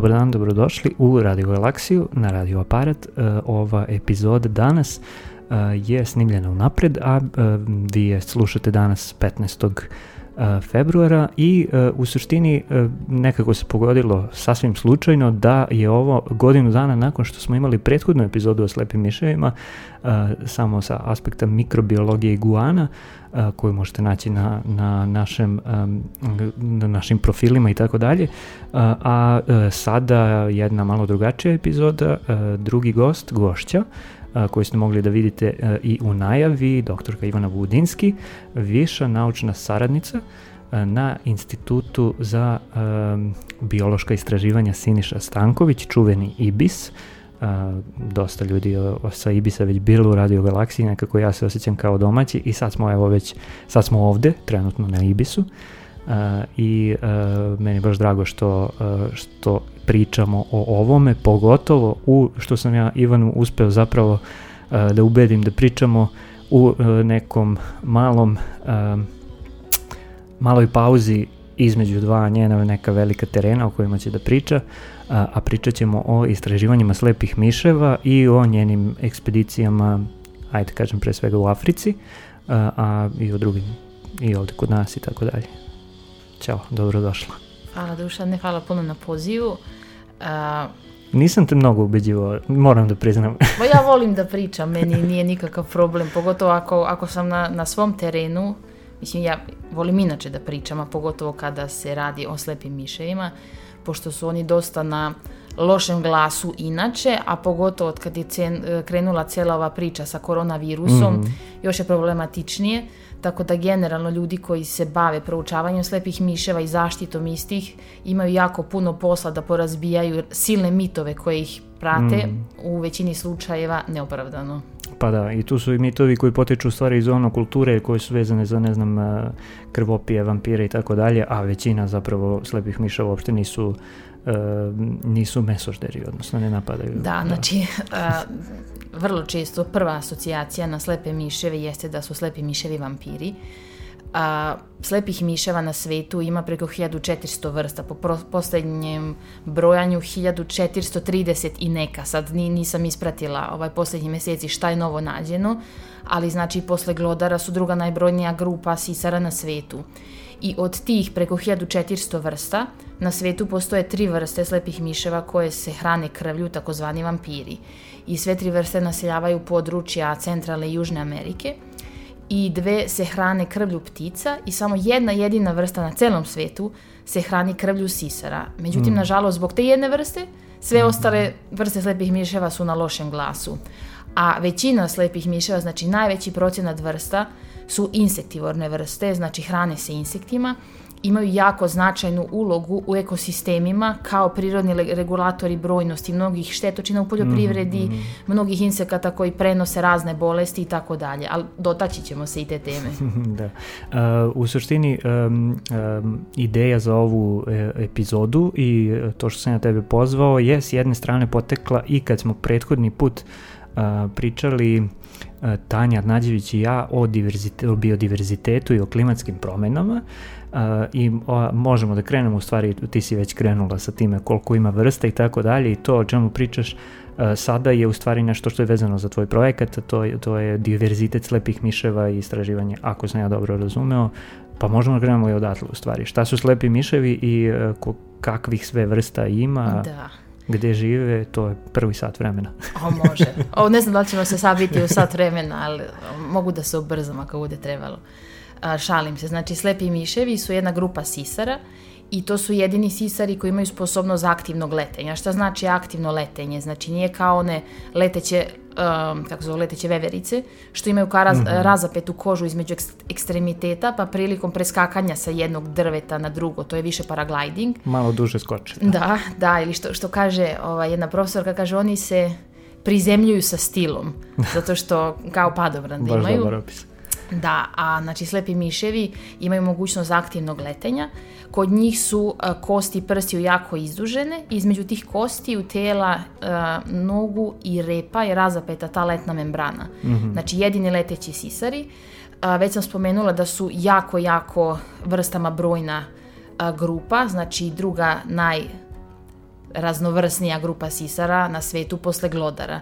dobar dan, dobrodošli u Radio Galaksiju na Radio Aparat. E, ova epizoda danas e, je snimljena unapred, a e, vi je slušate danas 15 februara i u suštini nekako se pogodilo sasvim slučajno da je ovo godinu dana nakon što smo imali prethodnu epizodu o slepim miševima samo sa aspekta mikrobiologije iguana koju možete naći na, na, našem, na našim profilima i tako dalje. A sada jedna malo drugačija epizoda, drugi gost, gošća, koju ste mogli da vidite i u najavi, doktorka Ivana Budinski, viša naučna saradnica na Institutu za biološka istraživanja Siniša Stanković, čuveni IBIS, dosta ljudi sa Ibisa već bilo u Radio Galaksiji, nekako ja se osjećam kao domaći i sad smo evo već, sad smo ovde, trenutno na Ibisu. uh, i uh, meni baš drago što, uh, što pričamo o ovome, pogotovo u, što sam ja Ivanu uspeo zapravo da ubedim da pričamo u nekom malom maloj pauzi između dva njena neka velika terena o kojima će da priča, a, a pričat ćemo o istraživanjima slepih miševa i o njenim ekspedicijama, ajde kažem pre svega u Africi, a, a i o drugim, i ovde kod nas i tako dalje. Ćao, dobrodošla. Hvala Dušane, hvala puno na pozivu. A, Nisam te mnogo ubeđivao, moram da priznam. Pa ja volim da pričam, meni nije nikakav problem, pogotovo ako, ako sam na, na svom terenu, mislim ja volim inače da pričam, a pogotovo kada se radi o slepim miševima, pošto su oni dosta na lošem glasu inače, a pogotovo od kad je cen, krenula cijela ova priča sa koronavirusom, mm. još je problematičnije, tako da generalno ljudi koji se bave proučavanjem slepih miševa i zaštitom istih imaju jako puno posla da porazbijaju silne mitove koje ih prate, mm. u većini slučajeva neopravdano. Pa da, i tu su i mitovi koji potiču stvari iz ono kulture koje su vezane za, ne znam, krvopije, vampire i tako dalje, a većina zapravo slepih miša uopšte nisu Uh, nisu mesožderi, odnosno ne napadaju. Da, da. znači, uh, vrlo često prva asocijacija na slepe miševe jeste da su slepi miševi vampiri. A, slepih miševa na svetu ima preko 1400 vrsta, po pro, poslednjem brojanju 1430 i neka, sad ni, nisam ispratila ovaj poslednji meseci šta je novo nađeno, ali znači posle glodara su druga najbrojnija grupa sisara na svetu. I od tih preko 1400 vrsta, na svetu postoje tri vrste slepih miševa koje se hrane krvlju, takozvani vampiri. I sve tri vrste naseljavaju područja centralne i južne Amerike – i dve se hrane krvlju ptica i samo jedna jedina vrsta na celom svetu se hrani krvlju sisara. Međutim, mm. nažalost, zbog te jedne vrste, sve mm. ostale vrste slepih miševa su na lošem glasu. A većina slepih miševa, znači najveći procenat vrsta, su insektivorne vrste, znači hrane se insektima imaju jako značajnu ulogu u ekosistemima kao prirodni regulatori brojnosti mnogih štetočina u poljoprivredi, mm, mm. mnogih insekata koji prenose razne bolesti i tako dalje, ali dotaći ćemo se i te teme. da. Uh, u suštini um, um, ideja za ovu e, epizodu i to što sam ja tebe pozvao je s jedne strane potekla i kad smo prethodni put uh, pričali Tanja Nadjević i ja o, o biodiverzitetu i o klimatskim promenama uh, i o, možemo da krenemo u stvari, ti si već krenula sa time koliko ima vrsta i tako dalje i to o čemu pričaš uh, sada je u stvari nešto što je vezano za tvoj projekat, to je, to je diverzitet slepih miševa i istraživanje, ako sam ja dobro razumeo, pa možemo da krenemo i odatle u stvari. Šta su slepi miševi i kakvih sve vrsta ima? Da gde žive, to je prvi sat vremena. o, može. O, ne znam da li ćemo se sad biti u sat vremena, ali mogu da se ubrzam ako bude trebalo. A, šalim se. Znači, slepi miševi su jedna grupa sisara i to su jedini sisari koji imaju sposobnost aktivnog letenja. Šta znači aktivno letenje? Znači, nije kao one leteće um, kako zove, leteće veverice, što imaju kao raz, mm -hmm. razapetu kožu između ekstremiteta, pa prilikom preskakanja sa jednog drveta na drugo, to je više paragliding. Malo duže skoče. Da, da, da ili što, što kaže ova, jedna profesorka, kaže oni se prizemljuju sa stilom, zato što kao padobran da imaju. Baš dobar opis. Da, a znači slepi miševi imaju mogućnost aktivnog letenja. Kod njih su a, kosti prstiju jako izdužene. Između tih kosti u tela a, nogu i repa je razapeta ta letna membrana. Mm -hmm. Znači jedini leteći sisari. A, već sam spomenula da su jako, jako vrstama brojna a, grupa. Znači druga naj najraznovrsnija grupa sisara na svetu posle glodara.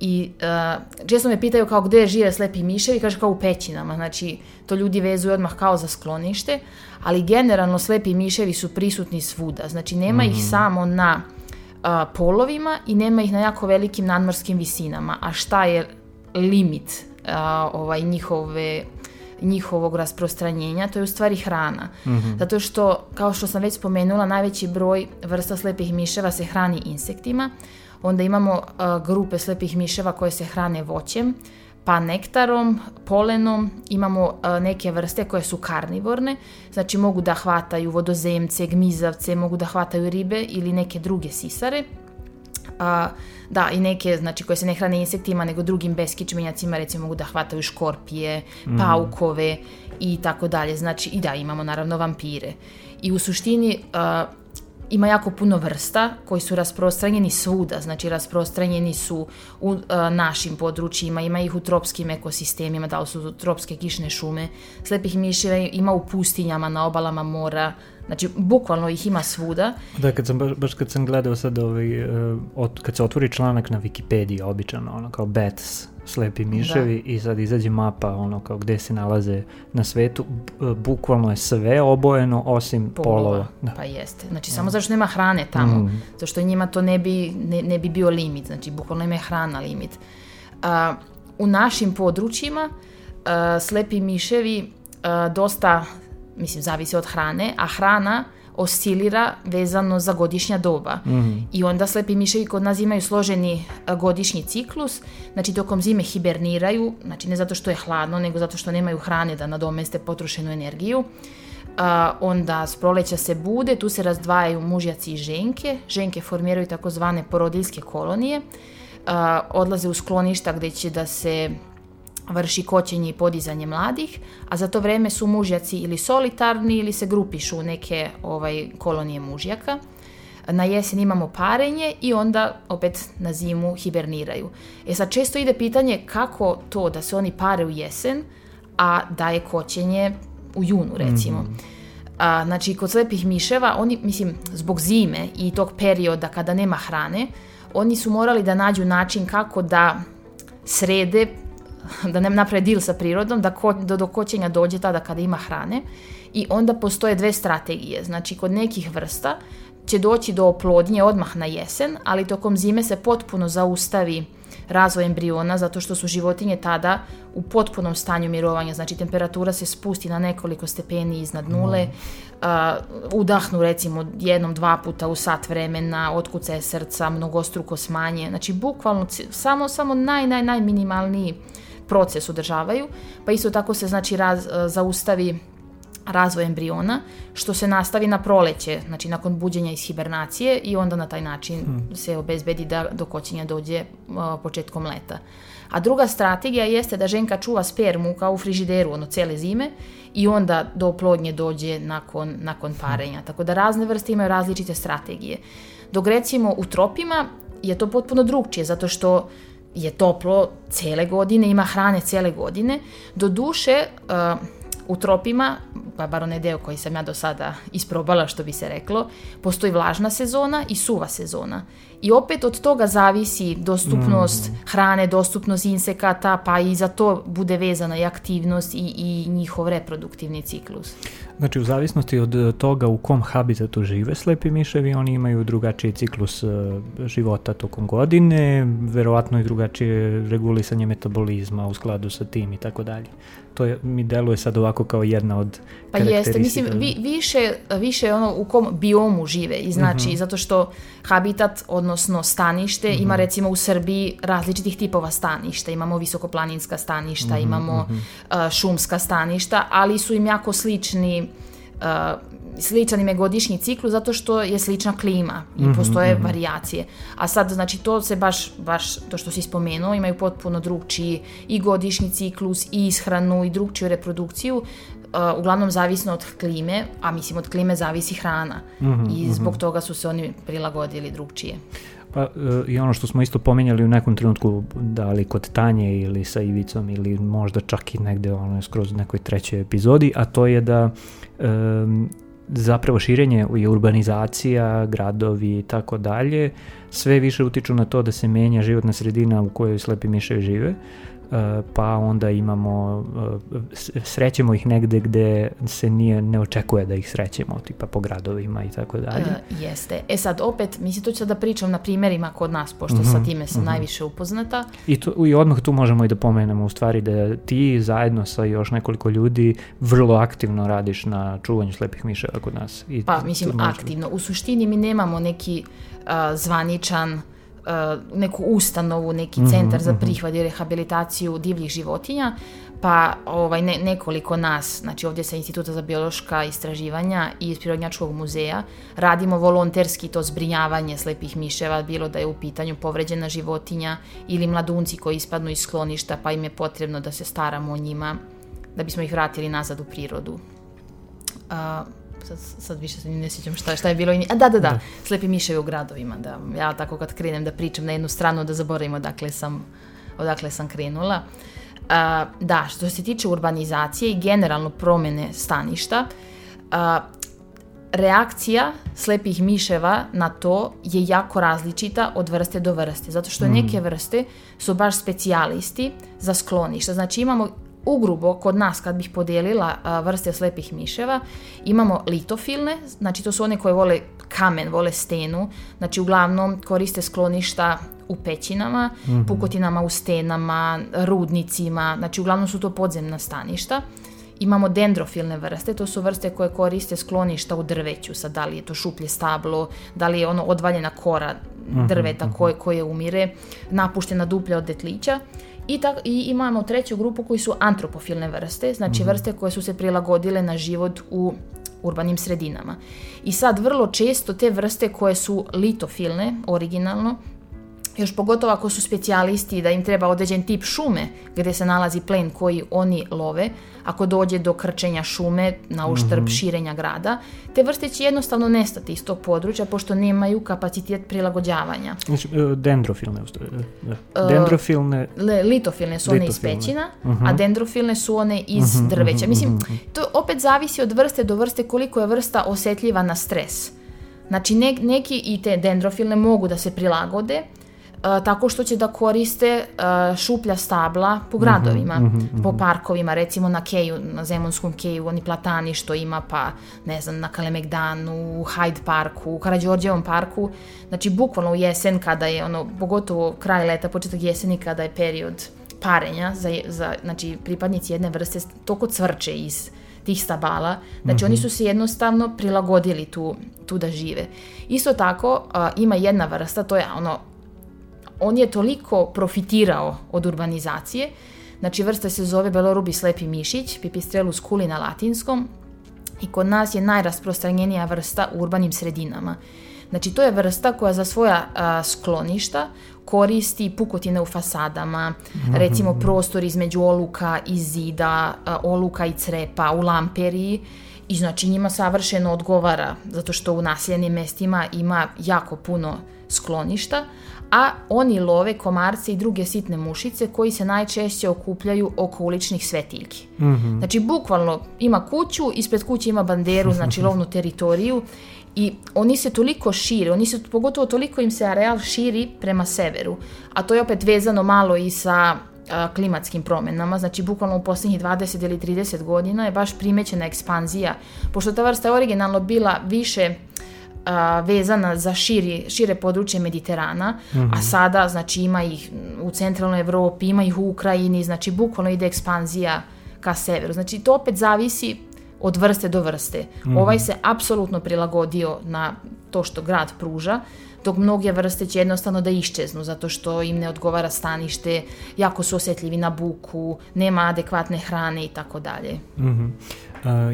I uh, često me pitaju kao gde žive slepi miševi, kaže kao u pećinama, znači to ljudi vezuju odmah kao za sklonište, ali generalno slepi miševi su prisutni svuda, znači nema mm -hmm. ih mhm. samo na uh, polovima i nema ih na jako velikim nadmorskim visinama, a šta je limit uh, ovaj, njihove njihovog rasprostranjenja, to je u stvari hrana. Mm -hmm. Zato što, kao što sam već spomenula, najveći broj vrsta slepih miševa se hrani insektima, onda imamo uh, grupe slepih miševa koje se hrane voćem, pa nektarom, polenom, imamo uh, neke vrste koje su karnivorne, znači mogu da hvataju vodozemce, gmizavce, mogu da hvataju ribe ili neke druge sisare. A, da, i neke, znači, koje se ne hrane insektima, nego drugim beskičmenjacima, recimo mogu da hvataju škorpije, mm. paukove i tako dalje. Znači, i da, imamo naravno vampire. I u suštini, uh, ima jako puno vrsta koji su rasprostranjeni svuda, znači rasprostranjeni su u uh, našim područjima, ima ih u tropskim ekosistemima, da li su tropske kišne šume, slepih miševa ima u pustinjama, na obalama mora, Znači, bukvalno ih ima svuda. Da, kad sam, baš, baš kad sam gledao sad ovaj, uh, od, kad se otvori članak na Wikipediji, običano, ono, kao bats, slepi miševi da. i sad izađe mapa ono kao gde se nalaze na svetu, bukvalno je sve obojeno osim polova. polova. Da. Pa jeste. Znači samo zašto nema hrane tamo, mm. zašto njima to ne bi, ne, ne bi bio limit, znači bukvalno ima hrana limit. Uh, u našim područjima uh, slepi miševi uh, dosta mislim, zavisi od hrane, a hrana oscilira vezano za godišnja doba. Mm -hmm. I onda slepi miševi kod nas imaju složeni godišnji ciklus, znači tokom zime hiberniraju, znači ne zato što je hladno, nego zato što nemaju hrane da nadomeste potrošenu energiju. Uh, onda s proleća se bude, tu se razdvajaju mužjaci i ženke, ženke formiraju takozvane porodiljske kolonije, uh, odlaze u skloništa gde će da se vrši koćenje i podizanje mladih, a za to vreme su mužjaci ili solitarni ili se grupišu u neke ovaj, kolonije mužjaka. Na jesen imamo parenje i onda opet na zimu hiberniraju. E sad često ide pitanje kako to da se oni pare u jesen, a da je koćenje u junu recimo. Mm -hmm. A, znači, kod slepih miševa, oni, mislim, zbog zime i tog perioda kada nema hrane, oni su morali da nađu način kako da srede da ne naprave dil sa prirodom, da ko, do, do koćenja dođe tada kada ima hrane. I onda postoje dve strategije. Znači, kod nekih vrsta će doći do oplodnje odmah na jesen, ali tokom zime se potpuno zaustavi razvoj embriona zato što su životinje tada u potpunom stanju mirovanja, znači temperatura se spusti na nekoliko stepeni iznad nule, uh, udahnu recimo jednom, dva puta u sat vremena, otkuce srca, mnogostruko smanje, znači bukvalno samo, samo naj, naj, najminimalniji proces održavaju, pa isto tako se znači raz, e, zaustavi razvoj embriona, što se nastavi na proleće, znači nakon buđenja iz hibernacije i onda na taj način hmm. se obezbedi da do koćenja dođe uh, početkom leta. A druga strategija jeste da ženka čuva spermu kao u frižideru, ono, cele zime i onda do oplodnje dođe nakon, nakon parenja. Tako da razne vrste imaju različite strategije. Dok recimo u tropima je to potpuno drugčije, zato što uh, je toplo cele godine, ima hrane cele godine. Do duše, uh, u tropima, pa bar onaj deo koji sam ja do sada isprobala, što bi se reklo, postoji vlažna sezona i suva sezona. I opet od toga zavisi dostupnost mm. hrane, dostupnost insekata, pa i za to bude vezana i aktivnost i, i njihov reproduktivni ciklus. Znači, u zavisnosti od toga u kom habitatu žive slepi miševi, oni imaju drugačiji ciklus uh, života tokom godine, verovatno i drugačije regulisanje metabolizma u skladu sa tim i tako dalje. To je, mi deluje sad ovako kao jedna od Pa jeste, mislim, vi, više, više ono u kom biomu žive i znači, mhm. -huh. zato što habitat, odnosno stanište, uh -huh. ima mhm. recimo u Srbiji različitih tipova staništa, imamo visokoplaninska staništa, mhm, -huh, imamo uh, šumska staništa, ali su im jako slični uh, sličan im je godišnji ciklus zato što je slična klima i mm -hmm, postoje mm -hmm. varijacije. A sad, znači, to se baš, baš, to što si spomenuo, imaju potpuno drugčiji i godišnji ciklus i ishranu i drugčiju reprodukciju, uh, uglavnom zavisno od klime, a mislim od klime zavisi hrana mm -hmm, i zbog mm -hmm. toga su se oni prilagodili drugčije. Pa uh, i ono što smo isto pominjali u nekom trenutku, da li kod Tanje ili sa Ivicom ili možda čak i negde ono skroz nekoj trećoj epizodi, a to je da um, zapravo širenje i urbanizacija, gradovi i tako dalje, sve više utiču na to da se menja životna sredina u kojoj slepi miševi žive. E, pa onda imamo, e, srećemo ih negde gde se nije, ne očekuje da ih srećemo, tipa po gradovima i tako dalje. Uh, jeste. E sad, opet, mislim, to ću da pričam na primjerima kod nas, pošto mm -hmm, sa time sam mm -hmm. najviše upoznata. I, to, I odmah tu možemo i da pomenemo u stvari da ti zajedno sa još nekoliko ljudi vrlo aktivno radiš na čuvanju slepih miševa kod nas. I pa, mislim, aktivno. U suštini mi nemamo neki uh, zvaničan uh, neku ustanovu, neki mhm, centar mm -hmm. za mhm. prihvat i rehabilitaciju divljih životinja, pa ovaj, ne, nekoliko nas, znači ovdje sa Instituta za biološka istraživanja i iz Prirodnjačkog muzeja, radimo volonterski to zbrinjavanje slepih miševa, bilo da je u pitanju povređena životinja ili mladunci koji ispadnu iz skloništa pa im je potrebno da se staramo o njima, da bismo ih vratili nazad u prirodu. Uh, sad, sad više se ne sjećam šta, šta je bilo. A da, da, da, da. slepi miševi u gradovima. Da. Ja tako kad krenem da pričam na jednu stranu da zaboravim odakle sam, odakle sam krenula. A, da, što se tiče urbanizacije i generalno promene staništa, a, reakcija slepih miševa na to je jako različita od vrste do vrste, zato što mm. neke vrste su baš specijalisti za skloništa. Znači imamo ugrubo kod nas kad bih podijelila a, vrste slepih miševa, imamo litofilne, znači to su one koje vole kamen, vole stenu, znači uglavnom koriste skloništa u pećinama, mm -hmm. pukotinama u stenama, rudnicima, znači uglavnom su to podzemna staništa. Imamo dendrofilne vrste, to su vrste koje koriste skloništa u drveću, sad da li je to šuplje stablo, da li je ono odvaljena kora mhm, drveta koje, koje umire, napuštena duplja od detlića. I, tak, I imamo treću grupu koji su antropofilne vrste, znači mm -hmm. vrste koje su se prilagodile na život u urbanim sredinama. I sad vrlo često te vrste koje su litofilne, originalno, još pogotovo ako su specijalisti da im treba određen tip šume gdje se nalazi plen koji oni love, ako dođe do krčenja šume na uštrb mm -hmm. širenja grada, te vrste će jednostavno nestati iz tog područja pošto nemaju kapacitet prilagođavanja. Znači, e, dendrofilne, da. E, dendrofilne... Le, litofilne su one iz pećina, uh -huh. a mhm. dendrofilne su one iz mhm, -huh, drveća. Mhm, Mislim, uh -huh. to opet zavisi od vrste do vrste koliko je vrsta osetljiva na stres. Znači, ne, neki i te dendrofilne mogu da se prilagode, tako što će da koriste uh, šuplja stabla po gradovima, mm -hmm, mm -hmm. po parkovima, recimo na Keju, na Zemunskom Keju, oni platani što ima, pa ne znam, na Kalemegdanu, u Hyde Parku, u Karadžorđevom parku, znači bukvalno u jesen kada je, ono, pogotovo kraj leta, početak jeseni kada je period parenja za, za znači, pripadnici jedne vrste toko cvrče iz tih stabala. Znači mm -hmm. oni su se jednostavno prilagodili tu, tu da žive. Isto tako uh, ima jedna vrsta, to je ono on je toliko profitirao od urbanizacije, znači vrsta se zove belorubi slepi mišić, pipistrelus culi na latinskom, i kod nas je najrasprostranjenija vrsta u urbanim sredinama. Znači to je vrsta koja za svoja a, skloništa koristi pukotine u fasadama, mhm. recimo prostor između oluka i zida, a, oluka i crepa, u lamperiji, i znači njima savršeno odgovara, zato što u naseljenim mestima ima jako puno skloništa, a oni love komarce i druge sitne mušice koji se najčešće okupljaju oko uličnih svetiljki. Mm -hmm. Znači, bukvalno ima kuću, ispred kuće ima banderu, znači lovnu teritoriju i oni se toliko šire, oni se, pogotovo toliko im se areal širi prema severu, a to je opet vezano malo i sa a, klimatskim promenama, znači bukvalno u posljednjih 20 ili 30 godina je baš primećena ekspanzija, pošto ta vrsta je originalno bila više a, vezana za širi, šire područje Mediterana, mm -hmm. a sada znači ima ih u centralnoj Evropi, ima ih u Ukrajini, znači bukvalno ide ekspanzija ka severu. Znači to opet zavisi od vrste do vrste. Mm -hmm. Ovaj se apsolutno prilagodio na to što grad pruža, dok mnoge vrste će jednostavno da iščeznu zato što im ne odgovara stanište, jako su osjetljivi na buku, nema adekvatne hrane i tako dalje. Mhm.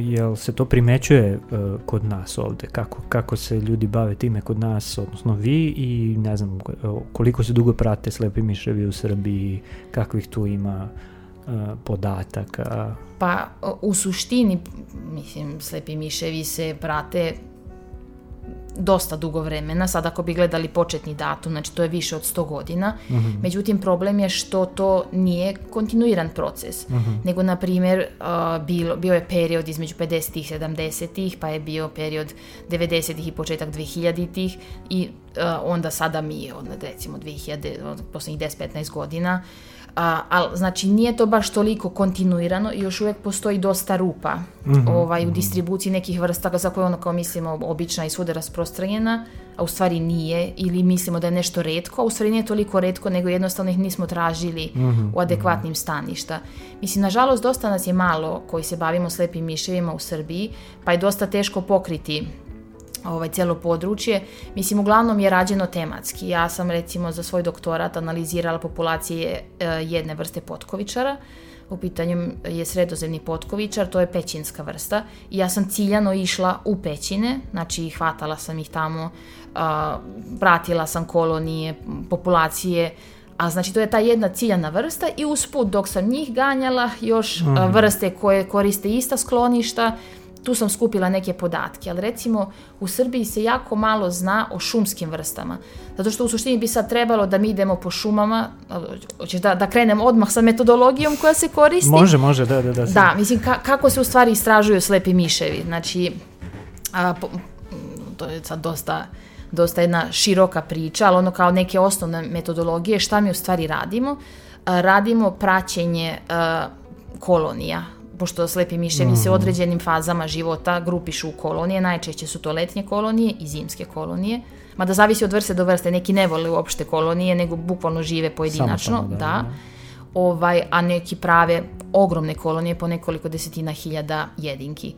Jel se to primećuje uh, kod nas ovde? Kako, kako se ljudi bave time kod nas, odnosno vi i ne znam koliko se dugo prate slepi miševi u Srbiji, kakvih tu ima uh, podataka? Pa u suštini, mislim, slepi miševi se prate dosta dugo vremena, sad ako bi gledali početni datum, znači to je više od 100 godina, međutim problem je što to nije kontinuiran proces, nego na primjer bilo, bio je period između 50-ih, 70-ih, pa je bio period 90-ih i početak 2000-ih i onda sada mi, od, recimo 2000, od posljednjih 10-15 godina, a, ali znači nije to baš toliko kontinuirano i još uvijek postoji dosta rupa Mhm, ovaj, u distribuciji nekih vrsta za koje ono kao mislimo obična i svuda rasprostranjena, a u stvari nije ili mislimo da je nešto redko, a u stvari nije toliko redko nego jednostavno ih nismo tražili mhm, u adekvatnim staništa. Mislim, nažalost, dosta nas je malo koji se bavimo slepim miševima u Srbiji, pa je dosta teško pokriti ovaj cijelo područje. Mislim, uglavnom je rađeno tematski. Ja sam recimo za svoj doktorat analizirala populacije e, jedne vrste potkovičara. U pitanju je sredozemni potkovičar, to je pećinska vrsta. I ja sam ciljano išla u pećine, znači hvatala sam ih tamo, pratila sam kolonije, populacije, a znači to je ta jedna ciljana vrsta i usput dok sam njih ganjala još a, vrste koje koriste ista skloništa, tu sam skupila neke podatke, ali recimo u Srbiji se jako malo zna o šumskim vrstama. Zato što u suštini bi sad trebalo da mi idemo po šumama, hoćeš da, da krenem odmah sa metodologijom koja se koristi? Može, može, da, da, da. Da, mislim, ka- kako se u stvari istražuju slepi miševi. Znači, a, po- to je sad dosta, dosta jedna široka priča, ali ono kao neke osnovne metodologije, šta mi u stvari radimo? A, radimo praćenje a, kolonija, pošto slepi miševi se u određenim fazama života grupišu u kolonije, najčešće su to letnje kolonije i zimske kolonije, mada zavisi od vrste do vrste, neki ne vole uopšte kolonije, nego bukvalno žive pojedinačno, Samostalno, da, da, da. ovaj, a neki prave ogromne kolonije po nekoliko desetina hiljada jedinki.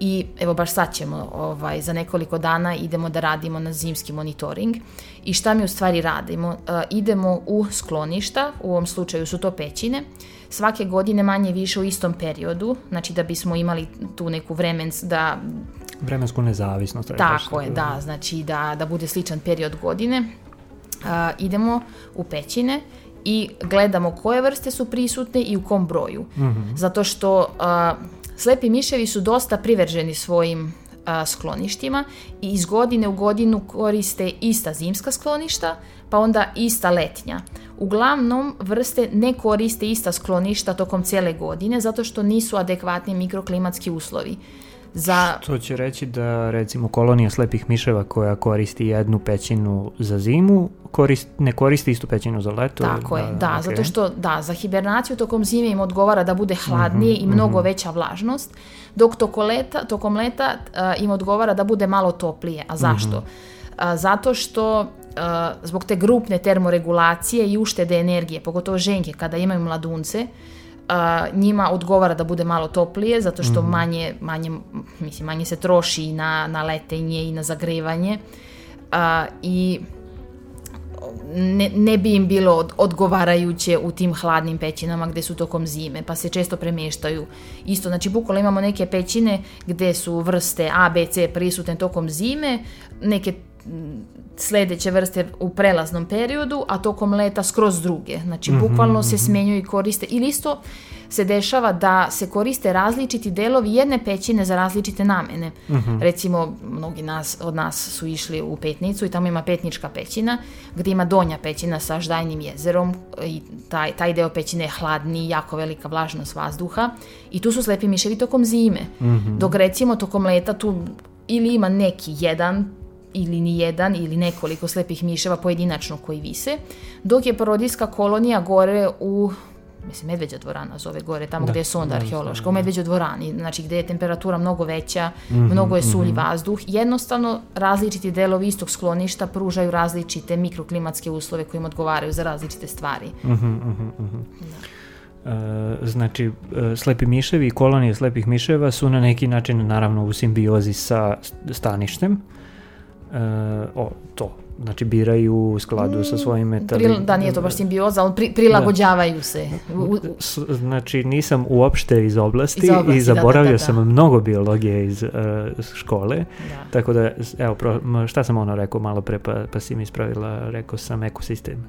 I evo baš sad ćemo, ovaj, za nekoliko dana idemo da radimo na zimski monitoring. I šta mi u stvari radimo? E, idemo u skloništa, u ovom slučaju su to pećine, svake godine manje više u istom periodu, znači da bismo imali tu neku vremens da Vremensku nezavisnost. tako baš je, da, znači da, da bude sličan period godine. A, idemo u pećine i gledamo koje vrste su prisutne i u kom broju. Zato što a, slepi miševi su dosta privrženi svojim a, skloništima i iz godine u godinu koriste ista zimska skloništa, pa onda ista letnja. Uglavnom, vrste ne koriste ista skloništa tokom cijele godine zato što nisu adekvatni mikroklimatski uslovi. Za To će reći da recimo kolonija slepih miševa koja koristi jednu pećinu za zimu, korist, ne koristi istu pećinu za leto. Tako je, da, ok. zato što da, za hibernaciju tokom zime im odgovara da bude hladnije i mnogo veća vlažnost, dok tokom leta, tokom leta a, im odgovara da bude malo toplije. A zašto? A, zato što a, zbog te grupne termoregulacije i uštede energije, pogotovo ženke kada imaju mladunce, a, njima odgovara da bude malo toplije zato što manje, manje, mislim, manje se troši i na, na letenje i na zagrevanje a, i ne, ne bi im bilo od- odgovarajuće u tim hladnim pećinama gdje su tokom zime, pa se često premještaju. Isto, znači bukvalno imamo neke pećine gdje su vrste A, B, C prisutne tokom zime, neke mm, sljedeće vrste u prelaznom periodu, a tokom leta skroz druge. Znači, bukvalno se smjenjuju i koriste. Ili isto se dešava da se koriste različiti delovi jedne pećine za različite namene. Recimo, mnogi nas, od nas su išli u Petnicu i tamo ima Petnička pećina, gdje ima donja pećina sa ždajnim jezerom i taj, taj deo pećine je hladni, jako velika vlažnost vazduha i tu su slepi miševi tokom zime. Dok recimo tokom leta tu ili ima neki jedan ili ni jedan ili nekoliko slepih miševa pojedinačno koji vise, dok je parodijska kolonija gore u mislim Medveđa dvorana zove gore, tamo gdje je sonda arheološka, u Medveđoj dvorani, znači gdje je temperatura mnogo veća, mnogo je sulji vazduh, jednostavno različiti delovi istog skloništa pružaju različite mikroklimatske uslove koji im odgovaraju za različite stvari. E, znači, e, slepi miševi i kolonije slepih miševa su na neki način naravno u simbiozi sa staništem. E, o, to. Znači, biraju u skladu sa svojim metali... Pril- da, nije to baš simbioza, ali pri- prilagođavaju se. U- u- Znači, nisam uopšte iz oblasti, Iz oblasti, i da, zaboravio da, da, sam da. mnogo biologije iz e, škole. Da. Tako da, evo, pro, šta sam ono rekao malo pre, pa, pa si mi ispravila, rekao sam ekosistem.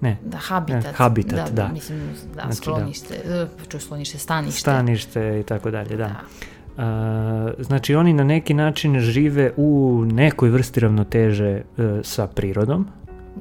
Ne, Da, habitat. E, habitat, da. Mislim, da, Znači, da. sklonište, e, čuj, sklonište, stanište. stanište i tako dalje, da. Znači oni na neki način žive u nekoj vrsti ravnoteže e, sa prirodom,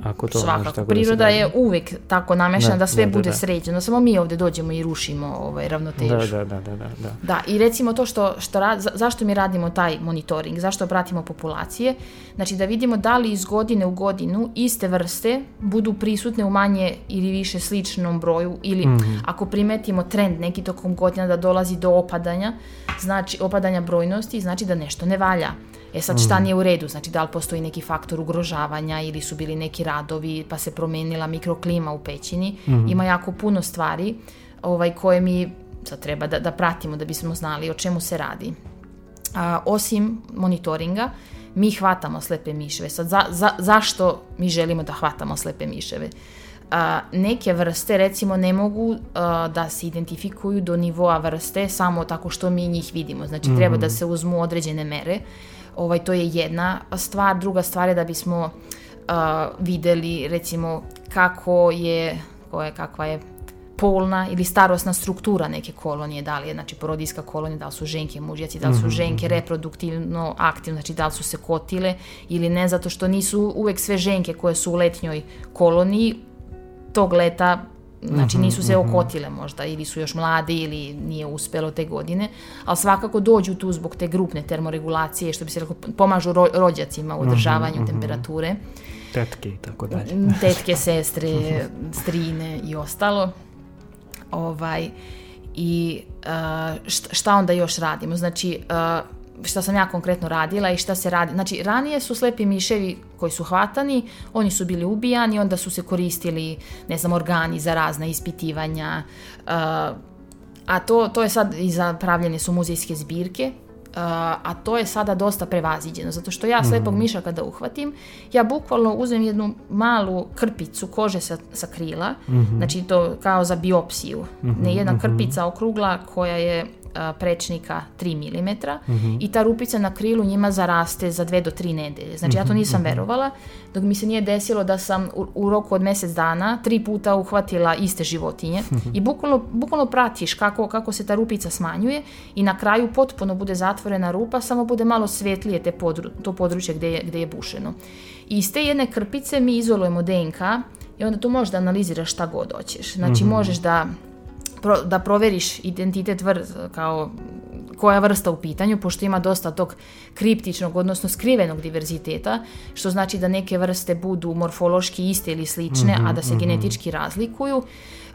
ako to Svakako, tako priroda da je uvijek tako namešana Da, da, sve da, da, bude da. sređeno, samo mi ovdje dođemo i rušimo ovaj, ravnotežu. Da, da, da, da, da, da. Da, i recimo to što, što rad, za- zašto mi radimo taj monitoring, zašto pratimo populacije, znači da vidimo da li iz godine u godinu iste vrste budu prisutne u manje ili više sličnom broju ili ako primetimo trend neki tokom godina da dolazi do opadanja, znači opadanja brojnosti, znači da nešto ne valja. E sad šta nije u redu, znači da li postoji neki faktor ugrožavanja ili su bili neki radovi pa se promijenila mikroklima u pećini, ima jako puno stvari ovaj, koje mi sad treba da, da pratimo da bismo znali o čemu se radi. A, osim monitoringa, mi hvatamo slepe miševe. Sad, za, za- zašto mi želimo da hvatamo slepe miševe? A, neke vrste, recimo, ne mogu a, da se identifikuju do nivoa vrste samo tako što mi njih vidimo. Znači, treba da se uzmu određene mere. Ovaj, to je jedna stvar. Druga stvar je da bismo a, videli, recimo, kako je, ko je, kakva je polna ili starosna struktura neke kolonije, da li je znači porodijska kolonija, da li su ženke mužjaci, da li su ženke reproduktivno aktivne, znači da li su se kotile ili ne, zato što nisu uvek sve ženke koje su u letnjoj koloniji tog leta Znači nisu se okotile možda ili su još mlade ili nije uspelo te godine, ali svakako dođu tu zbog te grupne termoregulacije, što bi se rekao, pomažu ro- rođacima u održavanju temperature Tetke i tako dalje. tetke, sestre, strine i ostalo. Ovaj, I št- šta onda još radimo? Znači, šta sam ja konkretno radila i šta se radi. Znači, ranije su slepi miševi koji su hvatani, oni su bili ubijani, onda su se koristili, ne znam, organi za razna ispitivanja, uh, a to, to je sad i zapravljene su muzejske zbirke, Uh, a to je sada dosta prevaziđeno, zato što ja slepog miša kada uhvatim, ja bukvalno uzmem jednu malu krpicu kože sa, sa krila, znači to kao za biopsiju, ne jedna krpica okrugla koja je prečnika 3 mm i ta rupica na krilu njima zaraste za 2 do 3 nedelje. Znači ja to nisam verovala, dok mi se nije desilo da sam u, u roku od mjesec dana tri puta uhvatila iste životinje i bukvalno, bukvalno pratiš kako, kako se ta rupica smanjuje i na kraju potpuno bude zatvorena rupa, samo bude malo svetlije te podru, to područje gdje je, gdje je bušeno. I iz te jedne krpice mi izolujemo DNK i onda tu možeš da analiziraš šta god hoćeš. Znači možeš da pro- da proveriš identitet vr, kao koja vrsta u pitanju, pošto ima dosta tog kriptičnog, odnosno skrivenog diverziteta, što znači da neke vrste budu morfološki iste ili slične, a da se genetički razlikuju.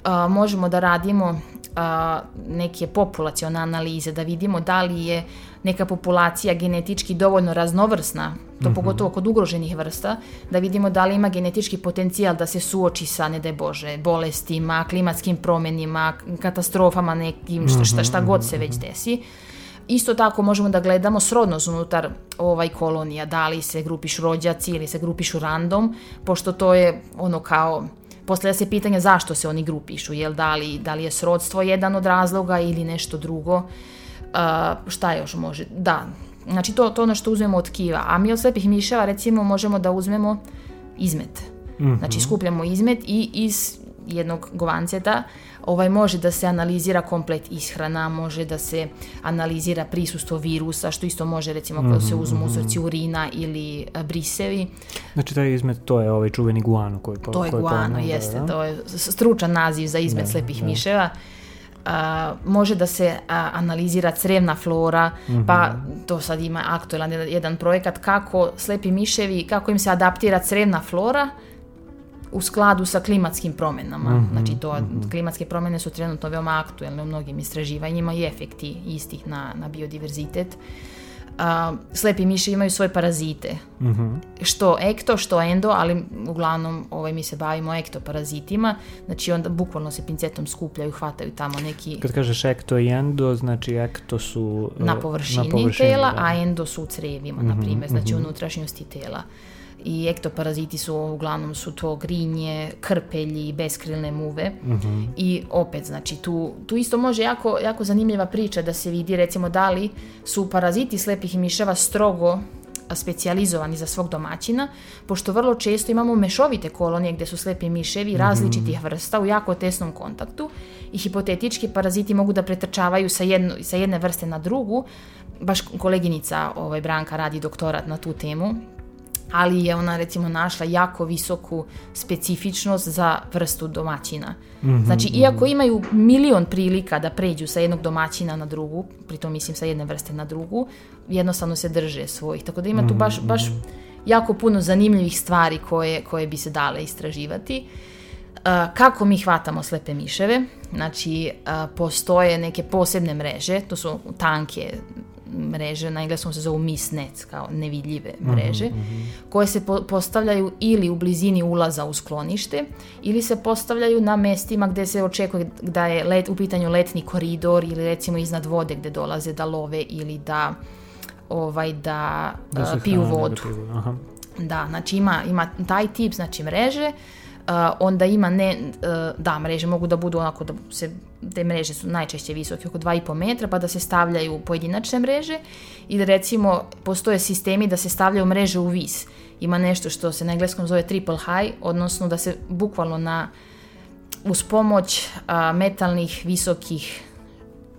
A, možemo da radimo a, neke populacione analize, da vidimo da li je neka populacija genetički dovoljno raznovrsna, to pogotovo kod ugroženih vrsta, da vidimo da li ima genetički potencijal da se suoči sa, ne daj Bože, bolestima, klimatskim promjenima, katastrofama nekim, šta, šta, šta god se već desi. Isto tako možemo da gledamo srodnost unutar ovaj kolonija, da li se grupišu rođaci ili se grupišu random, pošto to je ono kao Postavlja se pitanje zašto se oni grupišu, jel da li, da li je srodstvo jedan od razloga ili nešto drugo. Uh, šta još može? Da, znači to, to ono što uzmemo od tkiva. A mi od slepih miševa recimo možemo da uzmemo izmet. Znači skupljamo izmet i iz jednog govanceta ovaj može da se analizira komplet ishrana, može da se analizira prisustvo virusa, što isto može recimo kada se uzmu uzorci urina ili a, brisevi. Znači taj izmet, to je ovaj čuveni guano koji To je koji guano, pomenula, jeste, da? to je stručan naziv za izmet slepih miševa. A, može da se a, analizira crevna flora, pa to sad ima aktualan jedan, projekat kako slepi miševi, kako im se adaptira crevna flora u skladu sa klimatskim promjenama. Znači to, klimatske promjene su trenutno veoma aktuelne u mnogim istraživanjima i efekti istih na, na biodiverzitet. A, slepi miši imaju svoje parazite, što ekto, što endo, ali uglavnom ovaj, mi se bavimo ektoparazitima, znači onda bukvalno se pincetom skupljaju, hvataju tamo neki Kad kažeš ekto i endo, znači ekto su e, na površini, površini, tela, da. a endo su u crevima, na primjer, znači u unutrašnjosti tela. I ektoparaziti su, uglavnom su to grinje, krpelji, beskrilne muve. I opet, znači tu, tu isto može jako, jako zanimljiva priča da se vidi recimo da li su paraziti slepih miševa strogo specijalizovani za svog domaćina, pošto vrlo često imamo mešovite kolonije gdje su slepi miševi različitih vrsta u jako tesnom kontaktu i hipotetički paraziti mogu da pretrčavaju sa, jedno, sa jedne vrste na drugu. Baš koleginica ovaj, Branka radi doktorat na tu temu ali je ona recimo našla jako visoku specifičnost za vrstu domaćina. Mhm, Znači, iako imaju milion prilika da pređu sa jednog domaćina na drugu, pritom mislim sa jedne vrste na drugu, jednostavno se drže svojih. Tako da ima tu baš, baš jako puno zanimljivih stvari koje, koje bi se dale istraživati. Uh, kako mi hvatamo slepe miševe? Znači, uh, postoje neke posebne mreže, to su tanke mreže, na engleskom se zovu mist nets, kao nevidljive mreže, koje se po- postavljaju ili u blizini ulaza u sklonište, ili se postavljaju na mestima gdje se očekuje da je let, u pitanju letni koridor ili recimo iznad vode gdje dolaze da love ili da ovaj da, Da uh, piju hrane, da vodu. piju, Aha. Da, znači ima, ima taj tip, znači mreže, uh, onda ima ne, uh, da, mreže mogu da budu onako da se, te mreže su najčešće visoke oko 2,5 metra, pa da se stavljaju pojedinačne mreže ili recimo postoje sistemi da se stavljaju mreže u vis. Ima nešto što se na engleskom zove triple high, odnosno da se bukvalno na uz pomoć a, metalnih visokih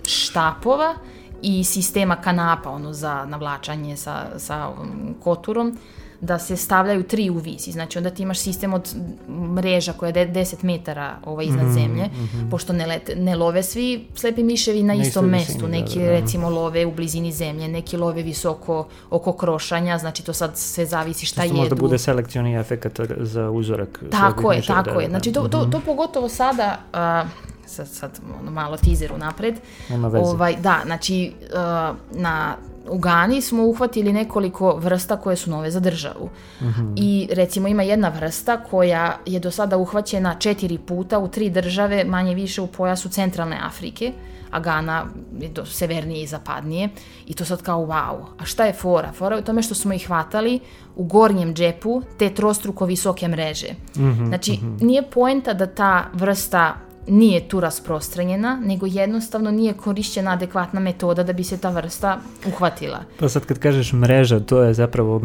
štapova i sistema kanapa ono za navlačanje sa, sa um, koturom da se stavljaju tri u visi. Znači onda ti imaš sistem od mreža koja je de- 10 metara ovaj, iznad zemlje, pošto ne, lete- ne love svi slepi miševi na Na istom istoj mestu. visini, da, neki da, da. recimo love u blizini zemlje, neki love visoko oko krošanja, znači to sad sve zavisi šta jedu. možda bude selekcioni efekat za uzorak. Tako je, miševa, tako da, je. da. Znači to, to, to pogotovo sada, a, sad, sad ono, malo teaser napred, Nema veze. ovaj, da, znači a, na u Gani smo uhvatili nekoliko vrsta koje su nove za državu. Mhm. I recimo ima jedna vrsta koja je do sada uhvaćena četiri puta u tri države, manje više u pojasu centralne Afrike, a Gana je do severnije i zapadnije. I to sad kao wow. A šta je fora? Fora je u tome što smo ih hvatali u gornjem džepu te trostruko visoke mreže. Znači, nije poenta da ta vrsta nije tu rasprostranjena, nego jednostavno nije korišćena adekvatna metoda da bi se ta vrsta uhvatila. Pa sad kad kažeš mreža, to je zapravo uh,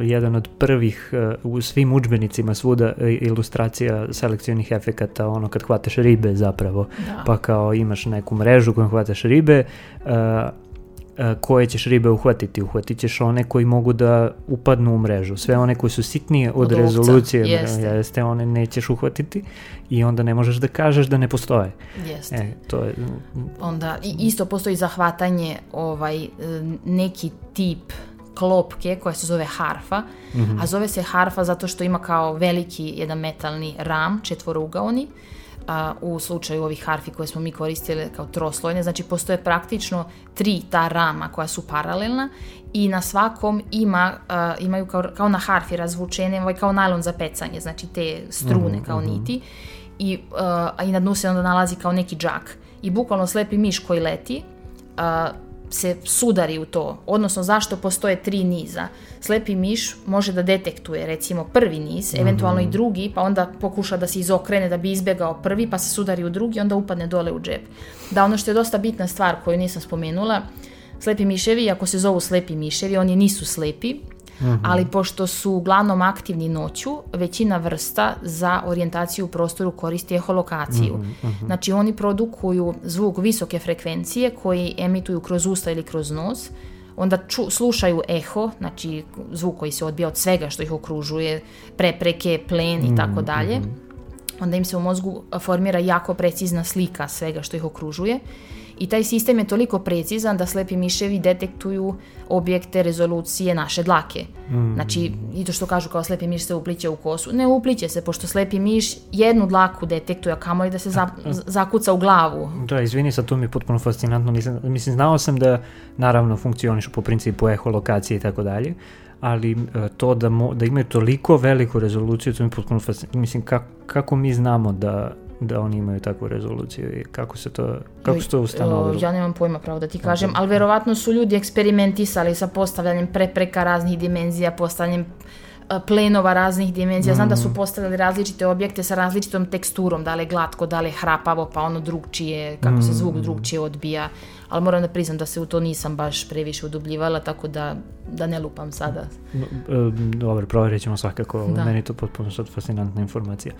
jedan od prvih uh, u svim udžbenicima svuda uh, ilustracija selekcionih efekata, ono kad hvataš ribe zapravo, Da. pa kao imaš neku mrežu kojom hvataš ribe, uh, koje ćeš ribe uhvatiti? Uhvatit ćeš one koji mogu da upadnu u mrežu. Sve one koje su sitnije od, Od rezolucije jeste. jeste, one nećeš uhvatiti i onda ne možeš da kažeš da ne postoje. Jeste. E, to je, Onda isto postoji zahvatanje ovaj e, neki tip klopke koja se zove harfa, a zove se harfa zato što ima kao veliki jedan metalni ram, četvorougaoni, a, u slučaju ovih harfi koje smo mi koristili kao troslojne, znači postoje praktično tri ta rama koja su paralelna i na svakom ima, a, imaju kao, kao na harfi razvučene, ovaj, kao najlon za pecanje, znači te strune kao niti i, a i na dnu se onda nalazi kao neki džak. I bukvalno slepi miš koji leti uh, se sudari u to. Odnosno, zašto postoje tri niza? Slepi miš može da detektuje recimo prvi niz, eventualno i drugi, pa onda pokuša da se izokrene da bi izbjegao prvi, pa se sudari u drugi, onda upadne dole u džep. Da, ono što je dosta bitna stvar koju nisam spomenula, slepi miševi, ako se zovu slepi miševi, oni nisu slepi, ali pošto su uglavnom aktivni noću, većina vrsta za orijentaciju u prostoru koristi eholokaciju. Znači oni produkuju zvuk visoke frekvencije koji emituju kroz usta ili kroz nos, onda ču, slušaju eho, znači zvuk koji se odbija od svega što ih okružuje, prepreke, plen i tako dalje. Onda im se u mozgu formira jako precizna slika svega što ih okružuje i taj sistem je toliko precizan da slepi miševi detektuju objekte rezolucije naše dlake. Znači, i to što kažu kao slepi miš se upliće u kosu. Ne upliće se, pošto slepi miš jednu dlaku detektuje, a kamoli da se za- zakuca u glavu. Da, izvini, sad to mi je potpuno fascinantno. Mislim, mislim znao sam da naravno funkcionišu po principu eholokacije i tako dalje, ali e, to da, mo, da imaju toliko veliku rezoluciju, to mi potpuno fascinantno. Mislim, kako, kako mi znamo da, da oni imaju takvu rezoluciju i kako se to, kako se to ustanovilo? Ja nemam pojma pravo da ti kažem, ali verovatno su ljudi eksperimentisali sa postavljanjem prepreka raznih dimenzija, postavljanjem uh, plenova raznih dimenzija. Znam da su postavili različite objekte sa različitom teksturom, da li je glatko, da li je hrapavo, pa ono drugčije, kako se zvuk drugčije odbija. Ali moram da priznam da se u to nisam baš previše udubljivala, tako da, da ne lupam sada. E, dobro, provjerit ćemo svakako. Da. Meni je to potpuno sad fascinantna informacija.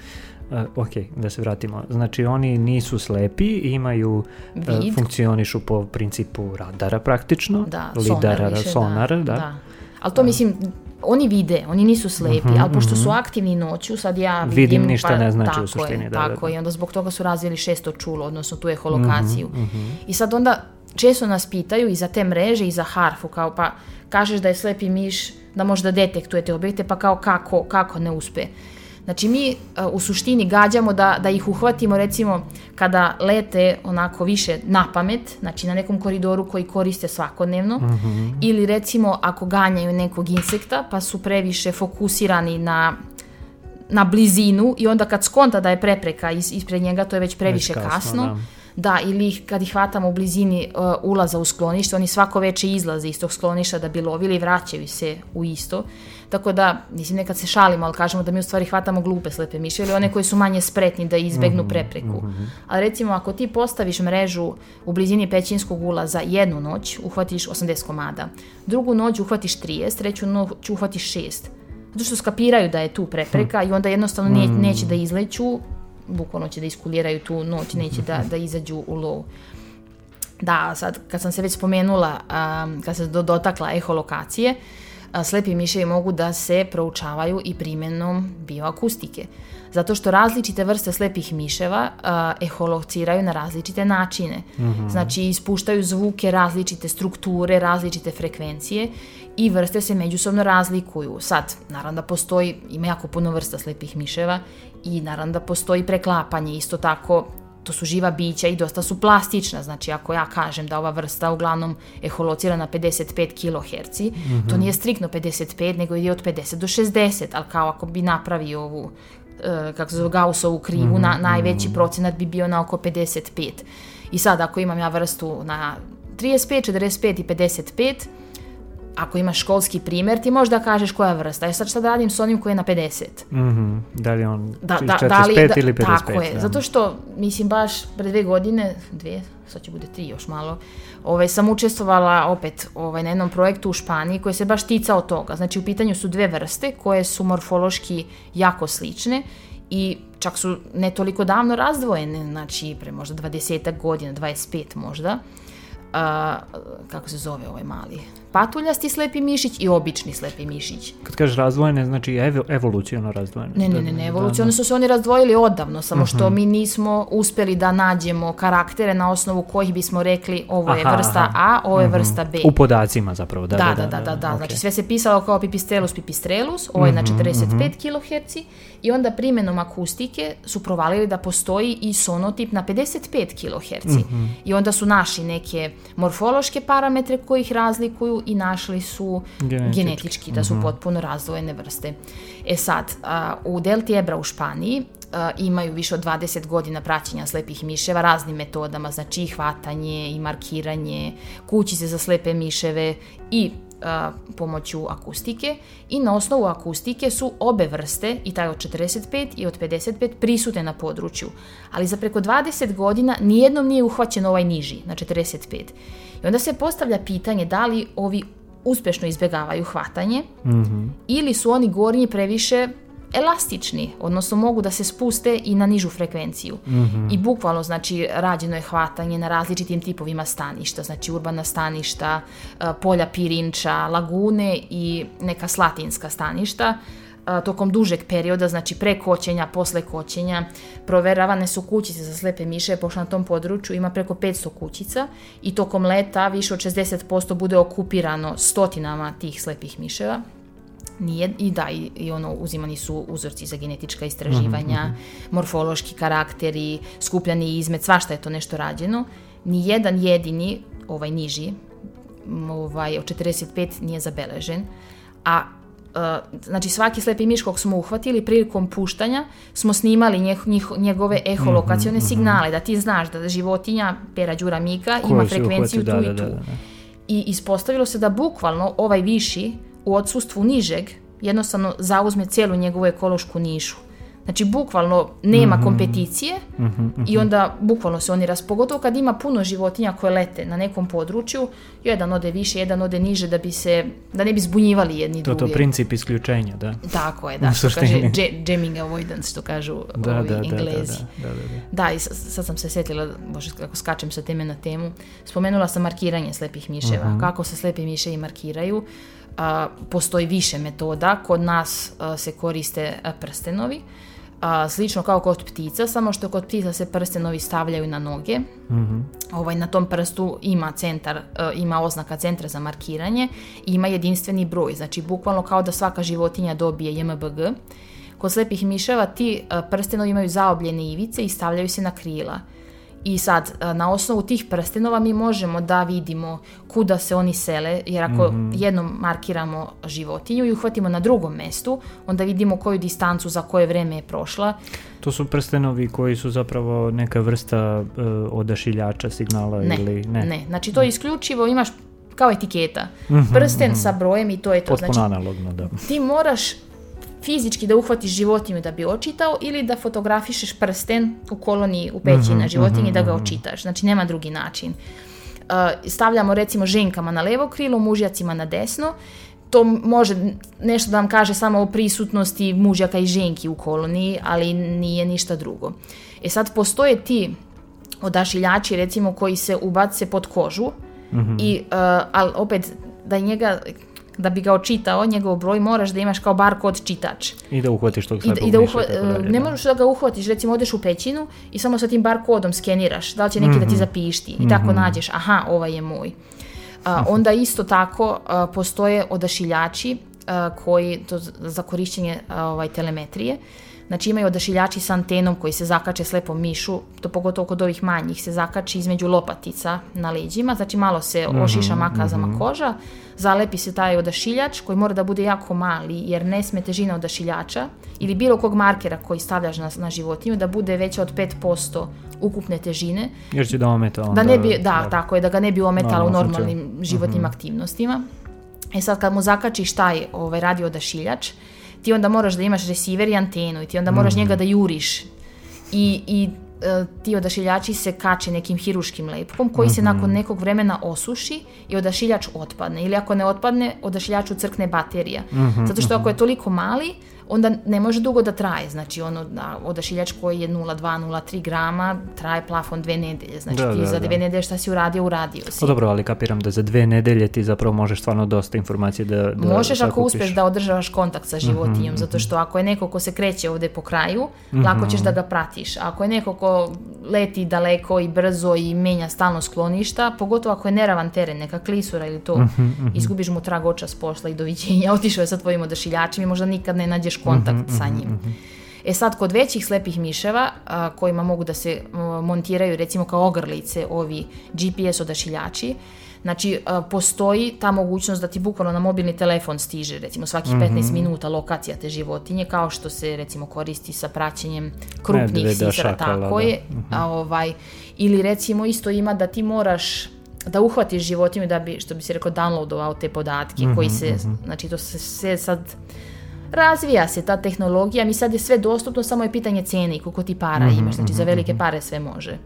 Uh, ok, da se vratimo. Znači, oni nisu slepi, imaju, uh, funkcionišu po principu radara praktično. Da, lidara, sonar više, sonara, da. da. Ali to mislim, oni vide, oni nisu slepi, Mhm, ali pošto su mhm. aktivni noću, sad ja vidim... Vidim ništa pa, ne znači u suštini, Je, da, tako da, da. je, onda zbog toga su razvili šesto čulo, odnosno tu eholokaciju. Mhm, I sad onda često nas pitaju i za te mreže i za harfu, kao pa kažeš da je slepi miš, da možda detektuje te objekte, pa kao kako, kako ne uspe. Znači mi uh, u suštini gađamo da, da ih uhvatimo recimo kada lete onako više na pamet, znači na nekom koridoru koji koriste svakodnevno ili recimo ako ganjaju nekog insekta pa su previše fokusirani na na blizinu i onda kad skonta da je prepreka is, ispred njega, to je već previše kasno, kasno. da. Da, ili ih, kad ih hvatamo u blizini uh, ulaza u sklonište, oni svako veče izlaze iz tog skloništa da bi lovili i vraćaju se u isto. Tako da, mislim, nekad se šalimo, ali kažemo da mi u stvari hvatamo glupe slepe miše ili one koji su manje spretni da izbegnu prepreku. Ali recimo, ako ti postaviš mrežu u blizini pećinskog ulaza jednu noć, uhvatiš 80 komada. Drugu noć uhvatiš 30, treću noć uhvatiš 6. Zato što skapiraju da je tu prepreka i onda jednostavno nije, neće da izleću, bukvalno će da iskuliraju tu noć, neće da, da izađu u lov. Da, sad kad sam se već spomenula, um, kad se do, dotakla eholokacije, a, slepi miševi mogu da se proučavaju i primjenom bioakustike. Zato što različite vrste slepih miševa a, eholociraju na različite načine. Znači, ispuštaju zvuke različite strukture, različite frekvencije i vrste se međusobno razlikuju. Sad, naravno da postoji, ima jako puno vrsta slepih miševa i naravno da postoji preklapanje. Isto tako, to su živa bića i dosta su plastična. Znači, ako ja kažem da ova vrsta uglavnom eholocira na 55 kHz, to nije striktno 55, nego ide od 50 do 60, ali kao ako bi napravio ovu e, kako se zove Gaussovu krivu, na, najveći procenat bi bio na oko 55. I sad, ako imam ja vrstu na 35, 45 i 55, ako imaš školski primjer, ti možeš da kažeš koja je vrsta. Ja sad šta da radim s onim koji je na 50? Mhm, Da li on da, da, 45 da li, da, ili 55? Tako je, da. zato što, mislim, baš pre dve godine, dvije, sad će bude tri još malo, ovaj, sam učestvovala opet ovaj, na jednom projektu u Španiji koji se baš ticao toga. Znači, u pitanju su dve vrste koje su morfološki jako slične i čak su ne toliko davno razdvojene, znači pre možda 20 godina, 25 možda. A, kako se zove ovaj mali? Patuljasti slepi mišić i obični slepi mišić. Kad kažeš razdvojene, znači evo, evoluciono razdvojene. Ne, ne, ne, ne, evoluciono su se oni razdvojili odavno, samo što Mhm. mi nismo uspeli da nađemo karaktere na osnovu kojih bismo rekli ovo je Aha, vrsta aha. A, ovo je vrsta B. U podacima zapravo, da, Da, da, da, da, da. ok. Znači sve se pisalo kao pipistrelus pipistrelus, ovo je na Mhm, 45 kHz i onda primjenom akustike su provalili da postoji i sonotip na 55 kHz. Mhm. I onda su našli neke morfološke parametre koji ih razlikuju i našli su Genetički. genetički, da su potpuno razdvojene vrste. E sad, a, u Delti Ebra u Španiji a, imaju više od 20 godina praćenja slepih miševa raznim metodama, znači i hvatanje i markiranje, kućice za slepe miševe i pomoću akustike i na osnovu akustike su obe vrste, i taj od 45 i od 55, prisutne na području. Ali za preko 20 godina nijednom nije uhvaćen ovaj niži, na 45. I onda se postavlja pitanje da li ovi uspješno izbjegavaju hvatanje ili su oni gornji previše elastični, odnosno mogu da se spuste i na nižu frekvenciju. I bukvalno, znači, rađeno je hvatanje na različitim tipovima staništa, znači urbana staništa, e, polja pirinča, lagune i neka slatinska staništa. E, Tokom dužeg perioda, znači pre koćenja, posle koćenja, proveravane su kućice za slepe miše, pošto na tom području ima preko 500 kućica i tokom leta više od 60% bude okupirano stotinama tih slepih miševa. Nije, I da, i, i ono, uzimani su uzorci za genetička istraživanja, morfološki karakteri, skupljani izmet, svašta je to nešto rađeno. Ni jedan jedini, ovaj niži, ovaj, od 45 nije zabeležen, a znači svaki slepi miš kog smo uhvatili prilikom puštanja smo snimali njih, njegove eholokacione signale da ti znaš da životinja pera đura mika ima Koju si frekvenciju uhvatio, tu da, i da, tu da, da. i ispostavilo se da bukvalno ovaj viši u odsustvu nižeg jednostavno zauzme cijelu njegovu ekološku nišu. Znači, bukvalno nema Mhm. kompeticije i onda bukvalno se oni ras... Pogotovo kad ima puno životinja koje lete na nekom području, jedan ode više, jedan ode niže da bi se, da ne bi zbunjivali jedni To je to druge. princip isključenja, da. Tako je, da, što kaže jamming avoidance, što kažu Da, ovi da, da, da, englezi. da, da, da, da. Da, i sad, sam se sjetila, bože kako skačem sa teme na temu, spomenula sam markiranje slepih miševa, Mhm. kako se slepi miševi markiraju. A, postoji više metoda, kod nas a, se koriste a, prstenovi, a, slično kao kod ptica, samo što kod ptica se prstenovi stavljaju na noge, Mhm. ovaj, na tom prstu ima centar, e, ima oznaka centra za markiranje ima jedinstveni broj, znači bukvalno kao da svaka životinja dobije JMBG. Kod slepih miševa ti e, prstenovi imaju zaobljene ivice i stavljaju se na krila. I sad, e, na osnovu tih prstenova mi možemo da vidimo kuda se oni sele, jer ako jednom markiramo životinju i uhvatimo na drugom mestu, onda vidimo koju distancu za koje vreme je prošla. To su prstenovi koji su zapravo neka vrsta e, odašiljača signala Ne, ili ne? ne. Znači to isključivo imaš kao etiketa. Prsten sa brojem i to je to. Potpuno Znači analogno, da. ti moraš fizički da uhvatiš životinju da bi očitao ili da fotografišeš prsten u koloniji u peći na životinji da ga očitaš. Znači nema drugi način. Uh, stavljamo recimo ženkama na levo krilo, mužjacima na desno. To može nešto da vam kaže samo o prisutnosti mužjaka i ženki u koloniji, ali nije ništa drugo. E sad postoje ti odašiljači recimo koji se ubace pod kožu i uh, ali opet da njega da bi ga očitao, njegov broj, moraš da imaš kao bar kod čitač. I da uhvatiš tog I, slepog i da miša uhva- dalje, ne da. možeš da ga uhvatiš, recimo odeš u pećinu i samo sa tim bar kodom skeniraš, da li će neki Mhm. da ti zapišti i tako nađeš, aha, ovaj je moj. A, onda isto tako a, postoje odašiljači a, koji, to za korišćenje a, ovaj, telemetrije, Znači imaju odašiljači s antenom koji se zakače slepom mišu, to pogotovo kod ovih manjih se zakači između lopatica na leđima, znači malo se Mhm, ošiša makazama koža, zalepi se taj odašiljač koji mora da bude jako mali jer ne sme težina odašiljača ili bilo kog markera koji stavljaš na, na životinju da bude veća od 5% ukupne težine, Jer će da ometa onda... da ne bi, da, tako je, da ga ne bi ometalo u normalnim životnim aktivnostima. E sad kad mu zakačiš taj ovaj, radio odašiljač, ti onda moraš da imaš receiver i antenu i ti onda moraš njega da juriš. I, i e, ti odašiljači se kače nekim hiruškim lepkom koji se nakon nekog vremena osuši i odašiljač otpadne. Ili ako ne otpadne, odašiljaču crkne baterija. Zato što ako je toliko mali, onda ne može dugo da traje. Znači ono, da, odašiljač koji je 0,2-0,3 grama traje plafon dve nedelje. Znači Da, ti da, za da. dve nedelje šta si uradio, uradio si. Pa dobro, ali kapiram da za dve nedelje ti zapravo možeš stvarno dosta informacije da, da Možeš ako sakupiš. uspeš da održavaš kontakt Mhm, sa životinjom, zato što ako je neko ko se kreće ovdje po kraju, lako ćeš da ga pratiš. Ako je neko ko leti daleko i brzo i menja stalno skloništa, pogotovo ako je neravan teren, neka klisura ili to, Mhm, izgubiš mu trag oča s posla i doviđenja, otišao je sa tvojim odašiljačem i možda nikad ne nađeš kontakt Mhm, sa njim. E sad, kod većih slepih miševa, a, kojima mogu da se a, montiraju recimo kao ogrlice ovi GPS odašiljači, znači a, postoji ta mogućnost da ti bukvalno na mobilni telefon stiže recimo svakih 15 minuta lokacija te životinje, kao što se recimo koristi sa praćenjem krupnih Medveda, sisara, šakala, tako da. je. A, ovaj, ili recimo isto ima da ti moraš da uhvatiš životinju da bi, što bi se rekao, downloadovao te podatke koji se, znači to se sve sad razvija se ta tehnologija, mi sad je sve dostupno, samo je pitanje cijene i koliko ti para imaš, znači za velike pare sve može.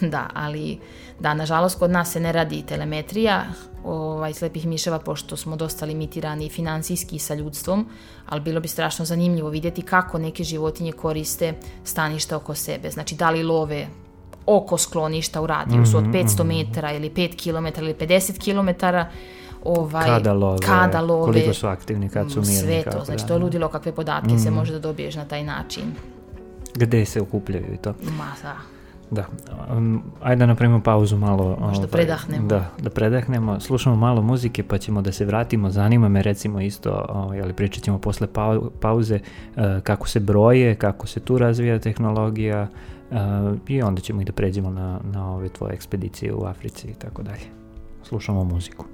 da, ali da, nažalost kod nas se ne radi telemetrija ovaj, slepih miševa, pošto smo dosta limitirani financijski sa ljudstvom, ali bilo bi strašno zanimljivo vidjeti kako neke životinje koriste staništa oko sebe, znači da li love oko skloništa u radijusu od 500 metara ili 5 km ili 50 km, ovaj, Kada love, kada love, koliko su aktivni, kad su mirni. sve to, znači da. to je ludilo kakve podatke se može da dobiješ na taj način. Gde se okupljaju i to. Ma, da. Da, um, ajde da napravimo pauzu malo. Možda predahnemo. Da, da predahnemo. Slušamo malo muzike pa ćemo da se vratimo. Zanima me recimo isto, ovaj, ali pričat ćemo posle pau- pauze eh, kako se broje, kako se tu razvija tehnologija eh, i onda ćemo i da pređemo na, na ove tvoje ekspedicije u Africi i tako dalje. Slušamo muziku.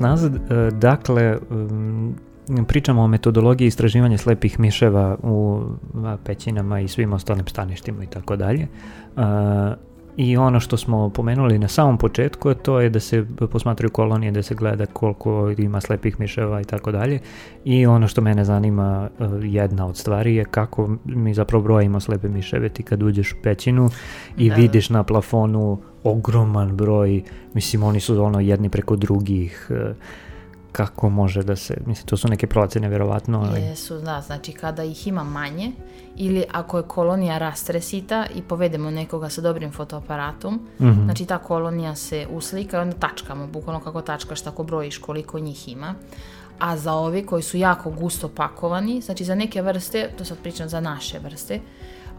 Nas nazad. E, dakle, pričamo o metodologiji istraživanja slepih miševa u pećinama i svim ostalim staništima i tako dalje. I ono što smo pomenuli na samom početku, to je da se posmatraju kolonije, da se gleda koliko ima slepih miševa i tako dalje. I ono što mene zanima, e, jedna od stvari je kako mi zapravo brojimo slepe miševe. Ti kad uđeš u pećinu i da. vidiš na plafonu ogroman broj, mislim oni su ono jedni preko drugih, e, kako može da se, mislim to su neke procene vjerovatno. Ali... Jesu, da, znači kada ih ima manje ili ako je kolonija rastresita i povedemo nekoga sa dobrim fotoaparatom, mm -hmm. znači ta kolonija se uslika i onda tačkamo, bukvalno kako tačkaš tako brojiš koliko njih ima. A za ovi koji su jako gusto pakovani, znači za neke vrste, to sad pričam za naše vrste,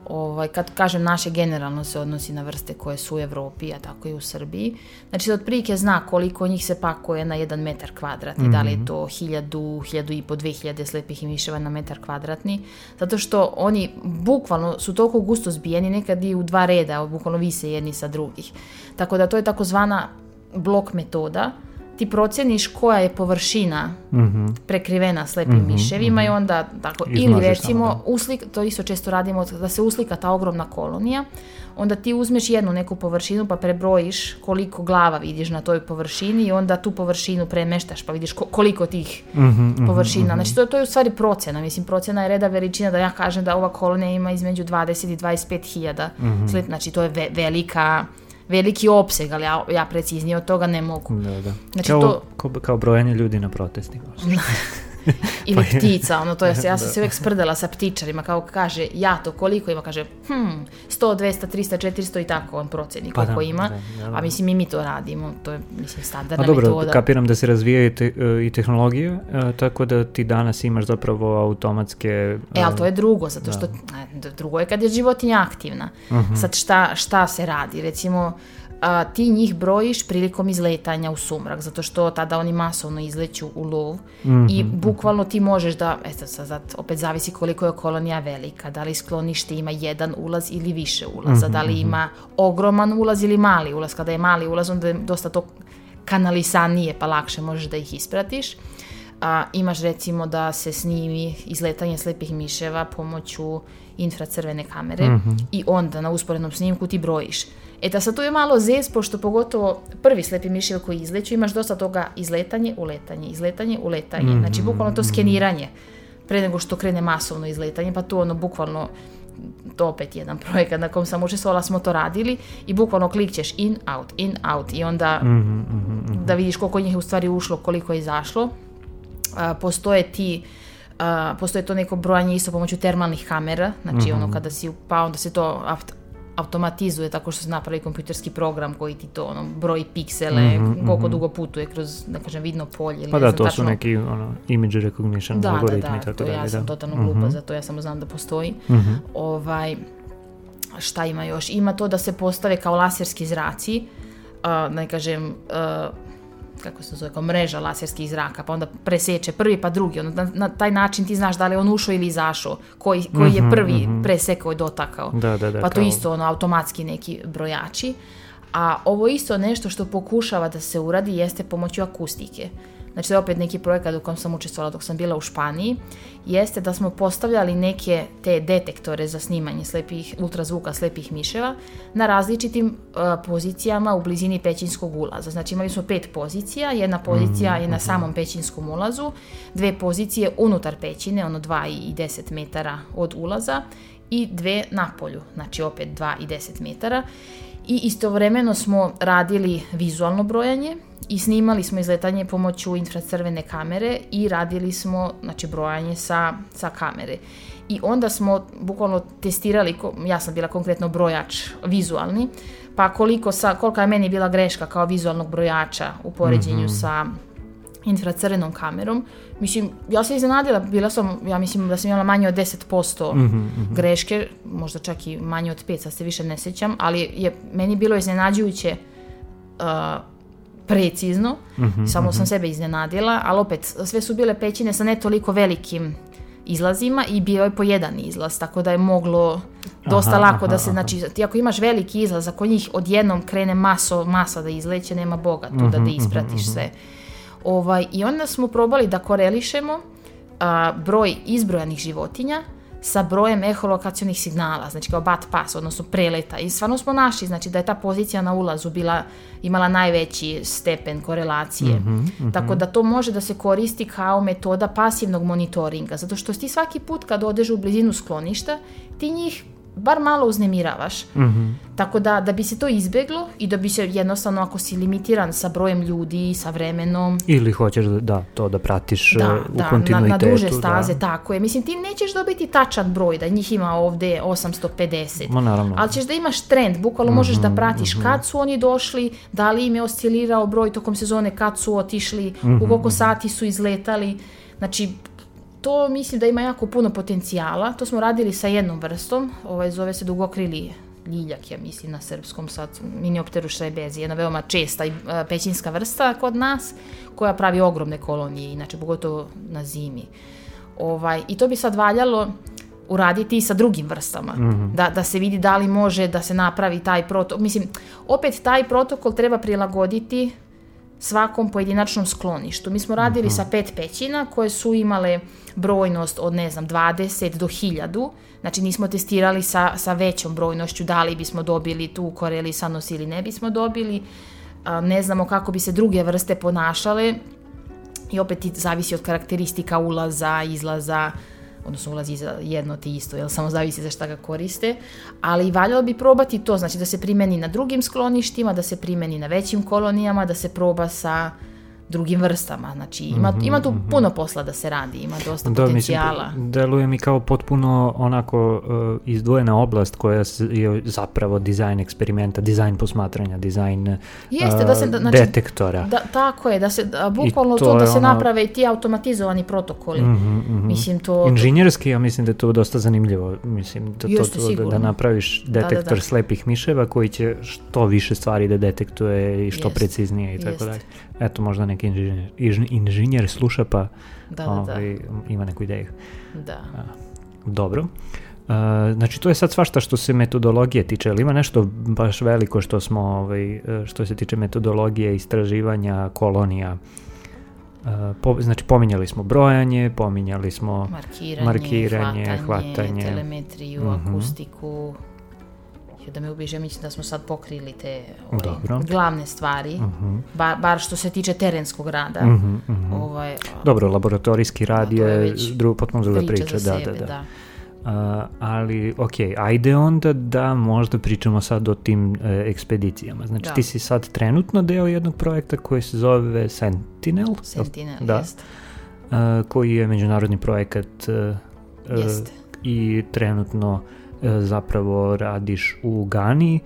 ovaj, kad kažem naše generalno se odnosi na vrste koje su u Evropi, a tako i u Srbiji. Znači da otprilike zna koliko njih se pakuje na jedan metar kvadratni, mm -hmm. da li je mhm. to hiljadu, hiljadu i po dve hiljade slepih miševa na metar kvadratni, zato što oni bukvalno su toliko gusto zbijeni, nekad i u dva reda, bukvalno vise jedni sa drugih. Tako da to je takozvana blok metoda, ti proceniš koja je površina mm -hmm. prekrivena slepim mm -hmm, miševima mm -hmm. i onda tako, ili recimo da. uslik, to isto često radimo da se uslika ta ogromna kolonija onda ti uzmeš jednu neku površinu pa prebrojiš koliko glava vidiš na toj površini i onda tu površinu premeštaš pa vidiš koliko tih mm -hmm, površina. Mm -hmm. Znači to, to je u stvari procena. Mislim, procena je reda veličina da ja kažem da ova kolonija ima između 20 i 25 hiljada. Mm -hmm. Znači to je ve velika veliki opseg, ali ja, ja preciznije od toga ne mogu. Da, da. Znači, kao, to... kao, kao brojanje ljudi na protestima. Ili pa ptica, ono to je, ja sam se uvijek sprdala sa ptičarima, kao kaže, ja to koliko ima, kaže, hm, 100, 200, 300, 400 i tako on proceni koliko pa da, ima, da, da, a mislim i mi to radimo, to je, mislim, standardna dobro, metoda. kapiram da se razvijaju te, i tehnologije, tako da ti danas imaš zapravo automatske... E, ali to je drugo, zato što, da. drugo je kad je životinja aktivna. Uh mhm. -huh. Sad šta, šta se radi, recimo, a, ti njih brojiš prilikom izletanja u sumrak, zato što tada oni masovno izleću u lov mm -hmm. i mhm, bukvalno ti možeš da, eto sad, opet zavisi koliko je kolonija velika, da li sklonište ima jedan ulaz ili više ulaza, mm -hmm. da li mhm. ima ogroman ulaz ili mali ulaz, kada je mali ulaz onda je dosta to kanalisanije pa lakše možeš da ih ispratiš. A, imaš recimo da se snimi izletanje slepih miševa pomoću infracrvene kamere mm -hmm. i onda na usporednom snimku ti brojiš E da sad tu je malo zez, pošto pogotovo prvi slepi mišev koji izleću, imaš dosta toga izletanje, uletanje, izletanje, uletanje. Mm -hmm. Znači, bukvalno to skeniranje pre nego što krene masovno izletanje, pa tu ono bukvalno to opet jedan projekat na kom sam učestvovala, smo to radili i bukvalno klikćeš in, out, in, out i onda mm -hmm, mm -hmm. da vidiš koliko njih u stvari ušlo, koliko je izašlo. A, postoje ti a, postoje to neko brojanje isto pomoću termalnih kamera, znači mm -hmm. ono kada si upao, onda se to automatizuje tako što se napravi kompjuterski program koji ti to ono, broji piksele, mm -hmm, koliko mm -hmm. dugo putuje kroz, da kažem, vidno polje. Pa da, to tačno... su neki ono, image recognition da, da algoritmi da, da, tako to dalje. Ja sam totalno glupa mm -hmm. za to, ja samo znam da postoji. Mm -hmm. ovaj, šta ima još? Ima to da se postave kao laserski zraci, uh, ne kažem, uh, kako se zove, kao mreža laserskih zraka, pa onda preseče prvi pa drugi, onda na, na taj način ti znaš da li on ušao ili izašao, koji, koji je mhm, prvi mm -hmm. presekao i dotakao. Da, da, da, pa to kao... isto ono, automatski neki brojači. A ovo isto nešto što pokušava da se uradi jeste pomoću akustike. Znači to je opet neki projekat u kojem sam učestvovala dok sam bila u Španiji, jeste da smo postavljali neke te detektore za snimanje slepih, ultrazvuka slepih miševa na različitim uh, pozicijama u blizini pećinskog ulaza. Znači imali smo pet pozicija, jedna pozicija mm, je na samom pećinskom ulazu, dve pozicije unutar pećine, ono 2 i 10 metara od ulaza i dve na polju, znači opet 2 i 10 metara. I istovremeno smo radili vizualno brojanje, i snimali smo izletanje pomoću infracrvene kamere i radili smo znači, brojanje sa, sa kamere. I onda smo bukvalno testirali, ja sam bila konkretno brojač vizualni, pa koliko sa, kolika je meni bila greška kao vizualnog brojača u poređenju mm -hmm. sa infracrvenom kamerom. Mislim, ja sam iznenadila, bila sam, ja mislim da sam imala manje od 10% mm -hmm, mm -hmm. greške, možda čak i manje od 5, sad se više ne sećam, ali je meni bilo iznenađujuće uh, precizno, mm -hmm, samo mm -hmm. sam sebe iznenadila, ali opet sve su bile pećine sa ne toliko velikim izlazima i bio je po jedan izlaz, tako da je moglo dosta aha, lako aha, da se, znači, ti ako imaš veliki izlaz, ako njih odjednom krene maso, masa da izleće, nema boga tu mm -hmm, da da ispratiš -hmm. sve. Ovaj, I onda smo probali da korelišemo a, broj izbrojanih životinja sa brojem eholokacionih signala, znači kao bat pas, odnosno preleta. I stvarno smo našli, znači da je ta pozicija na ulazu bila, imala najveći stepen korelacije. Mhm, mhm. Tako da to može da se koristi kao metoda pasivnog monitoringa, zato što ti svaki put kad odeš u blizinu skloništa, ti njih bar malo uznemiravaš. Mhm. Tako da, da bi se to izbeglo i da bi se jednostavno, ako si limitiran sa brojem ljudi, sa vremenom, Ili hoćeš da, da to da pratiš da, uh, u da, na, kontinuitetu. na duže staze, da. tako je. Mislim, ti nećeš dobiti tačan broj, da njih ima ovde 850. Ma naravno. Ali ćeš da imaš trend, bukvalno možeš Mhm, da pratiš kad su oni došli, da li im je oscilirao broj tokom sezone, kad su otišli, Mhm, u koliko sati su izletali. Znači, to mislim da ima jako puno potencijala. To smo radili sa jednom vrstom, ovaj zove se dugokrili ljiljak, ja mislim na srpskom sad, Miniopterus šrebezi, jedna veoma česta i e, pećinska vrsta kod nas, koja pravi ogromne kolonije, inače pogotovo na zimi. Ovaj, I to bi sad valjalo uraditi i sa drugim vrstama, da, da se vidi da li može da se napravi taj protokol. Mislim, opet taj protokol treba prilagoditi svakom pojedinačnom skloništu. Mi smo radili sa pet pećina koje su imale brojnost od, ne znam, 20 do 1000. Znači nismo testirali sa, sa većom brojnošću da li bismo dobili tu korelisanost ili ne bismo dobili. Ne znamo kako bi se druge vrste ponašale i opet i zavisi od karakteristika ulaza, izlaza, odnosno ulazi za jedno te isto, jel samo zavisi za šta ga koriste, ali valjalo bi probati to, znači da se primeni na drugim skloništima, da se primeni na većim kolonijama, da se proba sa drugim vrstama, znači ima, ima tu puno posla da se radi, ima dosta Da, mislim, potencijala. deluje mi kao potpuno onako uh, izdvojena oblast koja je zapravo dizajn eksperimenta, dizajn posmatranja, dizajn Jeste, uh, da se, da, znači, detektora. Da, tako je, da se, da, bukvalno to to, da se ono- naprave i ti automatizovani protokoli. Mislim, to... Inženjerski, ja mislim da je to dosta zanimljivo. Mislim, da, to, Jeste, to, da, da napraviš da, detektor da. slepih miševa koji će što više stvari da detektuje i što Jeste, preciznije i tako jeste. dalje. Eto, možda neki inženjer, inž- inženjer sluša pa Da, da, da. ovaj, ima neku ideju. da. Dobro. Uh, znači to je sad svašta što se metodologije tiče, ali ima nešto baš veliko što smo, ovaj, uh, što se tiče metodologije, istraživanja, kolonija. Uh, po, znači pominjali smo brojanje, pominjali smo Markiranje, Markiranje, hvatanje, hvatanje. telemetriju, Mhm. akustiku. Da me ubiže, mislim da smo sad pokrili te ovaj, Dobro. glavne stvari, Mhm, bar, bar što se tiče terenskog rada. mhm, mhm. Ovaj, a, Dobro, laboratorijski rad to je je drugo, potpuno druga priča priča, da, sebe, da, da. Uh, ali, ok, ajde onda da možda pričamo sad o tim e, ekspedicijama. Znači Da. ti si sad trenutno deo jednog projekta koji se zove Sentinel, Sentinel, da, jest. uh, koji je međunarodni projekat uh, uh, Jeste. i trenutno uh, zapravo radiš u Gani,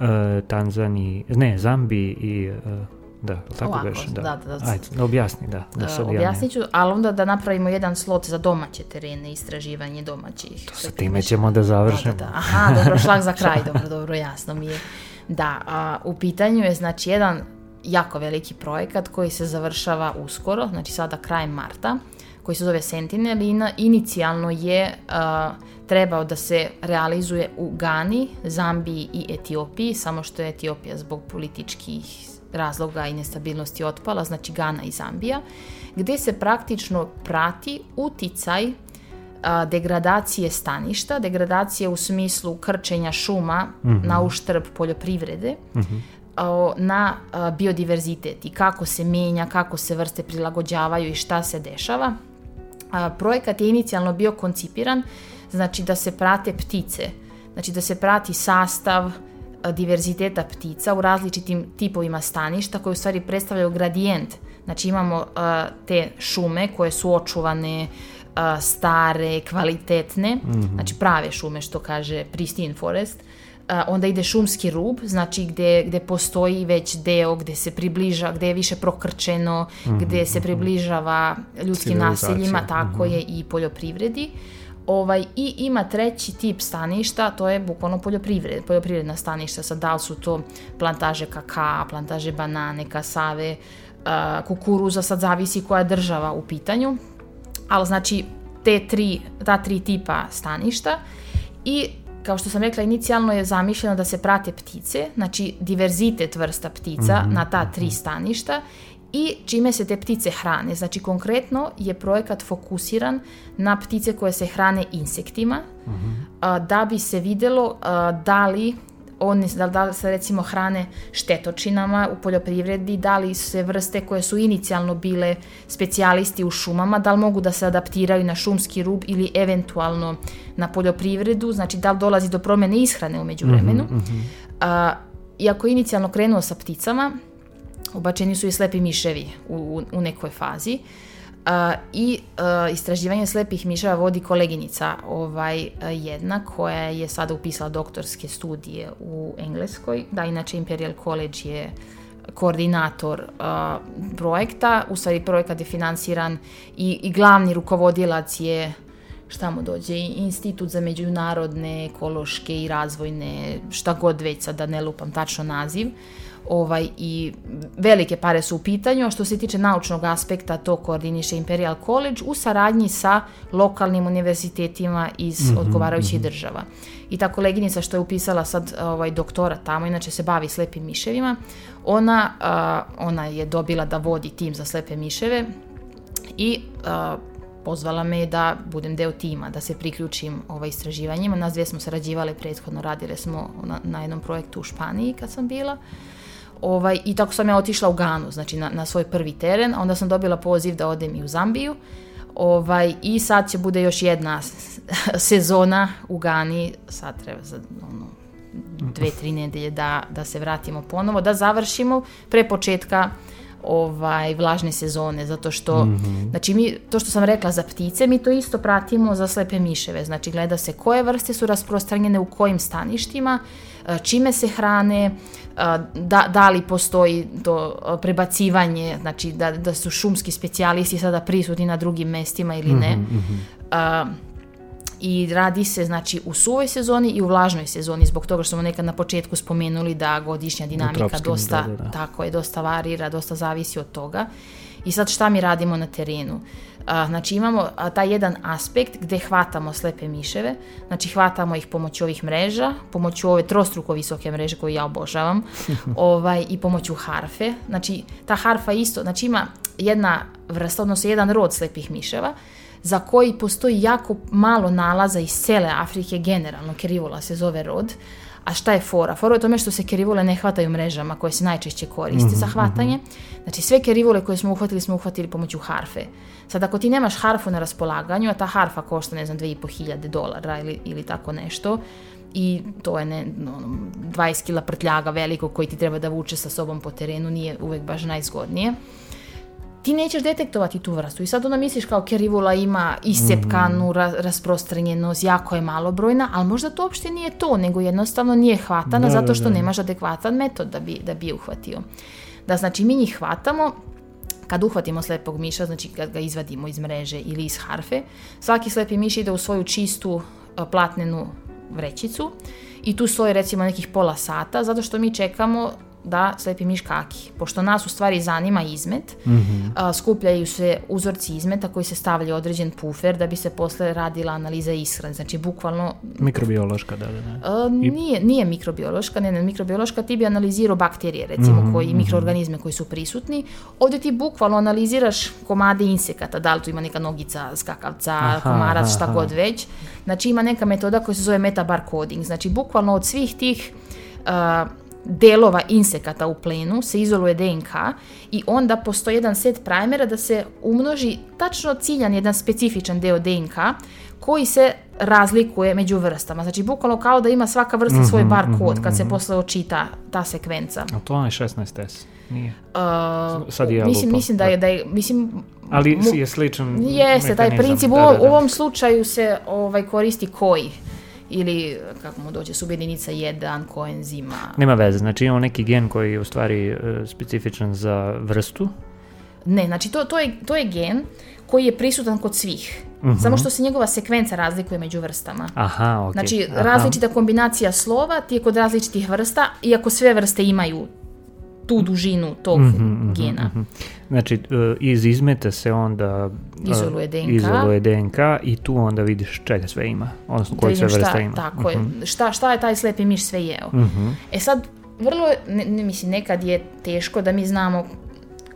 uh, Tanzaniji, ne, Zambiji i uh, da, tako Ovako, beše, da, da, da. Ajde, da objasni, da, da Uh, sad ja ne- objasnit ću, ali onda da napravimo jedan slot za domaće terene, istraživanje domaćih. Sa time ćemo da završimo. Da, da, da. Aha, dobro, šlag za kraj, dobro, dobro, jasno mi je. Da, a, u pitanju je znači jedan jako veliki projekat koji se završava uskoro, znači sada krajem marta, koji se zove Sentinel i na- inicijalno je a, trebao da se realizuje u Gani, Zambiji i Etiopiji, samo što je Etiopija zbog političkih razloga i nestabilnosti otpala, znači Gana i Zambija, gde se praktično prati uticaj a, degradacije staništa, degradacije u smislu krčenja šuma na uštrb poljoprivrede, a, na a, biodiverzitet i kako se menja, kako se vrste prilagođavaju i šta se dešava. A, projekat je inicijalno bio koncipiran, znači da se prate ptice, znači da se prati sastav diverziteta ptica u različitim tipovima staništa koje u stvari predstavljaju gradijent. Znači imamo a, te šume koje su očuvane, a, stare, kvalitetne, znači prave šume što kaže pristine forest, onda ide šumski rub, znači gde, gde postoji već deo gde se približa, gde je više prokrčeno, gde se približava ljudskim naseljima, tako je i poljoprivredi. Ovaj, I ima treći tip staništa, to je bukvalno poljoprivred, poljoprivredna staništa, sad da li su to plantaže kakaa, plantaže banane, kasave, kukuruza, sad zavisi koja je država u pitanju, ali znači te tri, ta tri tipa staništa i kao što sam rekla, inicijalno je zamišljeno da se prate ptice, znači diverzitet vrsta ptica na ta tri staništa i čime se te ptice hrane. Znači konkretno je projekat fokusiran na ptice koje se hrane insektima da bi se vidjelo da li oni, da, da li se recimo hrane štetočinama u poljoprivredi, da li se vrste koje su inicijalno bile specijalisti u šumama, da li mogu da se adaptiraju na šumski rub ili eventualno na poljoprivredu, znači da li dolazi do promjene ishrane u međuvremenu. Mm iako je inicijalno krenuo sa pticama, ubačeni su i slepi miševi u, u nekoj fazi. I istraživanje slepih miševa vodi koleginica ovaj, jedna koja je sada upisala doktorske studije u Engleskoj. Da, inače Imperial College je koordinator projekta, u stvari projekat je financiran i, i glavni rukovodilac je šta mu dođe, institut za međunarodne, ekološke i razvojne, šta god već sad da ne lupam tačno naziv ovaj, i velike pare su u pitanju, a što se tiče naučnog aspekta to koordiniše Imperial College u saradnji sa lokalnim univerzitetima iz mm odgovarajućih mhm. država. I ta koleginica što je upisala sad ovaj, doktora tamo, inače se bavi slepim miševima, ona, ona je dobila da vodi tim za slepe miševe i pozvala me da budem deo tima, da se priključim ovaj, istraživanjima. Nas dvije smo sarađivale prethodno, radile smo na, na jednom projektu u Španiji kad sam bila. Ovaj, I tako sam ja otišla u Ganu, znači na, na svoj prvi teren, onda sam dobila poziv da odem i u Zambiju. Ovaj, I sad će bude još jedna sezona u Gani, sad treba za ono, dve, tri nedelje da, da se vratimo ponovo, da završimo pre početka ovaj vlažne sezone zato što mm znači mi to što sam rekla za ptice mi to isto pratimo za slepe miševe znači gleda se koje vrste su rasprostranjene u kojim staništima čime se hrane e, da, da li postoji to prebacivanje znači da, da su šumski specijalisti sada prisutni na drugim mestima ili ne mm i radi se znači u suvoj sezoni i u vlažnoj sezoni zbog toga što smo nekad na početku spomenuli da godišnja dinamika dosta tako je dosta varira, dosta zavisi od toga. I sad šta mi radimo na terenu? Znači imamo taj jedan aspekt gdje hvatamo slepe miševe, znači hvatamo ih pomoću ovih mreža, pomoću ove trostruko visoke mreže koju ja obožavam ovaj, i pomoću harfe. Znači ta harfa isto, znači ima jedna vrsta, odnosno jedan rod slepih miševa za koji postoji jako malo nalaza iz cele Afrike generalno, kerivola se zove rod. A šta je fora? Fora je tome što se kerivole ne hvataju mrežama koje se najčešće koriste za mhm, hvatanje. Mhm. Znači sve kerivole koje smo uhvatili smo uhvatili pomoću harfe. Sad ako ti nemaš harfu na raspolaganju, a ta harfa košta ne znam 2500 dolara ili, ili tako nešto, i to je ne, no, 20 kila prtljaga veliko koji ti treba da vuče sa sobom po terenu, nije uvijek baš najzgodnije ti nećeš detektovati tu vrstu. I sad onda misliš kao kerivula ima iscepkanu mm. rasprostranjenost, jako je malobrojna, ali možda to uopšte nije to, nego jednostavno nije hvatana zato što nemaš adekvatan metod da bi, da bi je uhvatio. Da znači mi njih hvatamo, kad uhvatimo slepog miša, znači kad ga izvadimo iz mreže ili iz harfe, svaki slepi miš ide u svoju čistu platnenu vrećicu i tu stoji recimo nekih pola sata zato što mi čekamo da slepi miš kaki. Pošto nas u stvari zanima izmet, mm skupljaju se uzorci izmeta koji se stavljaju određen pufer da bi se posle radila analiza ishrane. Znači, bukvalno... Mikrobiološka, da, da, nije, nije mikrobiološka, ne, ne, mikrobiološka ti bi analizirao bakterije, recimo, mm koji, mhm. mikroorganizme koji su prisutni. Ovdje ti bukvalno analiziraš komade insekata, da li tu ima neka nogica, skakavca, aha, komarac, šta god već. Znači, ima neka metoda koja se zove metabar coding. Znači, bukvalno od svih tih delova insekata u plenu se izoluje DNK i onda postoji jedan set primera da se umnoži tačno ciljan jedan specifičan deo DNK koji se razlikuje među vrstama. Znači, bukvalno kao da ima svaka vrsta svoj mhm, bar kod kad se mhm, posle očita ta sekvenca. A to je 16S? Nije. Uh, Sad je mislim, mislim da je, da je mislim, ali je sličan Jeste, taj princip. u, ovom slučaju se ovaj, koristi koji ili kako mu dođe subjedinica jedan koenzima. Nema veze, znači imamo neki gen koji je u stvari e, specifičan za vrstu? Ne, znači to, to, je, to je gen koji je prisutan kod svih. Mhm. Samo što se njegova sekvenca razlikuje među vrstama. Aha, okay. Znači, različita kombinacija slova ti je kod različitih vrsta, iako sve vrste imaju tu dužinu tog mhm, mhm, gena. Mhm. Znači, e, iz izmeta se onda e, izoluje DNK. izoluje DNK i tu onda vidiš čega sve ima, odnosno koje sve vrste ima. Tako je. Šta, šta je taj slepi miš sve jeo. E sad, vrlo, ne, mislim, nekad je teško da mi znamo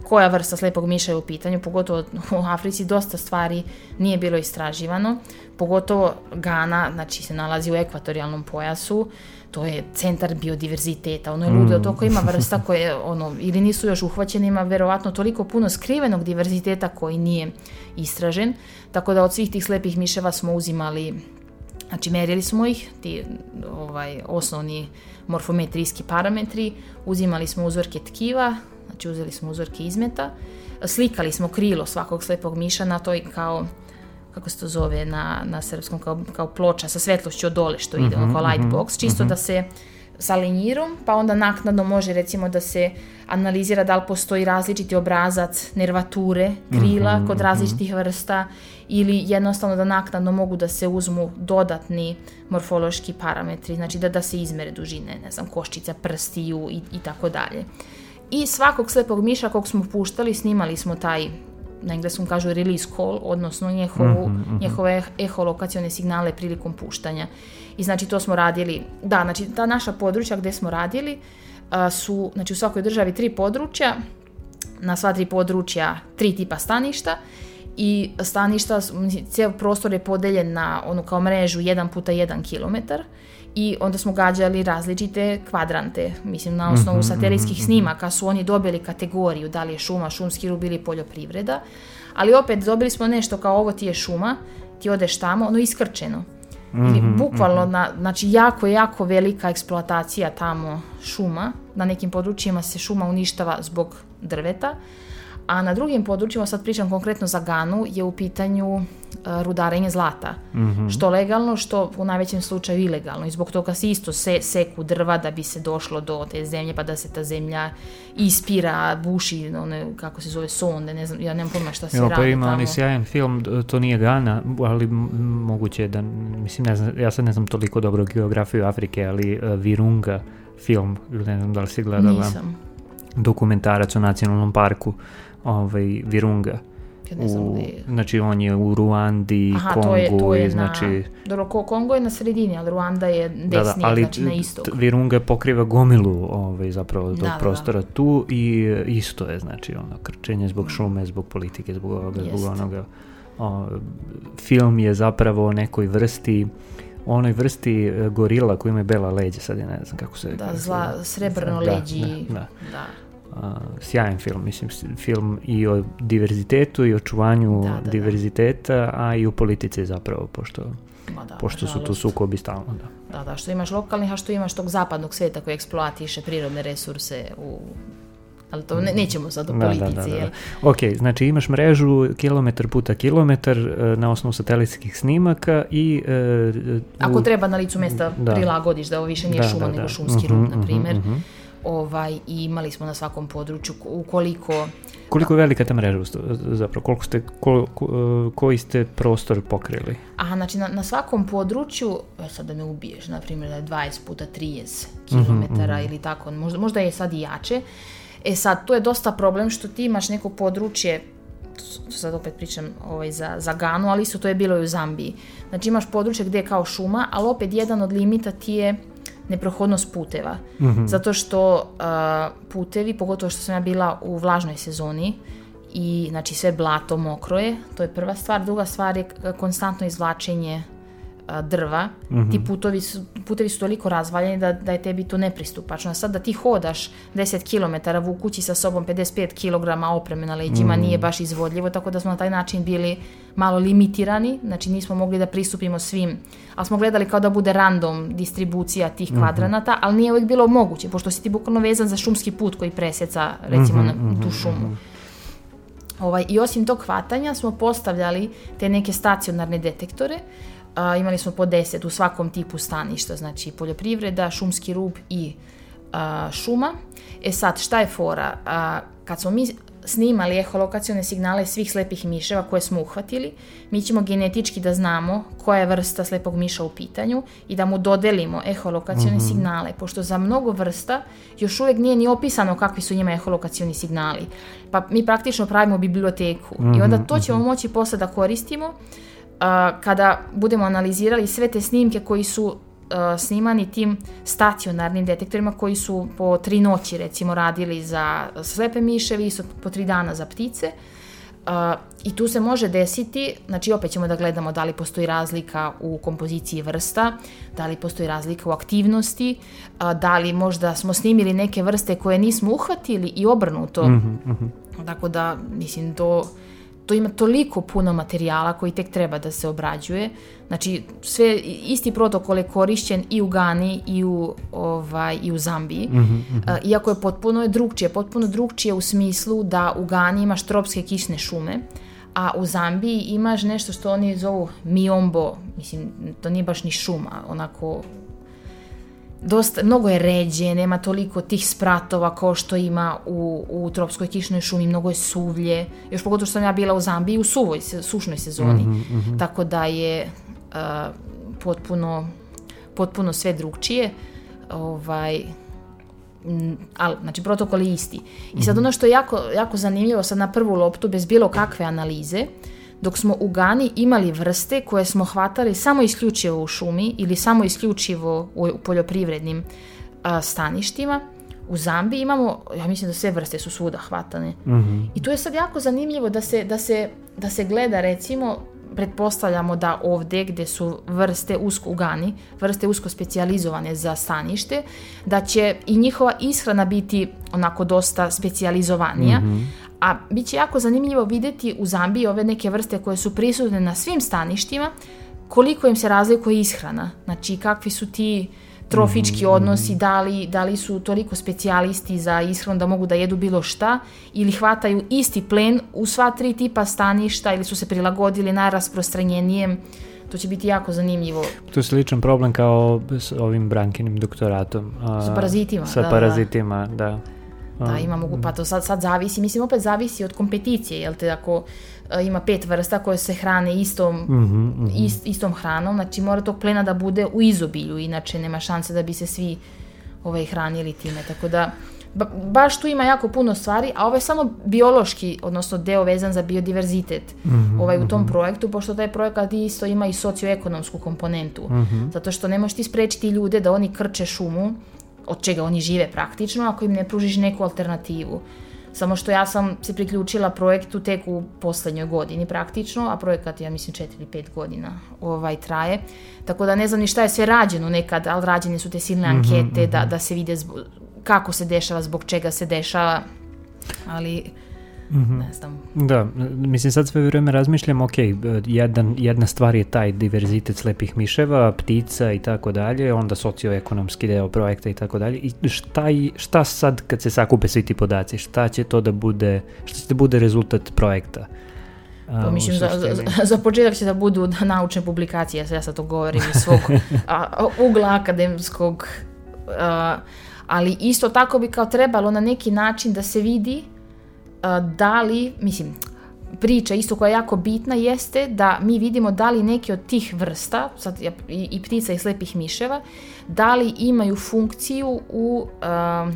koja vrsta slepog miša je u pitanju, pogotovo u Africi dosta stvari nije bilo istraživano, pogotovo Gana, znači se nalazi u ekvatorijalnom pojasu, to je centar biodiverziteta, ono je ludo, mm. toliko ima vrsta koje, ono, ili nisu još uhvaćene, ima verovatno toliko puno skrivenog diverziteta koji nije istražen, tako da od svih tih slepih miševa smo uzimali, znači merili smo ih, ti ovaj, osnovni morfometrijski parametri, uzimali smo uzorke tkiva, znači uzeli smo uzorke izmeta, slikali smo krilo svakog slepog miša na toj kao kako se to zove na, na srpskom, kao, kao ploča sa svetlošću od dole što ide, mm -hmm, kao light mhm, box, čisto mm -hmm. da se sa linjirom, pa onda naknadno može recimo da se analizira da li postoji različiti obrazac nervature krila mm -hmm, kod mhm. različitih vrsta ili jednostavno da naknadno mogu da se uzmu dodatni morfološki parametri, znači da, da se izmere dužine, ne znam, koščica, prstiju i, i tako dalje. I svakog slepog miša kog smo puštali, snimali smo taj na engleskom kažu release call, odnosno njehovu, mm -hmm. njehove eholokacione signale prilikom puštanja. I znači to smo radili, da, znači ta naša područja gde smo radili a, su, znači u svakoj državi tri područja, na sva tri područja tri tipa staništa i staništa, cijel prostor je podeljen na onu kao mrežu 1 puta 1 km i onda smo gađali različite kvadrante, mislim na osnovu -hmm, satelitskih -hmm. snimaka su oni dobili kategoriju da li je šuma, šumski rub ili poljoprivreda, ali opet dobili smo nešto kao ovo ti je šuma, ti odeš tamo, ono iskrčeno. -hmm, bukvalno, na, znači jako, jako velika eksploatacija tamo šuma, na nekim područjima se šuma uništava zbog drveta, a na drugim područjima, sad pričam konkretno za Ganu, je u pitanju rudarenje zlata. Mm -hmm. Što legalno, što u najvećem slučaju ilegalno. I zbog toga se isto se, seku drva da bi se došlo do te zemlje, pa da se ta zemlja ispira, buši, one, kako se zove, sonde, ne znam, ja nemam pojma šta se Evo, radi pa ima onaj sjajan film, to nije Gana, ali moguće je da, mislim, ne znam, ja sad ne znam toliko dobro geografiju Afrike, ali uh, Virunga film, ne znam da li si gledala. Nisam. Dokumentarac o nacionalnom parku ovaj, Virunga. Ja ne znam u, je. znači on je u Ruandi, Aha, Kongu to je, to je i znači... Na, dobro, Kongo je na sredini, ali Ruanda je desnije, da, da, ali znači na istok. Virunga pokriva gomilu ovaj, zapravo tog Da, da, prostora tu i isto je znači ono krčenje zbog šume, zbog politike, zbog ovoga, zbog Jest. onoga. O, film je zapravo o nekoj vrsti onoj vrsti e, gorila koji imaju bela leđa, sad ja ne znam kako se... Da, zla, srebrno Da, leđi. Da, da. da. Sjajan film, mislim, film i o diverzitetu i očuvanju Da, da, da. diverziteta, a i u politici zapravo, pošto, Ma da, pošto su tu sukobi stalno, da. Da, da, što imaš lokalnih, a što imaš tog zapadnog sveta koji eksploatiše prirodne resurse u... Ali to ne, nećemo sad o Da, da, politici, da, da, da. Ok, znači imaš mrežu kilometar puta kilometar e, na osnovu satelitskih snimaka i... e, Ako treba na licu mesta Da. prilagodiš da ovo više nije Da, šuma da, nego da. šumski Mhm, rub, na mhm, primjer. mhm. Ovaj, I imali smo na svakom području ukoliko... Koliko je velika ta mreža zapravo? Koliko ste, ko, ko- e, koji ste prostor pokrili? Aha, znači na, na svakom području, e, sad da me ubiješ, na primjer da je 20 puta 30 km Mhm, ili tako, možda, možda je sad i jače. E sad, tu je dosta problem što ti imaš neko područje, to sad opet pričam ovaj, za, za Ganu, ali isto to je bilo i u Zambiji. Znači imaš područje gdje je kao šuma, ali opet jedan od limita ti je neprohodnost puteva. Zato što uh, putevi, pogotovo što sam ja bila u vlažnoj sezoni, i znači sve blato mokro je, to je prva stvar. Druga stvar je k- konstantno izvlačenje drva. Ti putovi su, putevi su toliko razvaljeni da, da je tebi to nepristupačno. A sad da ti hodaš 10 km vukući sa sobom 55 kg opreme na leđima nije baš izvodljivo, tako da smo na taj način bili malo limitirani, znači nismo mogli da pristupimo svim, ali smo gledali kao da bude random distribucija tih kvadranata, ali nije uvijek bilo moguće, pošto si ti bukvalno vezan za šumski put koji preseca recimo na tu šumu. Ovaj, I osim tog hvatanja smo postavljali te neke stacionarne detektore. A, imali smo po 10 u svakom tipu staništa, znači poljoprivreda, šumski rub i a, šuma. E sad, šta je fora? A, kad smo mi snimali eholokacione signale svih slepih miševa koje smo uhvatili, mi ćemo genetički da znamo koja je vrsta slepog miša u pitanju i da mu dodelimo eholokacione signale, pošto za mnogo vrsta još uvijek nije ni opisano kakvi su njima eholokacioni signali. Pa mi praktično pravimo biblioteku i onda to ćemo moći posle da koristimo a, kada budemo analizirali sve te snimke koji su snimani tim stacionarnim detektorima koji su po tri noći recimo radili za slepe miševi, isto po tri dana za ptice. I tu se može desiti, znači opet ćemo da gledamo da li postoji razlika u kompoziciji vrsta, da li postoji razlika u aktivnosti, da li možda smo snimili neke vrste koje nismo uhvatili i obrnuto. Mm -hmm. Tako da, mislim, to to ima toliko puno materijala koji tek treba da se obrađuje. Znači, sve, isti protokol je korišćen i u Gani i u, ovaj, i u Zambiji. Mm -hmm. uh, iako je potpuno je drugčije. Potpuno drugčije u smislu da u Gani imaš tropske kišne šume, a u Zambiji imaš nešto što oni zovu miombo, mislim, to nije baš ni šuma, onako dosta, mnogo je ređe, nema toliko tih spratova kao što ima u, u tropskoj kišnoj šumi, mnogo je suvlje, još pogotovo što sam ja bila u Zambiji u suvoj, sušnoj sezoni, mm -hmm, mm -hmm. tako da je uh, potpuno, potpuno sve drugčije, ovaj, ali, znači, protokol je isti. I sad mhm. ono što je jako, jako zanimljivo, sad na prvu loptu, bez bilo kakve analize, uh, dok smo u Gani imali vrste koje smo hvatali samo isključivo u šumi ili samo isključivo u poljoprivrednim a, staništima, u Zambiji imamo, ja mislim da sve vrste su svuda hvatane. Mm -hmm. I tu je sad jako zanimljivo da se, da se, da se gleda recimo pretpostavljamo da ovde gde su vrste usko ugani, vrste usko specijalizovane za stanište, da će i njihova ishrana biti onako dosta specijalizovanija, mm -hmm. A bit će jako zanimljivo videti u Zambiji ove neke vrste koje su prisutne na svim staništima, koliko im se razlikuje ishrana, znači kakvi su ti trofički mhm, odnosi, da li, da li su toliko specijalisti za ishranu da mogu da jedu bilo šta ili hvataju isti plen u sva tri tipa staništa ili su se prilagodili najrasprostranjenijem to će biti jako zanimljivo. To je sličan problem kao s ovim Brankinim doktoratom. A, sa parazitima. Sa da, parazitima, da. da. Da, ima mogu, pa to sad, sad zavisi, mislim opet zavisi od kompeticije, jel te, ako ima pet vrsta koje se hrane istom, mm -hmm, mm -hmm. Ist, istom hranom, znači mora tog plena da bude u izobilju, inače nema šanse da bi se svi ovaj, hranili time, tako da ba, baš tu ima jako puno stvari, a ovo je samo biološki, odnosno deo vezan za biodiverzitet mm -hmm, ovaj, u tom mm -hmm. projektu, pošto taj projekat isto ima i socioekonomsku komponentu, mm -hmm. zato što ne možeš ti sprečiti ljude da oni krče šumu, od čega oni žive praktično, ako im ne pružiš neku alternativu. Samo što ja sam se priključila projektu tek u poslednjoj godini praktično, a projekat ja mislim 4 ili 5 godina ovaj traje. Tako da ne znam ni šta je sve rađeno nekad, ali rađene su te silne mhm, ankete mm -hmm, da, da se vide zbog, kako se dešava, zbog čega se dešava. Ali Mm -hmm. Ne znam. Da, mislim sad sve vreme razmišljam, ok, jedan, jedna stvar je taj diverzitet slepih miševa, ptica i tako dalje, onda socioekonomski deo projekta i tako dalje. I šta, šta sad kad se sakupe svi ti podaci, šta će to da bude, šta će da bude rezultat projekta? Pa mislim, za, za, za početak će da budu naučne publikacije, ja sad to govorim iz svog a, ugla akademskog, a, ali isto tako bi kao trebalo na neki način da se vidi da li, mislim, priča isto koja je jako bitna jeste da mi vidimo da li neki od tih vrsta, sad i, i ptica i slepih miševa, da li imaju funkciju u uh,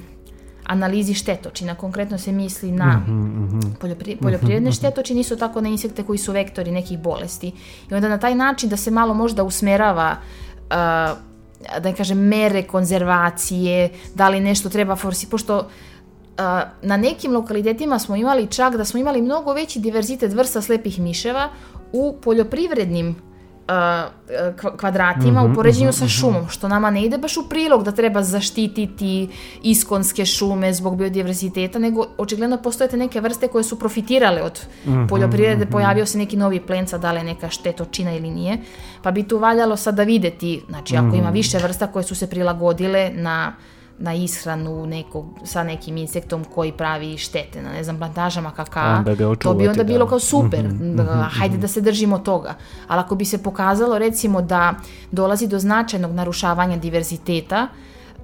analizi štetočina. Konkretno se misli na mm -hmm, poljopri, poljoprivredne -hmm. štetočine, isto tako na insekte koji su vektori nekih bolesti. I onda na taj način da se malo možda usmerava uh, da ne kažem, mere konzervacije, da li nešto treba forsi, pošto na nekim lokalitetima smo imali čak da smo imali mnogo veći diverzitet vrsta slepih miševa u poljoprivrednim kvadratima mm -hmm, u poređenju mm -hmm, sa mhm. šumom, što nama ne ide baš u prilog da treba zaštititi iskonske šume zbog biodiverziteta, nego očigledno postojete neke vrste koje su profitirale od mm -hmm, poljoprivrede, mhm. pojavio se neki novi plenca, da li je neka štetočina ili nije, pa bi tu valjalo sada videti, znači ako ima mhm. više vrsta koje su se prilagodile na na ishranu nekog, sa nekim insektom koji pravi štete na, ne znam, plantažama kakao, to bi onda da. bilo kao super, mm -hmm, da, hajde da se držimo toga. Ali ako bi se pokazalo recimo da dolazi do značajnog narušavanja diverziteta,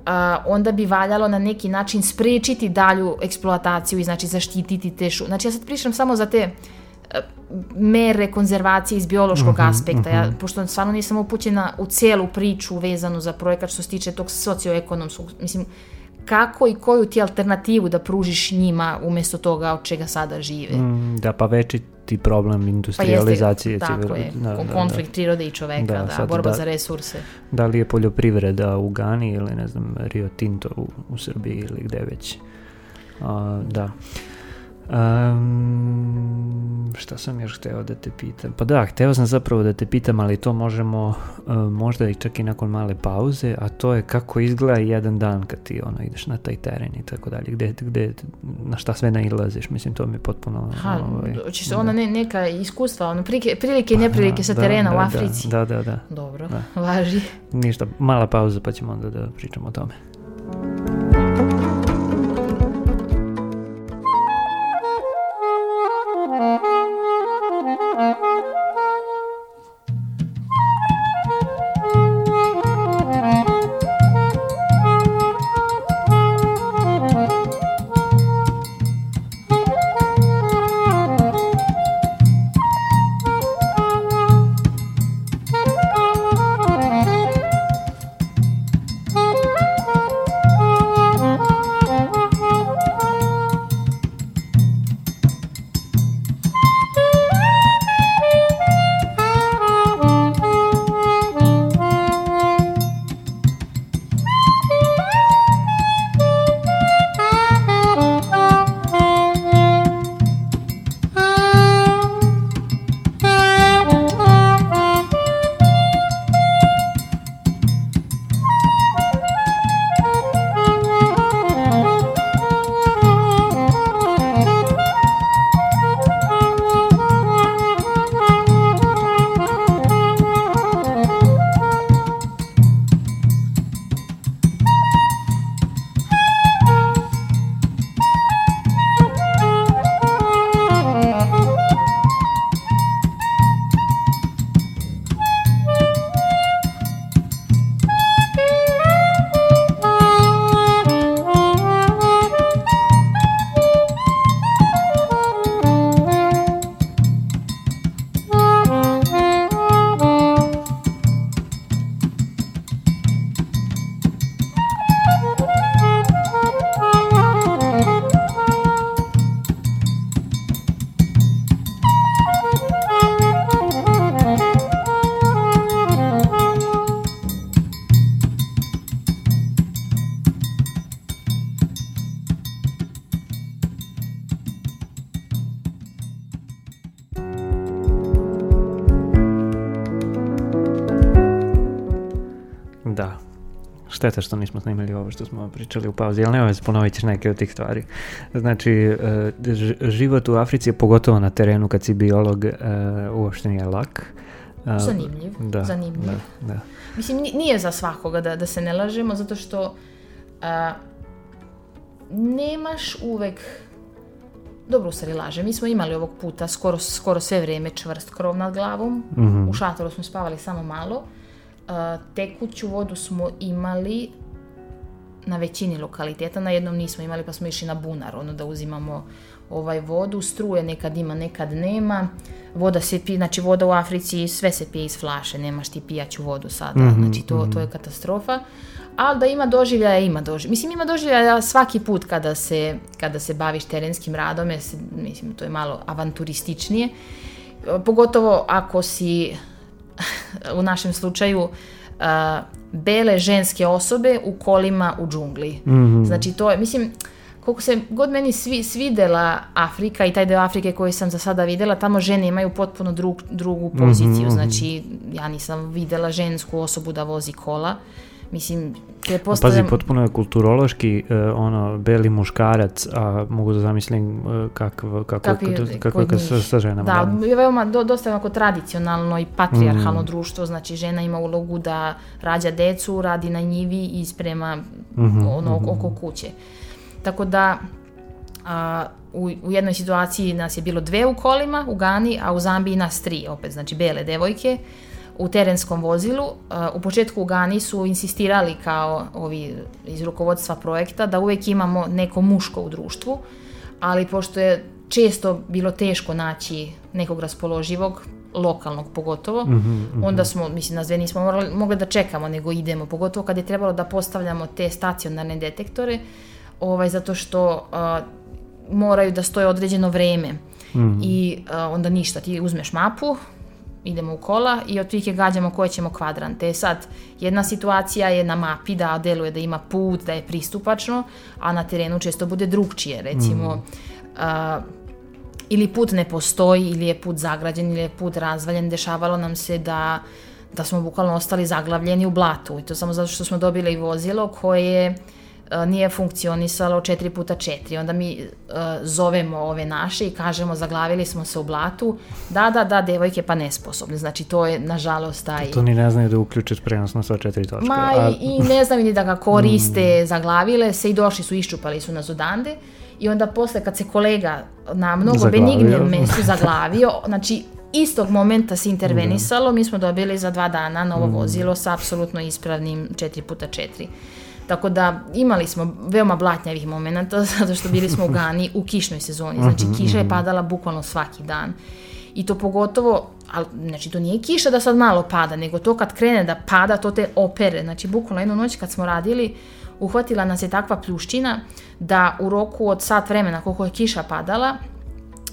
Uh, onda bi valjalo na neki način sprečiti dalju eksploataciju i znači zaštititi te šu. Znači ja sad pričam samo za te mere konzervacije iz biološkog mm -hmm, aspekta. Ja, mhm. pošto stvarno nisam upućena u celu priču vezanu za projekat što se tiče tog socioekonomskog, mislim, kako i koju ti alternativu da pružiš njima umesto toga od čega sada žive. Mm, da, pa veći ti problem industrializacije. Pa jeste, tako je, konflikt prirode i čoveka, da, borba za resurse. Da li je poljoprivreda u Gani ili ne znam Rio Tinto u, u Srbiji ili gde već. da. Um, šta sam još hteo da te pitam? Pa da, hteo sam zapravo da te pitam, ali to možemo možda i čak i nakon male pauze, a to je kako izgleda jedan dan kad ti ono, ideš na taj teren i tako dalje, gde, gde, na šta sve nailaziš, mislim to mi je potpuno... Ha, ovaj, se ona ne, neka iskustva, ono, prilike, prilike i neprilike sa terena da, u Africi. Da, da, da. Dobro, važi. Ništa, mala pauza pa ćemo onda da pričamo o tome. Šteta što nismo snimali ovo što smo pričali u pauzi, ali nema ponovit ćeš neke od tih stvari. Znači, e, život u Africi je pogotovo na terenu kad si biolog e, uopšte nije lak. E, zanimljiv, da, zanimljiv. Da, da. Mislim, nije za svakoga da, da se ne lažemo, zato što a, nemaš uvek dobro se laže. Mi smo imali ovog puta skoro, skoro sve vrijeme čvrst krov nad glavom. Mhm. U šatoru smo spavali samo malo tekuću vodu smo imali na većini lokaliteta, na jednom nismo imali pa smo išli na bunar, ono da uzimamo ovaj vodu, struje nekad ima, nekad nema, voda se pije, znači voda u Africi sve se pije iz flaše, nemaš ti pijaću vodu sada, mm znači to, to je mhm. katastrofa, ali da ima doživljaja, ima doživljaja, mislim ima doživljaja svaki put kada se, kada se baviš terenskim radom, mislim to je malo avanturističnije, pogotovo ako si u našem slučaju uh, bele ženske osobe u kolima u džungli. Mhm. Znači to je, mislim, koliko se god meni svi, svidela Afrika i taj deo Afrike koji sam za sada vidjela, tamo žene imaju potpuno drugu poziciju. Mhm, mhm. Znači, ja nisam vidjela žensku osobu da vozi kola. Mislim, Pazi, potpuno je kulturološki uh, ono, beli muškarac, a mogu da zamislim uh, kako, kako, kako, je sa, sa ženama. Da, je veoma, do, dosta onako tradicionalno i patrijarhalno mm. društvo, znači žena ima ulogu da rađa decu, radi na njivi i sprema mm ono, mm oko kuće. Tako da, a, u, u jednoj situaciji nas je bilo dve u kolima u Gani, a u Zambiji nas tri, opet, znači bele devojke u terenskom vozilu. U početku u Gani su insistirali kao ovi iz rukovodstva projekta da uvijek imamo neko muško u društvu, ali pošto je često bilo teško naći nekog raspoloživog, lokalnog pogotovo, mhm, mhm. onda smo, mislim, nas dve nismo morali, mogli da čekamo, nego idemo, pogotovo kad je trebalo da postavljamo te stacionarne detektore, ovaj, zato što moraju da stoje određeno vreme mm. i onda ništa, ti uzmeš mapu, idemo u kola i otprilike gađamo koje ćemo kvadrante. Sad, jedna situacija je na mapi da deluje da ima put, da je pristupačno, a na terenu često bude drugčije, recimo mm. ili put ne postoji, ili je put zagrađen, ili je put razvaljen. Dešavalo nam se da da smo bukvalno ostali zaglavljeni u blatu i to samo zato što smo dobili vozilo koje E, nije funkcionisalo 4 puta 4 onda mi uh, zovemo ove naše i kažemo zaglavili smo se u blatu. Da, da, da, devojke pa nesposobne. Znači to je nažalost taj to ni ne znaju da uključe prenos na sva četiri točke ma A... i, i ne znaju ni da ga koriste mm. zaglavile se i došli su, iščupali su nas odande. I onda posle kad se kolega na mnogo zaglavio. benignijem mestu zaglavio znači istog momenta se intervenisalo, mi smo dobili za dva dana novo mm. vozilo sa apsolutno ispravnim 4 puta 4 tako da imali smo veoma blatnjavih momenta zato što bili smo u Gani u kišnoj sezoni. Znači mhm, kiša je mhm. padala bukvalno svaki dan. I to pogotovo, ali, znači to nije kiša da sad malo pada, nego to kad krene da pada, to te opere. Znači bukvalno jednu noć kad smo radili, uhvatila nas je takva pljuščina da u roku od sat vremena koliko je kiša padala,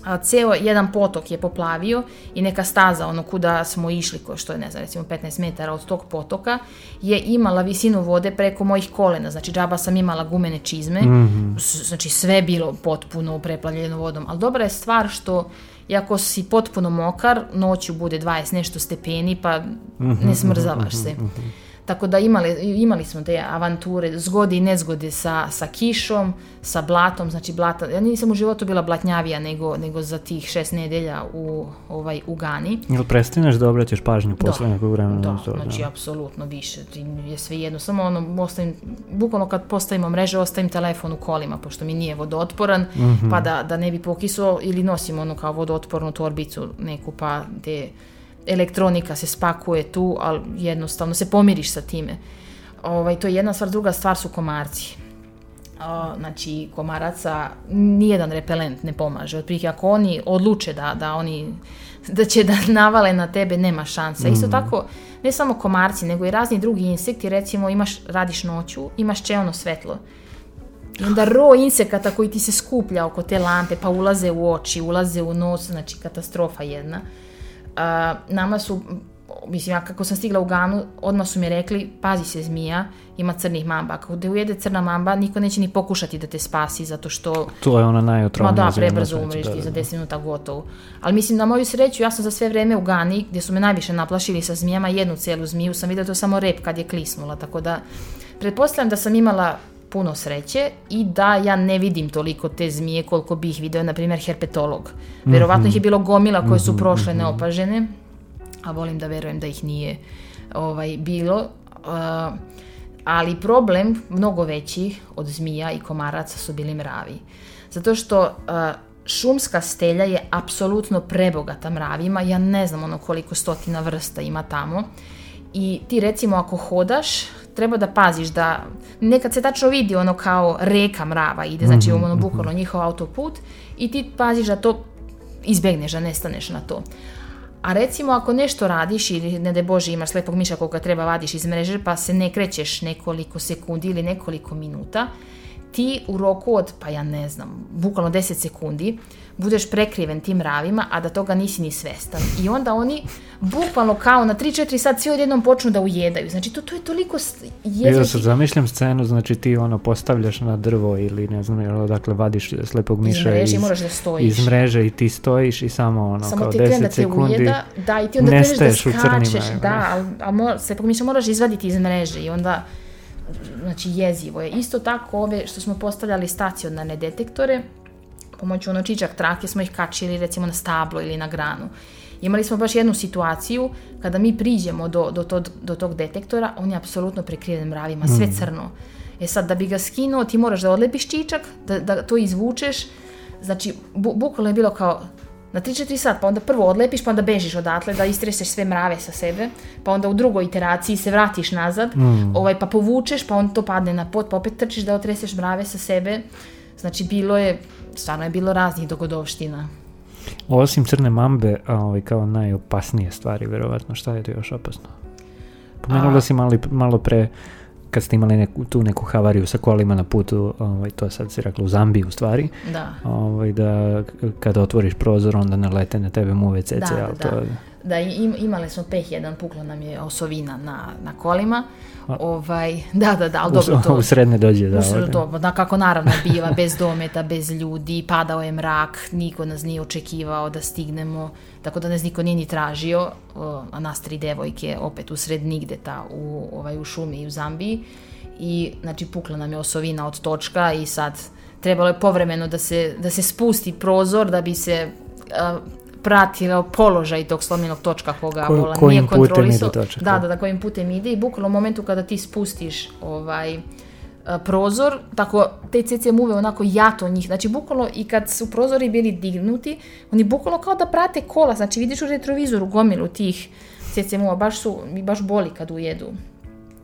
a, ceo jedan potok je poplavio i neka staza ono kuda smo išli, ko što je ne znam recimo 15 metara od tog potoka je imala visinu vode preko mojih kolena, znači džaba sam imala gumene čizme, mm -hmm. znači sve bilo potpuno preplavljeno vodom, ali dobra je stvar što iako si potpuno mokar, noću bude 20 nešto stepeni pa mm -hmm, ne smrzavaš mm -hmm, se. Mm -hmm. Tako da imali, imali smo te avanture, zgode i nezgode sa, sa kišom, sa blatom, znači blata, ja nisam u životu bila blatnjavija nego, nego za tih šest nedelja u, ovaj, u Gani. Jel prestaneš da obraćaš pažnju posle da, nekog vremena? Da, to, znači da. apsolutno više, je sve jedno, samo ono, ostavim, bukvalno kad postavimo mreže, ostavim telefon u kolima, pošto mi nije vodootporan, mm -hmm. pa da, da ne bi pokisao ili nosim ono kao vodootpornu torbicu neku, pa te elektronika se spakuje tu, ali jednostavno se pomiriš sa time. Ovaj, to je jedna stvar, druga stvar su komarci. O, znači, komaraca nijedan repelent ne pomaže. Otprilike, ako oni odluče da, da oni da će da navale na tebe, nema šansa. Mm. Isto tako, ne samo komarci, nego i razni drugi insekti, recimo imaš, radiš noću, imaš čeono svetlo. I onda ro insekata koji ti se skuplja oko te lampe, pa ulaze u oči, ulaze u nos, znači katastrofa jedna. Uh, a, nama su, mislim, ja kako sam stigla u Ganu, odmah su mi rekli, pazi se zmija, ima crnih mamba. Ako te ujede crna mamba, niko neće ni pokušati da te spasi, zato što... To je ona najotrovnija Ma da, prebrzo umreš ti da, za 10 da. minuta gotovo. Ali mislim, na moju sreću, ja sam za sve vreme u Gani, gdje su me najviše naplašili sa zmijama, jednu celu zmiju, sam videla to samo rep kad je klisnula, tako da pretpostavljam da sam imala puno sreće i da ja ne vidim toliko te zmije koliko bih video, na primjer, herpetolog. Verovatno mm -hmm. ih je bilo gomila koje su mhm, prošle mm -hmm. neopažene, a volim da verujem da ih nije ovaj, bilo. Uh, ali problem mnogo veći od zmija i komaraca su bili mravi. Zato što uh, šumska stelja je apsolutno prebogata mravima, ja ne znam ono koliko stotina vrsta ima tamo. I ti recimo ako hodaš, treba da paziš da nekad se tačno vidi ono kao reka mrava ide, znači mm -hmm. ono bukvalno njihov autoput i ti paziš da to izbegneš, da nestaneš na to. A recimo ako nešto radiš ili ne da Bože imaš slepog miša koga treba vadiš iz mreže pa se ne krećeš nekoliko sekundi ili nekoliko minuta, ti u roku od, pa ja ne znam, bukvalno 10 sekundi, budeš prekriven tim ravima, a da toga nisi ni svestan. I onda oni bukvalno kao na 3-4 sat svi odjednom počnu da ujedaju. Znači to, to je toliko jezički. Ja sad zamišljam scenu, znači ti ono postavljaš na drvo ili ne znam, odakle vadiš slepog miša iz, iz, da stojiš. iz mreže i ti stojiš i samo ono samo kao 10 da sekundi ujeda, da, i ti onda kreneš da skačeš, da, ali, ali slepog miša moraš izvaditi iz mreže i onda znači jezivo je. Isto tako ove što smo postavljali stacionarne detektore, pomoću ono čičak trake smo ih kačili recimo na stablo ili na granu. Imali smo baš jednu situaciju kada mi priđemo do, do, to, do tog detektora, on je apsolutno prekriven mravima, sve mm. crno. E sad, da bi ga skinuo, ti moraš da odlepiš čičak, da, da to izvučeš. Znači, bu, bukvalno je bilo kao na 3-4 sat, pa onda prvo odlepiš, pa onda bežiš odatle da istreseš sve mrave sa sebe, pa onda u drugoj iteraciji se vratiš nazad, mm. ovaj, pa povučeš, pa on to padne na pot, pa opet trčiš da otreseš mrave sa sebe. Znači, bilo je, stvarno je bilo raznih dogodovština. Osim crne mambe, a, ovaj, kao najopasnije stvari, verovatno, šta je to još opasno? Pomenula si mali, malo pre kad ste imali neku, tu neku havariju sa kolima na putu, ovaj, to je sad si rekla u Zambiji u stvari, Da. ovaj, da kada otvoriš prozor onda nalete na tebe muve cece, Da, ali da. to, Da, im, imali smo peh jedan, pukla nam je osovina na, na kolima. A- Ovaj, da, da, da, ali u, dobro to. u sredne dođe. Da, Usred ovaj. to, da, kako naravno biva, bez dometa, bez ljudi, padao je mrak, niko nas nije očekivao da stignemo, tako da nas niko nije ni tražio, a nas tri devojke opet usred nigde ta u, ovaj, u šumi i u Zambiji i znači pukla nam je osovina od točka i sad trebalo je povremeno da se, da se spusti prozor da bi se a, pratio položaj tog slomljenog točka koga Ko- volan kojim nije putem ide kontrolisao. Da, da. da, kojim putem ide i bukvalno u momentu kada ti spustiš ovaj, a, prozor, tako te cece muve onako jato njih, znači bukvalno i kad su prozori bili dignuti, oni bukvalno kao da prate kola, znači vidiš u retrovizoru gomilu tih cece muva, baš su, mi baš boli kad ujedu.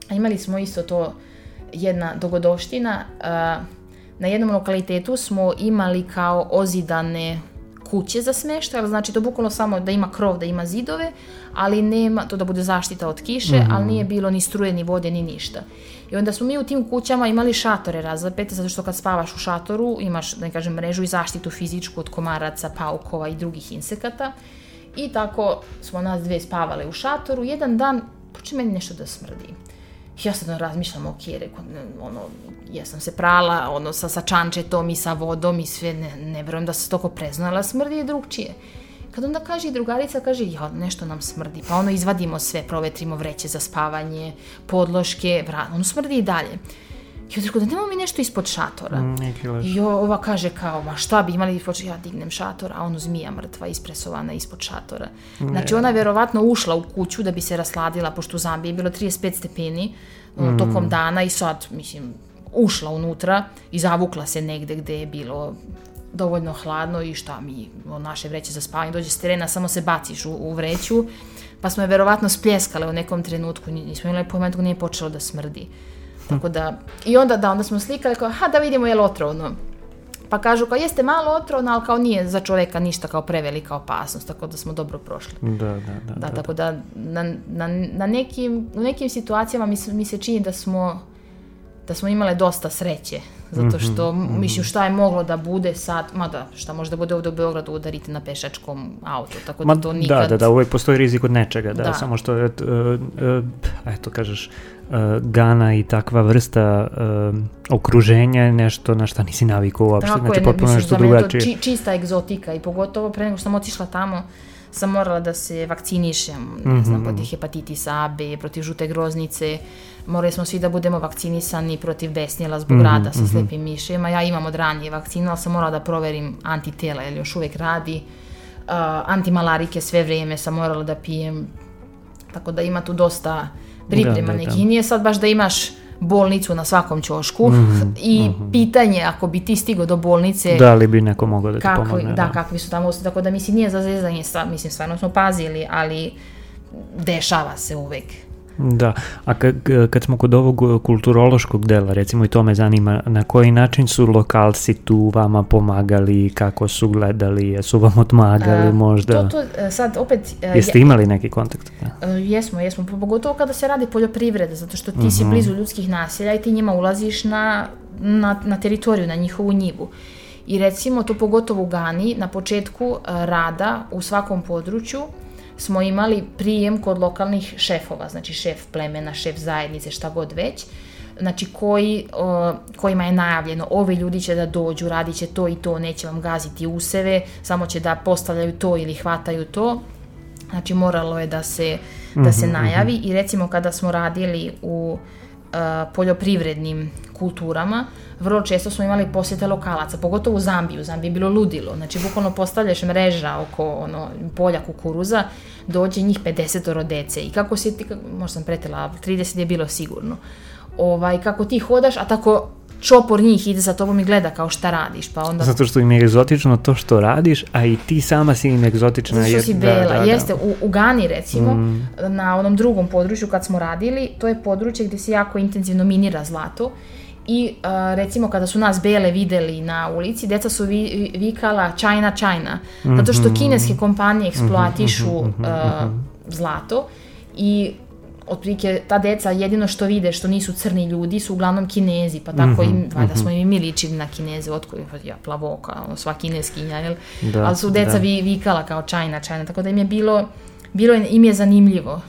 A imali smo isto to jedna dogodoština, a, na jednom lokalitetu smo imali kao ozidane kuće za smještaj, ali znači to bukvalno samo da ima krov, da ima zidove, ali nema, to da bude zaštita od kiše, ali nije bilo ni struje, ni vode, ni ništa. I onda smo mi u tim kućama imali šatore razlepete, zato što kad spavaš u šatoru imaš, da ne kažem, mrežu i zaštitu fizičku od komaraca, paukova i drugih insekata. I tako smo nas dve spavale u šatoru. Jedan dan počne meni nešto da smrdi. Ja sad razmišljam, ok, rekao, ne, ono, jesam se prala, ono, sa, sa čančetom i sa vodom i sve, ne, ne vjerujem da se toko preznala, smrdi je drugčije. Kad onda kaže i drugarica, kaže, ja, nešto nam smrdi, pa ono, izvadimo sve, provetrimo vreće za spavanje, podloške, vra, ono smrdi i dalje. I onda rekao, da nemamo mi nešto ispod šatora. Mm. I ova kaže kao, ma šta bi imali ispod ja dignem šator, a ono zmija mrtva ispresovana ispod šatora. Znači ona je vjerovatno ušla u kuću da bi se rasladila, pošto u Zambiji je bilo 35 stepeni ono, tokom dana i sad, mislim, ušla unutra i zavukla se negde gde je bilo dovoljno hladno i šta mi, naše vreće za spavanje, dođe s terena, samo se baciš u, u vreću, pa smo je verovatno spljeskale u nekom trenutku, ni- nismo imali pojma dok nije počelo da smrdi. Tako da, i onda da, onda smo slikali kao, ha da vidimo je li otrovno. Pa kažu kao jeste malo otrovno, ali kao nije za čoveka ništa kao prevelika opasnost, tako da smo dobro prošli. Da, da, da. Da, tako da na, na, na nekim, u nekim situacijama mi, se- mi se čini da smo da smo imale dosta sreće, zato što, mislim, šta je moglo da bude sad, mada, šta može da bude ovdje u Beogradu udariti na pešačkom autu, tako Ma, da to nikad... Da, da, da, uvijek postoji rizik od nečega, da, Da. samo što je, e, e, eto kažeš, e, Gana i takva vrsta e, okruženja je nešto na šta nisi navikao uopšte, Tako znači je, potpuno mislim, nešto za mene je to drugačije. či- čista egzotika i pogotovo pre nego što sam otišla tamo sam morala da se vakcinišem, ne Mhm, znam, protiv hepatitisa A, B, protiv žute groznice, morali smo svi da budemo vakcinisani protiv besnjela zbog rada sa slepim miševima. Ja imam od ranije vakcinu, ali sam morala da proverim antitela, jer još uvijek radi. Uh, antimalarike sve vrijeme sam morala da pijem, tako da ima tu dosta priprema Da, da, da. Nije sad baš da imaš bolnicu na svakom ćošku Mhm, i pitanje ako bi ti stigo do bolnice Da li bi neko mogao da ti kakvi, pomogne? da, kakvi su tamo tako da mislim nije za zezanje, mislim stvarno smo pazili, ali dešava se uvek. Da, a kad smo kod ovog uh, kulturološkog dela, recimo i to me zanima, na koji način su lokalci tu vama pomagali, kako su gledali, jesu vam odmagali E, možda? To, to e, sad opet... e, Jeste imali neki kontakt? Da. E, Jesmo, jesmo, pogotovo kada se radi poljoprivreda, zato što ti si blizu ljudskih naselja i ti njima ulaziš na, na, na teritoriju, na njihovu njivu. I recimo, to pogotovo u Gani, na početku e, rada u svakom području smo imali prijem kod lokalnih šefova, znači šef plemena, šef zajednice, šta god već, znači koji, kojima je najavljeno, ovi ljudi će da dođu, radit će to i to, neće vam gaziti useve, samo će da postavljaju to ili hvataju to, Znači moralo je da se, da se najavi i recimo kada smo radili u e, poljoprivrednim kulturama, vrlo često smo imali posjete lokalaca, pogotovo u Zambiji. U Zambiji je bilo ludilo. Znači bukvalno postavljaš mreža oko ono, polja kukuruza, dođe njih 50 dece i kako si ti, možda sam pretila, 30 je bilo sigurno. Ovaj, kako ti hodaš, a tako čopor njih ide za tobom i gleda kao šta radiš, pa onda Zato što im je egzotično to što radiš, a i ti sama si im egzotična. Zato što si da, bela, da, da. jeste, u, u Gani recimo, na onom drugom području kad smo radili, to je područje gdje se jako intenzivno minira zlato i a, recimo kada su nas bele videli na ulici, deca su vi, vi- vikala China, China, zato što kineske kompanije eksploatišu a, zlato i otprilike ta deca jedino što vide što nisu crni ljudi su uglavnom kinezi, pa tako mm -hmm, im, valjda mm -hmm. smo i mi ličili na kineze, otko ja plavoka, ono, sva kineskinja, jel? Da, ali su deca da. vi, vikala kao čajna, čajna, tako da im je bilo, bilo im je zanimljivo.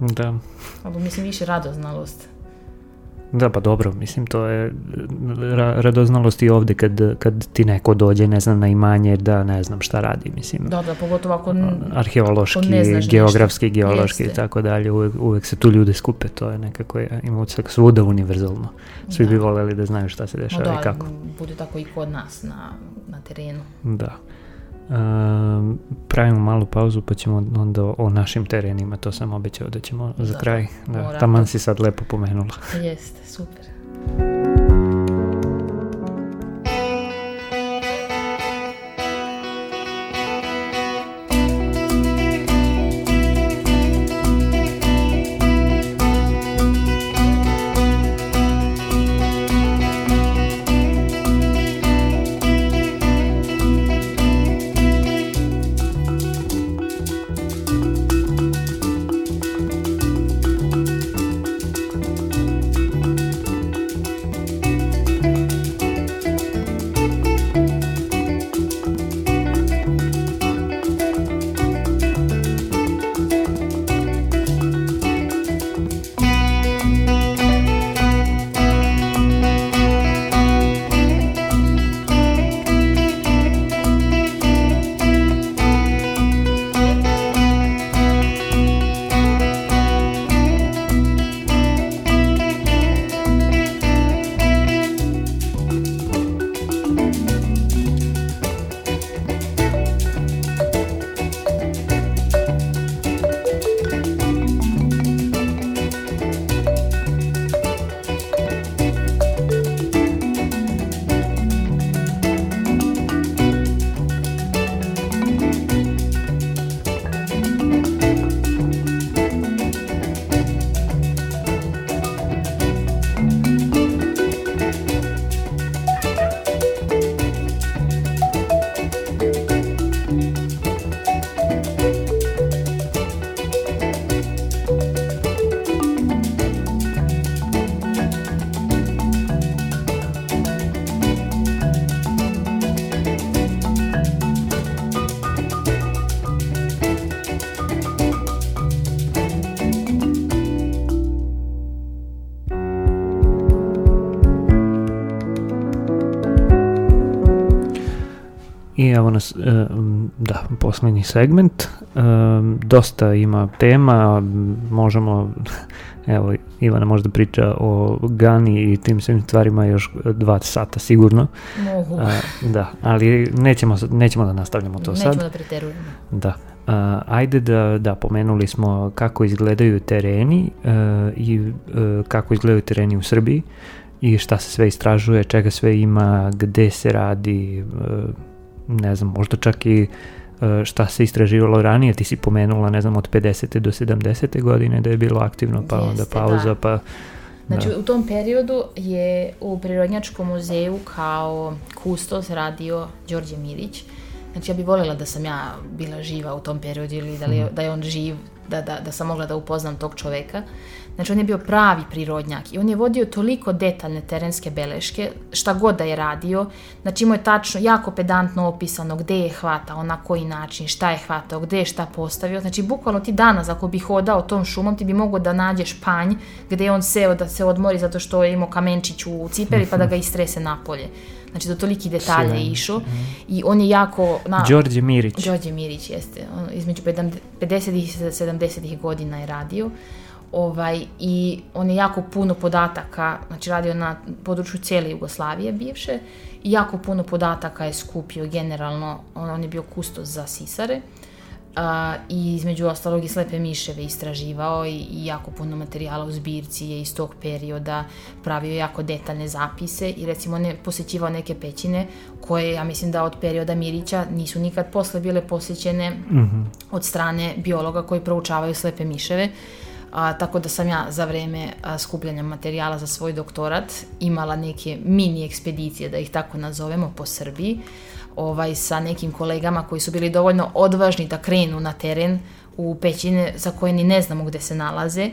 Da. Ali mislim više radoznalost. Da, pa dobro, mislim, to je ra radoznalost i ovde kad, kad ti neko dođe, ne znam, na imanje da ne znam šta radi, mislim. Da, da, pogotovo ako... Arheološki, geografski, ništa. geološki i tako dalje, uvek, uvek se tu ljude skupe, to je nekako, ima utisak svuda univerzalno. Svi da. bi voleli da znaju šta se dešava no, da, i kako. bude tako i kod nas na, na terenu. Da. Uh, pravimo malu pauzu pa ćemo onda o našim terenima, to sam obećao da ćemo da, za kraj. Da, taman si sad lepo pomenula. Jeste, super. Evo nas, e, da, poslednji segment. E, dosta ima tema, možemo, evo, Ivana možda priča o Gani i tim svim stvarima još dva sata sigurno. Mogu. Da, ali nećemo, nećemo da nastavljamo to nećemo sad. Nećemo da preterujemo. Da. Uh, ajde da, da, pomenuli smo kako izgledaju tereni i kako izgledaju tereni u Srbiji i šta se sve istražuje, čega sve ima, gde se radi, ne znam, možda čak i e, šta se istraživalo ranije, ti si pomenula, ne znam, od 50. do 70. godine da je bilo aktivno, pa Jeste, onda pauza, da. pa... Znači, da. u tom periodu je u Prirodnjačkom muzeju kao kustos radio Đorđe Milić. Znači, ja bih voljela da sam ja bila živa u tom periodu ili da, li, mm. da je on živ, da, da, da sam mogla da upoznam tog čoveka. Znači on je bio pravi prirodnjak i on je vodio toliko detaljne terenske beleške, šta god da je radio, znači imao je tačno, jako pedantno opisano gde je hvatao, na koji način, šta je hvatao, gde je šta postavio, znači bukvalno ti danas ako bi hodao tom šumom ti bi mogao da nađeš panj gde je on seo da se odmori zato što je imao kamenčić u cipeli pa da ga istrese napolje. Znači do toliki detalja je išao i on je jako... Na, Đorđe Mirić. Đorđe Mirić jeste, on, između 50. i 70. godina je radio ovaj, i on je jako puno podataka, znači radio na području cijele Jugoslavije bivše, i jako puno podataka je skupio generalno, on, on je bio kustos za sisare, a, i između ostalog i slepe miševe istraživao i, i jako puno materijala u zbirci je iz tog perioda pravio jako detaljne zapise i recimo on je posećivao neke pećine koje ja mislim da od perioda Mirića nisu nikad posle bile posjećene mm -hmm. od strane biologa koji proučavaju slepe miševe A, tako da sam ja za vreme a, skupljanja materijala za svoj doktorat imala neke mini ekspedicije, da ih tako nazovemo, po Srbiji, ovaj, sa nekim kolegama koji su bili dovoljno odvažni da krenu na teren u pećine za koje ni ne znamo gde se nalaze,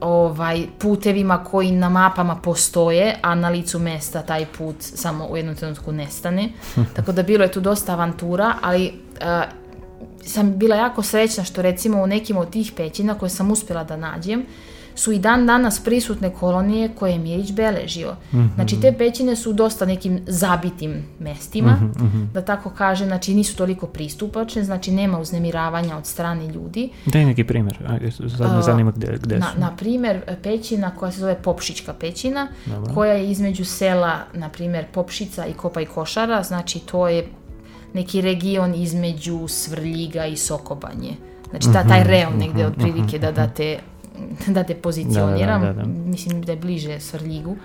ovaj putevima koji na mapama postoje, a na licu mesta taj put samo u jednom trenutku nestane. Tako da bilo je tu dosta avantura, ali uh, sam bila jako srećna što recimo u nekim od tih pećina koje sam uspjela da nađem, su i dan danas prisutne kolonije koje je Mirić beležio. Mm -hmm. Znači te pećine su dosta nekim zabitim mestima, mm -hmm. da tako kaže, znači nisu toliko pristupačne, znači nema uznemiravanja od strane ljudi. Daj neki primjer, sad me zanima gde, gde na, su. Na primjer, pećina koja se zove Popšićka pećina, Dobro. koja je između sela, na primjer, Popšica i Kopa i Košara, znači to je neki region između Svrljiga i Sokobanje. Znači ta, taj mhm, reon negde mhm, otprilike da, da te da te pozicioniram, da, da, da, da. mislim da je bliže Svrljigu.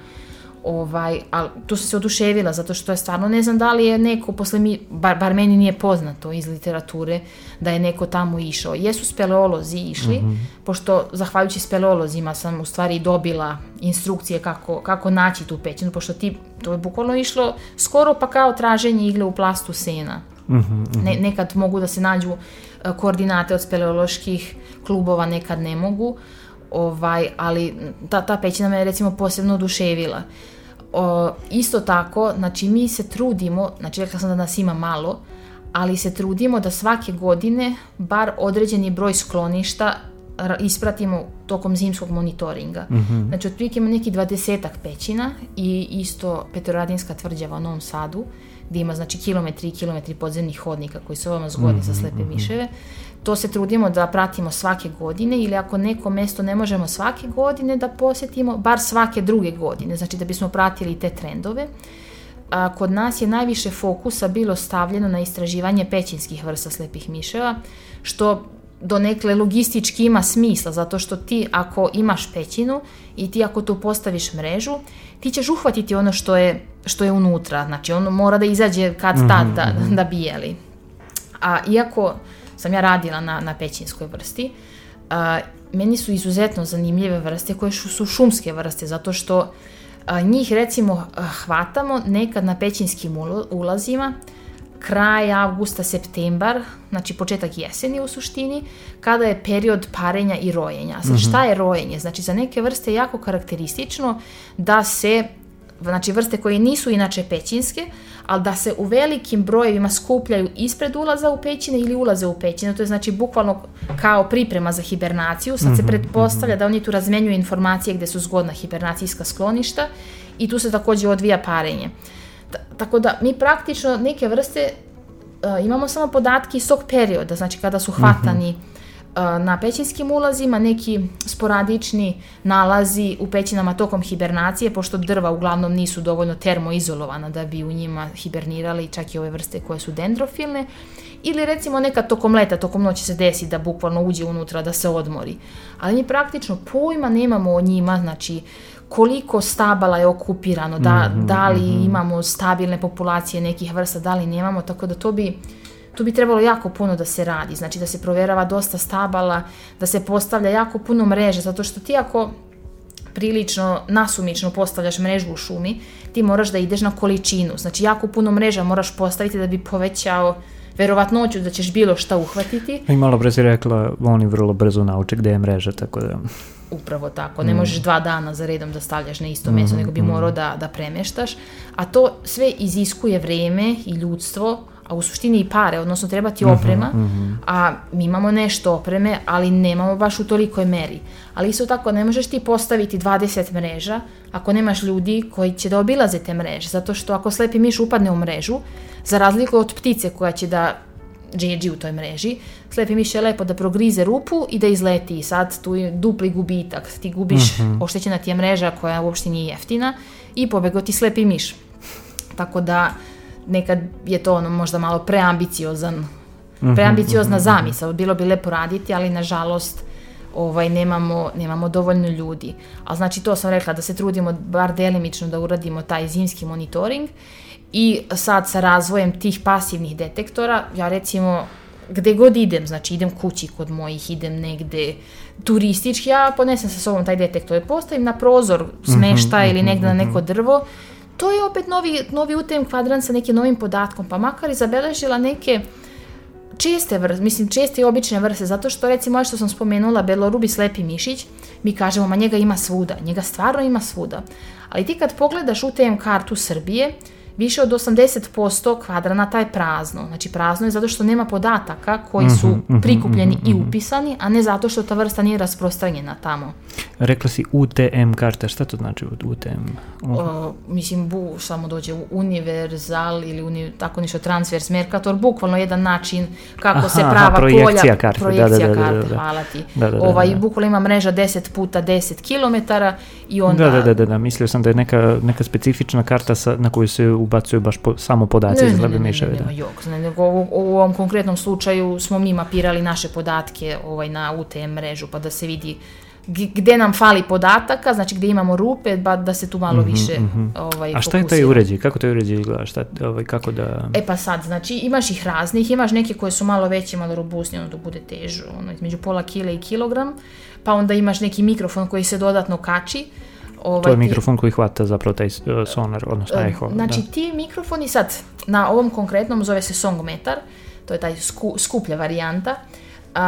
Ovaj, ali tu sam se oduševila zato što je stvarno ne znam da li je neko posle mi, bar, bar meni nije poznato iz literature da je neko tamo išao. Jesu speleolozi išli, mm -hmm. pošto zahvaljujući speleolozima sam u stvari dobila instrukcije kako, kako naći tu pećinu, pošto ti, to je bukvalno išlo skoro pa kao traženje igle u plastu sena. Mm -hmm. ne, nekad mogu da se nađu e, koordinate od speleoloških klubova, nekad ne mogu ovaj, ali ta, ta pećina me recimo posebno oduševila. O, isto tako, znači mi se trudimo, znači rekla sam da nas ima malo, ali se trudimo da svake godine bar određeni broj skloništa ispratimo tokom zimskog monitoringa. Mm -hmm. Znači, otprilike ima neki dvadesetak pećina i isto Petroradinska tvrđava u Novom Sadu, gdje ima znači kilometri i kilometri podzemnih hodnika koji su ovamo zgodni mm -hmm. za slepe mhm, mhm. miševe. To se trudimo da pratimo svake godine ili ako neko mesto ne možemo svake godine da posetimo, bar svake druge godine, znači da bismo pratili te trendove. A, kod nas je najviše fokusa bilo stavljeno na istraživanje pećinskih vrsta slepih miševa, što donekle logistički ima smisla, zato što ti ako imaš pećinu i ti ako tu postaviš mrežu, ti ćeš uhvatiti ono što je, što je unutra, znači ono mora da izađe kad tad -hmm. da, mhm. da bijeli. A iako sam ja radila na, na pećinskoj vrsti, a, meni su izuzetno zanimljive vrste koje su šumske vrste, zato što a, njih recimo hvatamo nekad na pećinskim ulazima, kraj avgusta, septembar, znači početak jeseni u suštini, kada je period parenja i rojenja. Sad, mm -hmm. šta je rojenje? Znači, za neke vrste je jako karakteristično da se, znači vrste koje nisu inače pećinske, ali da se u velikim brojevima skupljaju ispred ulaza u pećine ili ulaze u pećine. To je znači bukvalno kao priprema za hibernaciju. Sad se mhm, pretpostavlja mhm. da oni tu razmenjuju informacije gde su zgodna hibernacijska skloništa i tu se takođe odvija parenje. Tako da mi praktično neke vrste uh, imamo samo podatke iz tog perioda, znači kada su hvatani mm -hmm. Uh, na pećinskim ulazima, neki sporadični nalazi u pećinama tokom hibernacije, pošto drva uglavnom nisu dovoljno termoizolovana da bi u njima hibernirali čak i ove vrste koje su dendrofilne, ili recimo nekad tokom leta, tokom noći se desi da bukvalno uđe unutra da se odmori. Ali mi praktično pojma nemamo o njima, znači koliko stabala je okupirano, da, mm -hmm, da li mm -hmm. imamo stabilne populacije nekih vrsta, da li nemamo, tako da to bi tu bi trebalo jako puno da se radi, znači da se proverava dosta stabala, da se postavlja jako puno mreže, zato što ti ako prilično nasumično postavljaš mrežu u šumi, ti moraš da ideš na količinu, znači jako puno mreža moraš postaviti da bi povećao verovatnoću da ćeš bilo šta uhvatiti. I malo si rekla, oni vrlo brzo nauče gde je mreža, tako da... Upravo tako, ne mm. možeš dva dana za redom da stavljaš na isto mesto, mm, nego bi mm. morao da, da premeštaš, a to sve iziskuje vreme i ljudstvo, a u suštini i pare, odnosno treba ti mhm, oprema, mm -hmm. a mi imamo nešto opreme, ali nemamo baš u tolikoj meri. Ali isto tako ne možeš ti postaviti 20 mreža ako nemaš ljudi koji će da obilaze te mreže, zato što ako slepi miš upadne u mrežu, za razliku od ptice koja će da džeđi u toj mreži, slepi miš je lepo da progrize rupu i da izleti i sad tu je dupli gubitak, ti gubiš, mm -hmm. oštećena ti je mreža koja uopšte nije jeftina i pobego ti slepi miš. Tako da nekad je to ono možda malo preambiciozan, mhm, preambiciozna mhm, mhm. zamisao, bilo bi lepo raditi, ali nažalost ovaj, nemamo, nemamo dovoljno ljudi. Ali znači to sam rekla da se trudimo bar delimično da uradimo taj zimski monitoring i sad sa razvojem tih pasivnih detektora, ja recimo gde god idem, znači idem kući kod mojih, idem negde turistički, ja ponesem sa sobom taj detektor i postavim na prozor smešta mm -hmm, ili negde mm -hmm. na neko drvo to je opet novi, novi UTM kvadrant sa nekim novim podatkom, pa makar i zabeležila neke česte vrste, mislim česte i obične vrste, zato što recimo ovo što sam spomenula, belorubi slepi mišić, mi kažemo, ma njega ima svuda, njega stvarno ima svuda. Ali ti kad pogledaš UTM kartu Srbije, više od 80% kvadranata je prazno. Znači prazno je zato što nema podataka koji su Mhm, mhm, prikupljeni mhm, i upisani, a ne zato što ta vrsta nije rasprostranjena tamo. Rekla si UTM karta, šta to znači UTM? O, mislim, bu, samo dođe u univerzal ili uni, tako nešto transfers mercator, bukvalno jedan način kako Aha, se prava projekcija polja, karte, da, projekcija da, da, da, karte, da. hvala ti. Da, da, da, ovaj, da. bukvalno ima mreža 10 puta 10 km i onda... Da, da, da, da, da, mislio sam da je neka, neka specifična karta sa, na koju se ubacuju baš po, samo podaci za zlebe miševe. ne, Da. ne, jok, ne, nego u, u ovom konkretnom slučaju smo mi mapirali naše podatke ovaj, na UTM mrežu, pa da se vidi gde nam fali podataka, znači gde imamo rupe, ba da se tu malo više ovaj, Mhm, A šta je taj uređaj? Kako taj uređaj izgleda? Šta, ovaj, kako da... E pa sad, znači imaš ih raznih, imaš neke koje su malo veće, malo robustnije, ono da bude težu, ono između pola kile i kilogram, pa onda imaš neki mikrofon koji se dodatno kači. Ovaj, To je mikrofon koji hvata zapravo taj uh, sonar, odnosno E, eho. Znači da. ti mikrofoni sad, na ovom konkretnom zove se songmetar, to je taj sku- skuplja varijanta, a,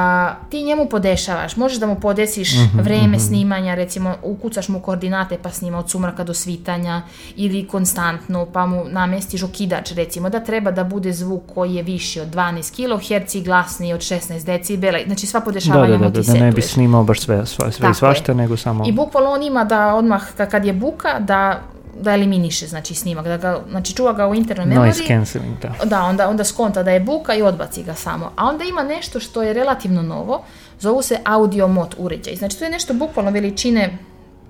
ti njemu podešavaš, možeš da mu podesiš Mhm, vreme snimanja, recimo ukucaš mu koordinate pa snima od sumraka do svitanja ili konstantno pa mu namestiš okidač recimo da treba da bude zvuk koji je viši od 12 kHz i glasniji od 16 decibela, znači sva Da, podešavanja da, da, mu da, ti da ne bi setuješ. snimao baš sve, sve, sve i svašta, je. nego samo... I bukvalno on ima da odmah ka- kad je buka da da eliminiše znači snimak, da ga, znači čuva ga u internoj memoriji. Noise cancelling, da. Da, onda, onda skonta da je buka i odbaci ga samo. A onda ima nešto što je relativno novo, zovu se audio mod uređaj. Znači to je nešto bukvalno veličine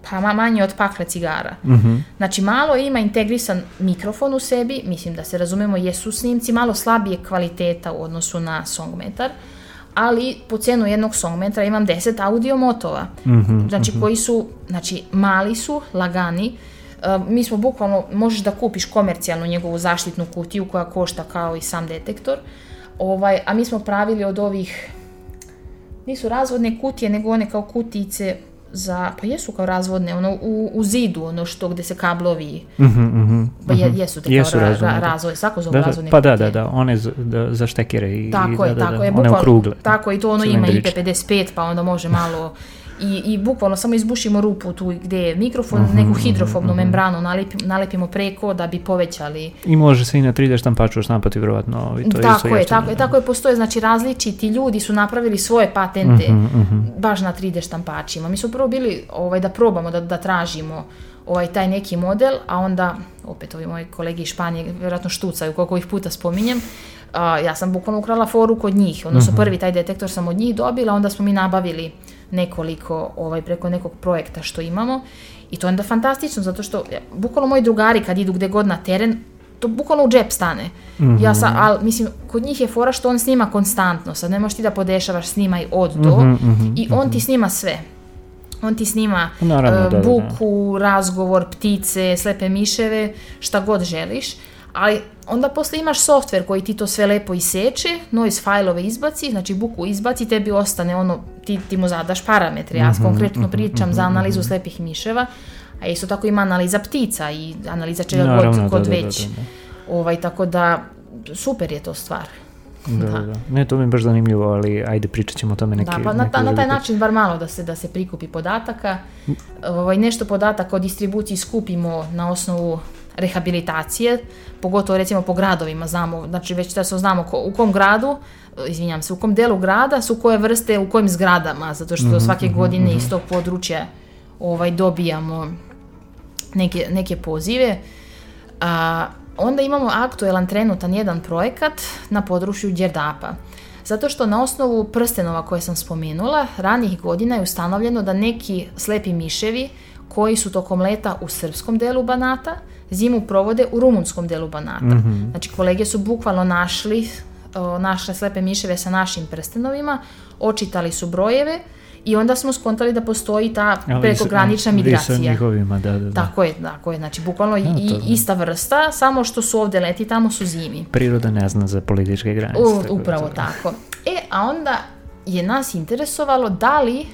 pa ma- manje od pakla cigara. Mhm. Znači malo ima integrisan mikrofon u sebi, mislim da se razumemo jesu snimci, malo slabije kvaliteta u odnosu na songmetar, ali po cenu jednog songmetra imam 10 audio motova, Mhm, znači koji su, znači mali su, lagani, mi smo bukvalno, možeš da kupiš komercijalnu njegovu zaštitnu kutiju koja košta kao i sam detektor, ovaj, a mi smo pravili od ovih, nisu razvodne kutije, nego one kao kutice za, pa jesu kao razvodne, ono u, u zidu, ono što gde se kablovi, Mhm, mhm, pa je, mhm. jesu te Jesu kao ra, razvodne, ra, da. razvoj, svako zove Da, da, razvodne pa da, kutije. da, da, one za, da, za štekere i, Tako i je, da, da, tako da, je, one bukvalno, okrugle. tako i to ono ima i cilindrične. IP55, pa onda može malo i, i bukvalno samo izbušimo rupu tu gde je mikrofon, Mhm, neku hidrofobnu membranu nalepimo, nalepimo preko da bi povećali I može se i na 3D štampaču štampati vjerovatno. ovaj, To je isto tako je, jeftino, tako je, da. tako je, postoje, znači različiti ljudi su napravili svoje patente Mhm, mhm. baš na 3D štampačima. Mi smo prvo bili ovaj, da probamo, da, da tražimo ovaj, taj neki model, a onda, opet ovi moji kolegi iz Španije vjerojatno štucaju koliko ih puta spominjem, a, ja sam bukvalno ukrala foru kod njih, odnosno prvi taj detektor sam od njih dobila, onda smo mi nabavili nekoliko ovaj, preko nekog projekta što imamo i to je onda fantastično zato što ja, bukvalno moji drugari kad idu gde god na teren to bukvalno u džep stane. Ja sam, ali mislim, kod njih je fora što on snima konstantno, sad ne možeš ti da podešavaš snimaj od do i on ti snima sve. On ti snima Naravno, e, da, da, da. buku, razgovor, ptice, slepe miševe, šta god želiš, ali onda posle imaš softver koji ti to sve lepo iseče, noise fajlove izbaci, znači buku izbaci, tebi ostane ono, ti, ti mu zadaš parametre, Mhm, ja konkretno pričam za analizu slepih miševa, a isto tako ima analiza ptica i analiza čega Naravno, god, god da, da, da, već. da, Ovaj, tako da, super je to stvar. Da, da, da. Ne, to mi je baš zanimljivo, ali ajde pričat ćemo o tome neki Da, pa na, ta- na taj način bar malo da se, da se prikupi podataka. Ovaj, nešto podataka o distribuciji skupimo na osnovu rehabilitacije, pogotovo recimo po gradovima znamo, znači već da se znamo ko, u kom gradu, izvinjam se, u kom delu grada su koje vrste, u kojim zgradama, zato što svake godine iz tog područja ovaj, dobijamo neke, neke pozive. A, onda imamo aktuelan trenutan jedan projekat na području Đerdapa. Zato što na osnovu prstenova koje sam spomenula, ranih godina je ustanovljeno da neki slepi miševi koji su tokom leta u srpskom delu Banata, zimu provode u rumunskom delu Banata. Znači kolege su bukvalno našli o, naše slepe miševe sa našim prstenovima, očitali su brojeve i onda smo skontali da postoji ta Ali prekogranična migracija. njihovima, da, da, da. Tako je, tako je. Znači, bukvalno to- i ista vrsta, samo što su ovdje leti, tamo su zimi. Priroda ne zna za političke granice. U, tako da upravo to- tako. E, a onda je nas interesovalo da li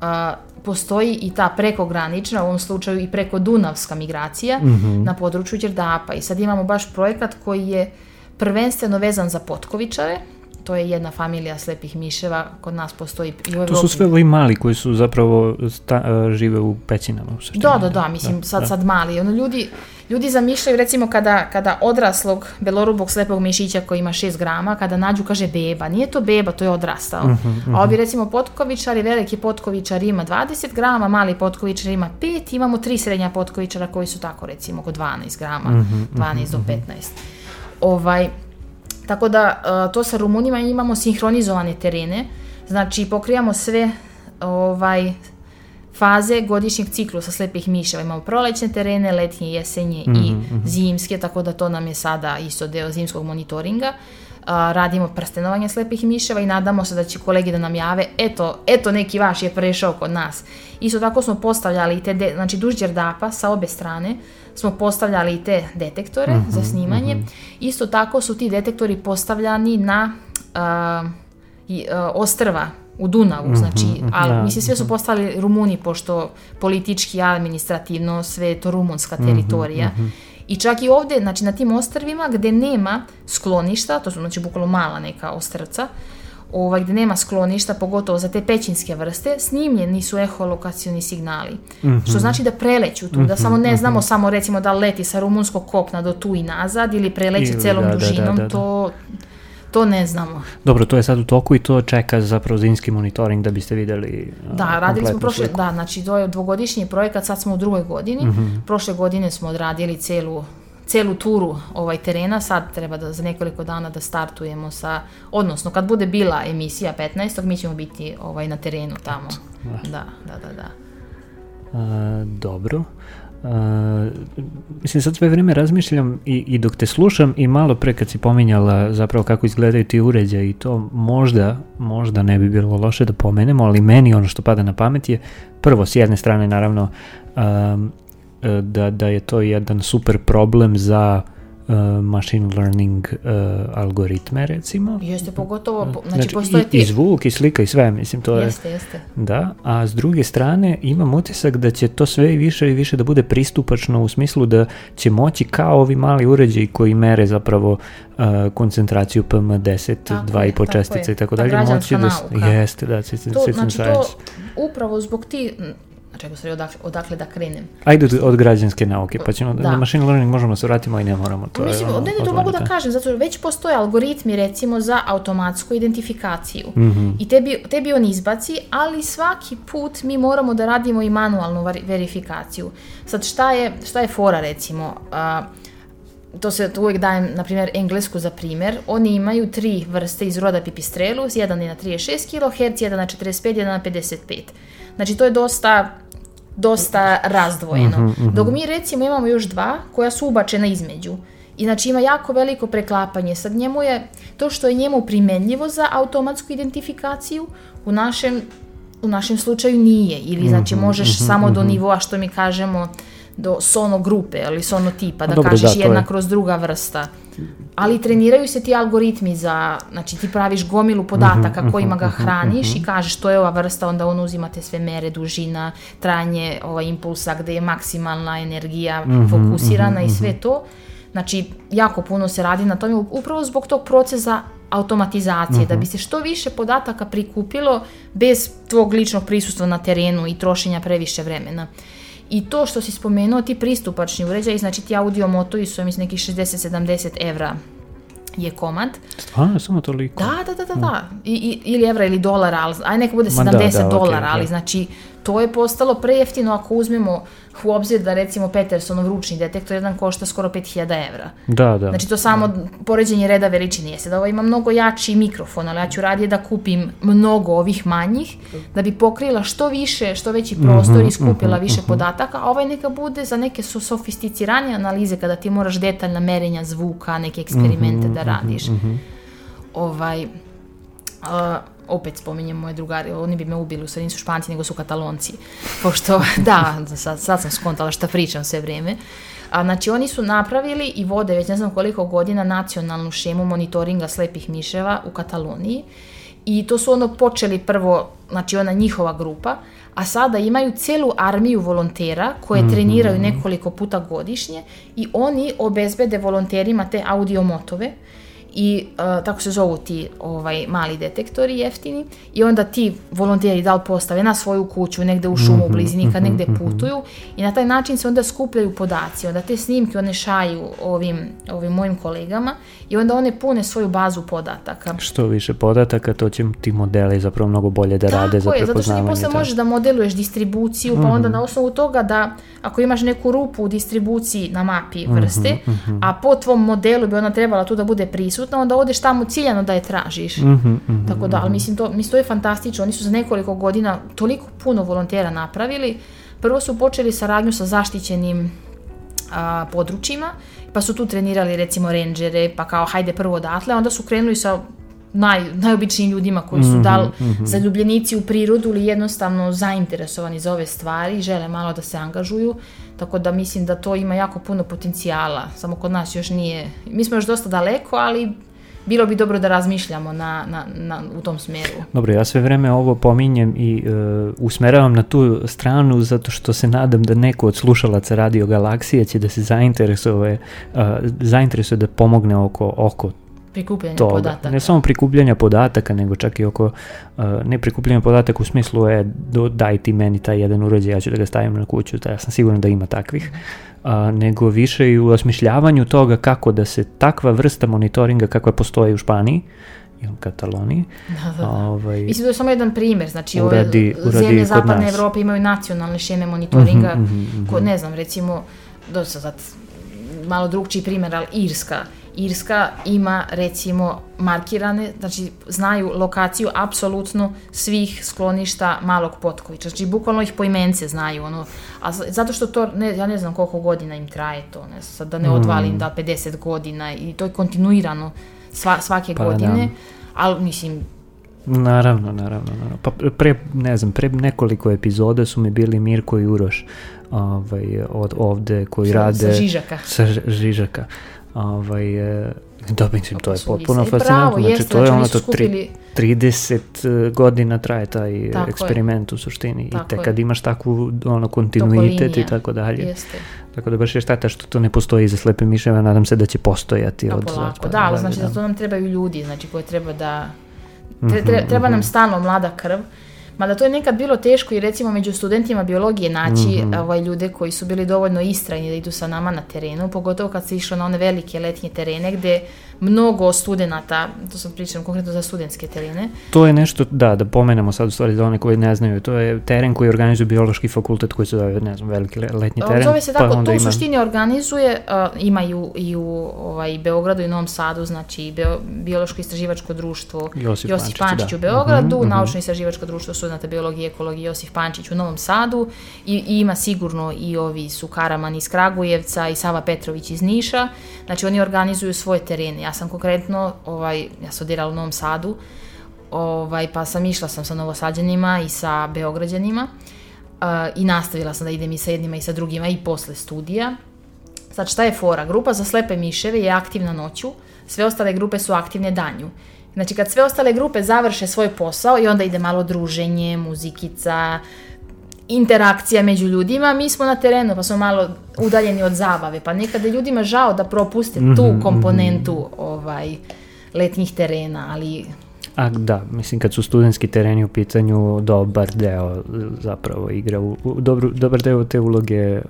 a, postoji i ta prekogranična, u ovom slučaju i preko Dunavska migracija na području Đerdapa. I sad imamo baš projekat koji je prvenstveno vezan za potkovičare, to je jedna familija slepih miševa, kod nas postoji i u Evropi. To su sve ovi mali koji su zapravo sta, žive u pećinama. U suštini. da, da, da, mislim, da, sad, da. sad mali. Ono, ljudi, ljudi zamišljaju, recimo, kada, kada odraslog belorubog slepog mišića koji ima 6 grama, kada nađu, kaže beba. Nije to beba, to je odrastao. Uh -huh, uh -huh. A ovi, recimo, potkovičari, veliki potkovičar ima 20 grama, mali potkovičar ima 5, imamo tri srednja potkovičara koji su tako, recimo, oko 12 grama, uh -huh, 12 do 15. Ovaj, Tako da e, to sa Rumunima imamo sinhronizovane terene, znači pokrivamo sve ovaj faze godišnjeg ciklusa slepih miševa. Imamo prolećne terene, letnje, jesenje mm -hmm, i mhm, mhm. zimske, tako da to nam je sada isto deo zimskog monitoringa. Uh, radimo prstenovanje slepih miševa i nadamo se da će kolegi da nam jave eto, eto neki vaš je prešao kod nas. Isto tako smo postavljali te, de, znači duž đerdapa sa obe strane, smo postavljali i te detektore mm -hmm, za snimanje. Mm -hmm. Isto tako su ti detektori postavljani na uh, i, uh, ostrva u Dunavu, -hmm, znači, ali da, mislim sve su postavili Rumuni, pošto politički, administrativno, sve je to rumunska mhm, teritorija. Mm -hmm. I čak i ovde, znači na tim ostrvima gde nema skloništa, to su znači bukvalno mala neka ostrvca, ovaj, gde nema skloništa, pogotovo za te pećinske vrste, snimljeni su eholokacioni signali. Mm -hmm. Što znači da preleću tu, mm -hmm, da samo ne mhm. znamo mm -hmm. samo recimo da leti sa rumunskog kopna do tu i nazad ili preleće celom da, da, dužinom, da, da, to to ne znamo. Dobro, to je sad u toku i to čeka zapravo zimski monitoring da biste videli Da, radili smo prošle, sliku. da, znači to je dvogodišnji projekat, sad smo u drugoj godini. Mm -hmm. Prošle godine smo odradili celu celu turu ovaj terena, sad treba da za nekoliko dana da startujemo sa, odnosno kad bude bila emisija 15. mi ćemo biti ovaj na terenu tamo. Da, da, da, da. da. A, dobro. Uh, mislim, sad sve vreme razmišljam i, i dok te slušam i malo pre kad si pominjala zapravo kako izgledaju ti uređaji i to možda, možda ne bi bilo loše da pomenemo, ali meni ono što pada na pamet je prvo s jedne strane naravno um, da, da je to jedan super problem za uh, machine learning uh, algoritme recimo. Jeste pogotovo, znači, znači postoje ti... I, i zvuk i slika i sve, mislim to je... Jeste, jeste. Da, a s druge strane imam utisak da će to sve i više i više da bude pristupačno u smislu da će moći kao ovi mali uređaji koji mere zapravo uh, koncentraciju PM10, 2,5 čestice i tako dalje, moći da... Jeste, da, citizen to, znači science. To upravo zbog ti čekaj, sorry, odakle, odakle da krenem. Ajde od građanske nauke, pa ćemo, da. na machine learning možemo da se vratimo i ne moramo. To Mislim, je ono, ne, to mogu da kažem, zato što već postoje algoritmi, recimo, za automatsku identifikaciju. Mm -hmm. I tebi, tebi on izbaci, ali svaki put mi moramo da radimo i manualnu verifikaciju. Sad, šta je, šta je fora, recimo? Uh, to se to uvek dajem, na primjer, englesku za primjer, oni imaju tri vrste iz roda pipistrelus, jedan je na 36 kHz, jedan na 45, jedan na 55. Znači, to je dosta dosta razdvojeno. Mm -hmm, Dok mi recimo imamo još dva koja su ubačena između. I znači ima jako veliko preklapanje. Sad njemu je, to što je njemu primenljivo za automatsku identifikaciju, u našem, u našem slučaju nije. Ili znači mhm, možeš mm -hmm, samo do mhm. nivoa što mi kažemo do sono grupe ili sono tipa, da Dobre, kažeš da, jedna je... kroz druga vrsta. Ali treniraju se ti algoritmi za, znači ti praviš gomilu podataka mm -hmm, kojima ga hraniš mm -hmm. i kažeš to je ova vrsta, onda on uzima te sve mere, dužina, trajanje ova impulsa gde je maksimalna energija fokusirana i sve to. Znači, jako puno se radi na tome upravo zbog tog procesa automatizacije, mm -hmm. da bi se što više podataka prikupilo bez tvog ličnog prisustva na terenu i trošenja previše vremena. I to što si spomenuo, ti pristupačni uređaji, znači ti audio motovi su, mislim, nekih 60-70 evra je komad. Stvarno, samo toliko? Da, da, da, da, da. I, i, ili evra ili dolara, ali, aj neka bude 70 da, da, dolara, okay, ali znači to je postalo prejeftino ako uzmemo u obzir da recimo Petersonov ručni detektor jedan košta skoro 5000 evra. Da, da. Znači to samo da. poređenje reda veličine. Jeste da ovo ima mnogo jači mikrofon, ali ja ću radije da kupim mnogo ovih manjih, da bi pokrila što više, što veći prostor mm -hmm, i skupila mm -hmm, više mm -hmm. podataka, a ovaj neka bude za neke su sofisticiranje analize kada ti moraš detaljna merenja zvuka, neke eksperimente da mhm, radiš. Mm -hmm. Ovaj, uh, opet spominjem moje drugari, oni bi me ubili, u stvari nisu španci, nego su katalonci. Pošto, da, sad, sad sam skontala šta pričam sve vreme. A, znači, oni su napravili i vode već ne znam koliko godina nacionalnu šemu monitoringa slepih miševa u Kataloniji. I to su ono počeli prvo, znači ona njihova grupa, a sada imaju celu armiju volontera koje mm -hmm. treniraju nekoliko puta godišnje i oni obezbede volonterima te audio motove i uh, tako se zovu ti ovaj mali detektori jeftini i onda ti volonteri da li postave na svoju kuću negde u šumu u blizini kad negde putuju i na taj način se onda skupljaju podaci onda te snimke one šaju ovim, ovim mojim kolegama i onda one pune svoju bazu podataka. Što više podataka to će ti modeli zapravo mnogo bolje da rade za Tako je, prepoznavanje zato što ti posle možeš da modeluješ distribuciju, pa onda na osnovu toga da ako imaš neku rupu u distribuciji na mapi vrste, a po tvom modelu bi ona trebala tu da bude prisutna, onda odeš tamo ciljano da je tražiš. Tako da, ali mislim to, mislim to je fantastično. Oni su za nekoliko godina toliko puno volontera napravili. Prvo su počeli saradnju sa zaštićenim a, područjima, pa su tu trenirali recimo rangere, pa kao hajde prvo odatle, onda su krenuli sa naj, najobičnijim ljudima koji su dal zaljubljenici u prirodu ili jednostavno zainteresovani za ove stvari i žele malo da se angažuju. Tako da mislim da to ima jako puno potencijala, samo kod nas još nije, mi smo još dosta daleko, ali bilo bi dobro da razmišljamo na, na, na, u tom smjeru. Dobro, ja sve vreme ovo pominjem i e, usmeravam na tu stranu zato što se nadam da neko od slušalaca Radio Galaksije će da se zainteresuje, e, zainteresuje da pomogne oko, oko Prikupljanje toga. podataka. Ne samo prikupljanja podataka, nego čak i oko, uh, ne prikupljanja podataka u smislu je do, daj ti meni taj jedan uređaj, ja ću da ga stavim na kuću, da ja sam siguran da ima takvih, uh, nego više i u osmišljavanju toga kako da se takva vrsta monitoringa kakva postoji u Španiji u Kataloniji, Da, da, da. ovaj, Mislim da je samo jedan primjer, znači Uradi- ove uradi zemlje zapadne nas. Evrope imaju nacionalne šeme monitoringa, Mhm, mhm, mhm. ko, ne znam, recimo, do sad malo drugčiji primjer, ali Irska. Irska ima recimo markirane, znači znaju lokaciju apsolutno svih skloništa malog potkovića. Znači bukvalno ih po imence znaju. Ono, a zato što to, ne, ja ne znam koliko godina im traje to, ne, sad da ne Mm. odvalim da 50 godina i to je kontinuirano sva, svake Pa godine. da. Ali mislim, Naravno, naravno, naravno. Pa pre, ne znam, pre nekoliko epizoda su mi bili Mirko i Uroš ovaj, od ovde koji Sa- rade... sa Žižaka. Sa Žižaka. Ovaj, e, da, mislim, to je potpuno sve. fascinantno. Znači, jeste, to je znači ono to skupili- 30 godina traje taj Tako je. eksperiment u suštini. Tako I te je. kad imaš takvu ono, kontinuitet i tako dalje. Jeste. Tako da baš je šteta što to ne postoji za slepe miševe, nadam se da će postojati No, od polako. pa Da, ali znači da. da to nam trebaju ljudi, znači koje treba da... Tre, Mhm, tre- treba nam stalno mlada krv. Mada to je nekad bilo teško i recimo među studentima biologije naći Mhm. ovaj, ljude koji su bili dovoljno istrajni da idu sa nama na terenu, pogotovo kad se išlo na one velike letnje terene gde mnogo studenata, to sam pričam konkretno za studentske terene, To je nešto, da, da pomenemo sad u stvari za one koji ne znaju, to je teren koji organizuje biološki fakultet koji se zove, ne znam, veliki le- letnji teren. Zove se pa tako, onda to u ima- suštini organizuje, uh, ima i u, i u ovaj, Beogradu i Novom Sadu, znači Beo, Biološko-istraživačko društvo Josip Josip, Pančić, Pančić, da. u Beogradu, Mhm, mhm. Naučno-istraživačko društvo studenta biologije i ekologije Josip Pančić u Novom Sadu i, i ima sigurno i ovi su Karaman iz Kragujevca i Sava Petrović iz Niša, znači oni organizuju svoje terene. Ja sam konkretno, ovaj, ja sam odirala u Novom Sadu, ovaj, pa sam išla sam sa Novosađanima i sa Beograđanima uh, i nastavila sam da idem i sa jednima i sa drugima i posle studija. Sad šta je fora? Grupa za slepe miševe je aktivna noću, sve ostale grupe su aktivne danju. Znači kad sve ostale grupe završe svoj posao i onda ide malo druženje, muzikica, interakcija među ljudima, mi smo na terenu pa smo malo udaljeni od zabave, pa nekada je ljudima žao da propuste tu komponentu ovaj, letnjih terena, ali A da, mislim kad su studentski tereni u pitanju, dobar deo e, zapravo igra, u, u- dobru, dobar deo te uloge e,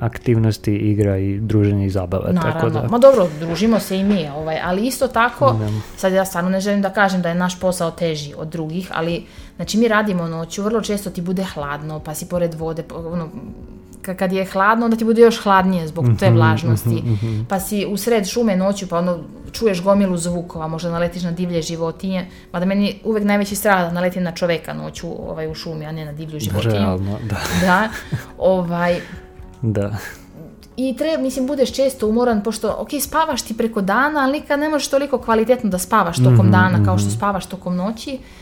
aktivnosti igra i druženje i zabava. Tako Naravno, da, ma dobro, družimo se i mi, ovaj, ali isto tako, Da. sad ja stvarno ne želim da kažem da je naš posao teži od drugih, ali znači mi radimo noću, vrlo često ti bude hladno, pa si pored vode, ono, kad je hladno, onda ti bude još hladnije zbog te Mhm, vlažnosti, pa si u sred šume noću, pa ono, čuješ gomilu zvukova, možda naletiš na divlje životinje, mada meni uvek najveći strah da naletim na čoveka noću ovaj, u šumi, a ne na divlju životinju. realno, da, Da, ovaj, da. i treba, mislim, budeš često umoran, pošto, ok, spavaš ti preko dana, ali nikad ne možeš toliko kvalitetno da spavaš tokom dana kao što spavaš tokom noći. O,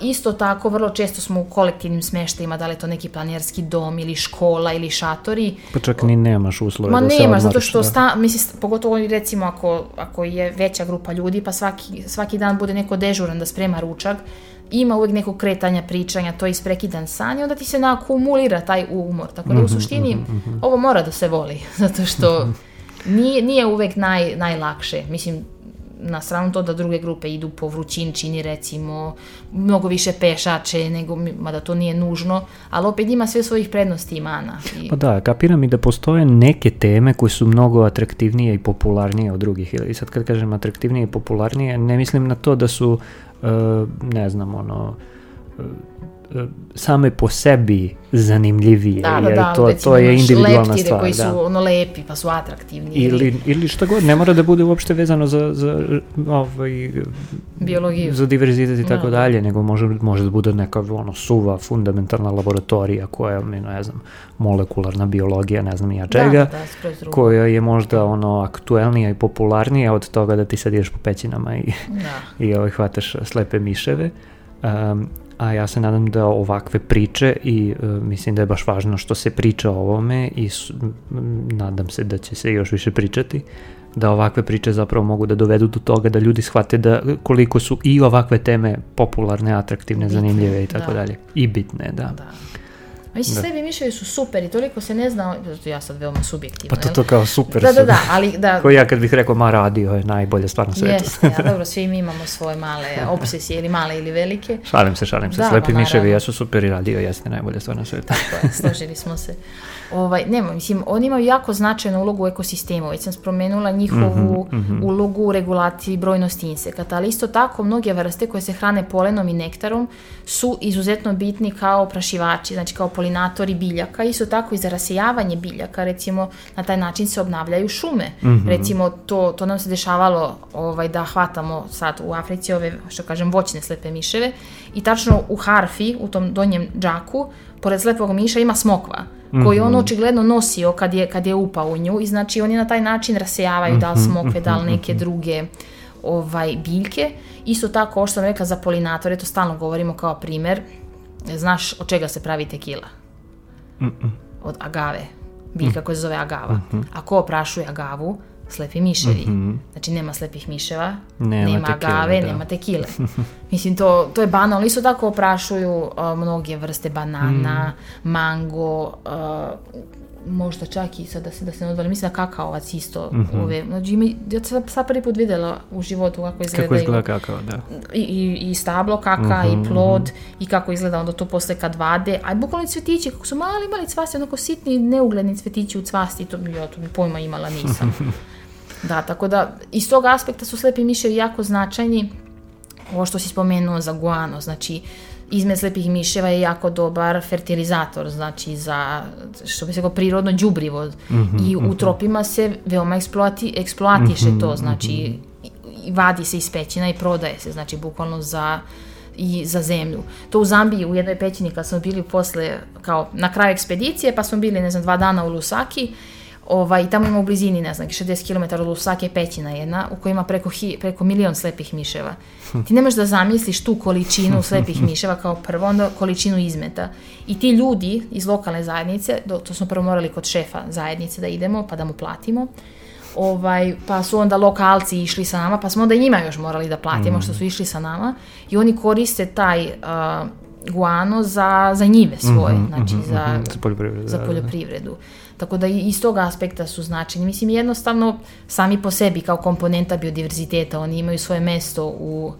isto tako, vrlo često smo u kolektivnim smeštajima, da li je to neki planerski dom ili škola ili šatori. Pa čak ni nemaš uslove Ma da se nema, zato odmoriš, što, da. sta, mislim, pogotovo recimo ako, ako je veća grupa ljudi, pa svaki, svaki dan bude neko dežuran da sprema ručak, ima uvijek nekog kretanja, pričanja, to je isprekidan san i onda ti se naakumulira taj umor. Tako Mhm, da u suštini ovo mora da se voli, zato što nije, nije uvijek naj, najlakše. Mislim, na stranu to da druge grupe idu po vrućinčini recimo, mnogo više pešače nego, mada to nije nužno, ali opet ima sve svojih prednosti i mana. I... Pa da, kapiram i da postoje neke teme koje su mnogo atraktivnije i popularnije od drugih. I sad kad kažem atraktivnije i popularnije, ne mislim na to da su, uh, ne znam, ono, uh, same po sebi zanimljivije, da, da, jer da, to, to je individualna stvar. koji da. su ono lepi pa su atraktivni. Ili, ili šta god, ne mora da bude uopšte vezano za, za, ovaj, Biologiju. za diverzitet i tako Da. dalje, nego može, može da bude neka ono suva, fundamentalna laboratorija koja, mi ne znam, molekularna biologija, ne znam ja čega, Da, da, da, koja je možda ono aktuelnija i popularnija od toga da ti sad ideš po pećinama i, Da. i ovaj, hvataš slepe miševe. Um, a ja se nadam da ovakve priče i uh, mislim da je baš važno što se priča o ovome i s, m, nadam se da će se još više pričati da ovakve priče zapravo mogu da dovedu do toga da ljudi shvate da koliko su i ovakve teme popularne, atraktivne, Bitne, zanimljive i tako da. dalje. I bitne, da. Da. A Mislim, Da. slepi miševi su super i toliko se ne zna, ja sad veoma subjektivno, Pa to, to kao super Da, da, da, ali da, Ko ja kad bih rekao, ma radio je najbolja stvar na svetu. jeste, a dobro, svi mi imamo svoje male obsesije ili male ili velike. Šalim se, šalim se. Da, Slepi ma, miševi jesu super i radio jeste najbolja stvar na svetu. Tako je, složili smo se. Ovaj, nema, mislim, oni imaju jako značajnu ulogu u ekosistemu. Već sam spomenula njihovu Mhm, ulogu u regulaciji brojnosti insekata, ali isto tako mnoge vrste koje se hrane polenom i nektarom su izuzetno bitni kao oprašivači, znači kao polinatori biljaka. Isto tako i za rasijavanje biljaka, recimo na taj način se obnavljaju šume. Mhm. Recimo to, to nam se dešavalo ovaj, da hvatamo sad u Africi ove, što kažem, voćne slepe miševe i tačno u harfi, u tom donjem džaku, pored slepog miša ima smokva koji on očigledno nosio kad je, kad je upao u nju i znači oni na taj način rasejavaju da li smokve, da li neke druge ovaj, biljke. Isto tako, ovo što sam rekla za polinatore, to stalno govorimo kao primer, znaš od čega se pravi tekila? Od agave, biljka koja se zove agava. Ako oprašuje agavu, slepi miševi. Znači nema slepih miševa, Nema nema, tekile, agave, da. nema tekile. Mislim, to, to je banalno. Isto tako oprašuju a, mnoge vrste banana, Mm. mango, a, možda čak i sad da se, da se ne odvali, mislim da kakaovac isto Mhm. ove, znači ima, ja sam sad prvi put vidjela u životu kako izgledaju Kako izgleda kakao, da. i, i, i stablo kaka Mhm, i plod i kako izgleda onda to posle kad vade, a bukvalno cvetići kako su mali mali cvasti, onako sitni neugledni cvetići u cvasti, to ja to pojma imala nisam. da, tako da iz tog aspekta su slepi miševi jako značajni, ovo što si spomenuo za guano, znači izmed slepih miševa je jako dobar fertilizator, znači za, što bi se rekao, prirodno đubrivo. I u tropima se veoma eksploati, eksploatiše to, znači i, i vadi se iz pećina i prodaje se, znači bukvalno za i za zemlju. To u Zambiji u jednoj pećini kad smo bili posle, kao na kraju ekspedicije, pa smo bili, ne znam, dva dana u Lusaki, ovaj, tamo ima u blizini, ne znam, 60 km od Lusake pećina jedna, u kojoj ima preko, hi, preko milion slepih miševa. Ti ne možeš da zamisliš tu količinu slepih miševa kao prvo, onda količinu izmeta. I ti ljudi iz lokalne zajednice, do, to smo prvo morali kod šefa zajednice da idemo, pa da mu platimo, ovaj, pa su onda lokalci išli sa nama, pa smo onda njima još morali da platimo što su išli sa nama i oni koriste taj uh, guano za, za njive svoje, znači za, Za poljoprivredu. za da, da. Tako da iz tog aspekta su značajni. Mislim, jednostavno, sami po sebi kao komponenta biodiverziteta, oni imaju svoje mesto u,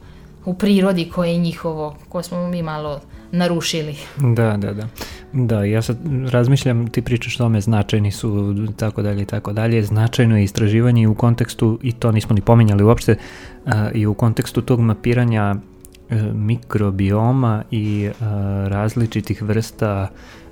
u prirodi koje je njihovo, koje smo mi malo narušili. Da, da, da. Da, ja sad razmišljam, ti pričaš o tome, značajni su, tako dalje i tako dalje. Značajno je istraživanje i u kontekstu, i to nismo ni pominjali uopšte, a, i u kontekstu tog mapiranja e, mikrobioma i a, različitih vrsta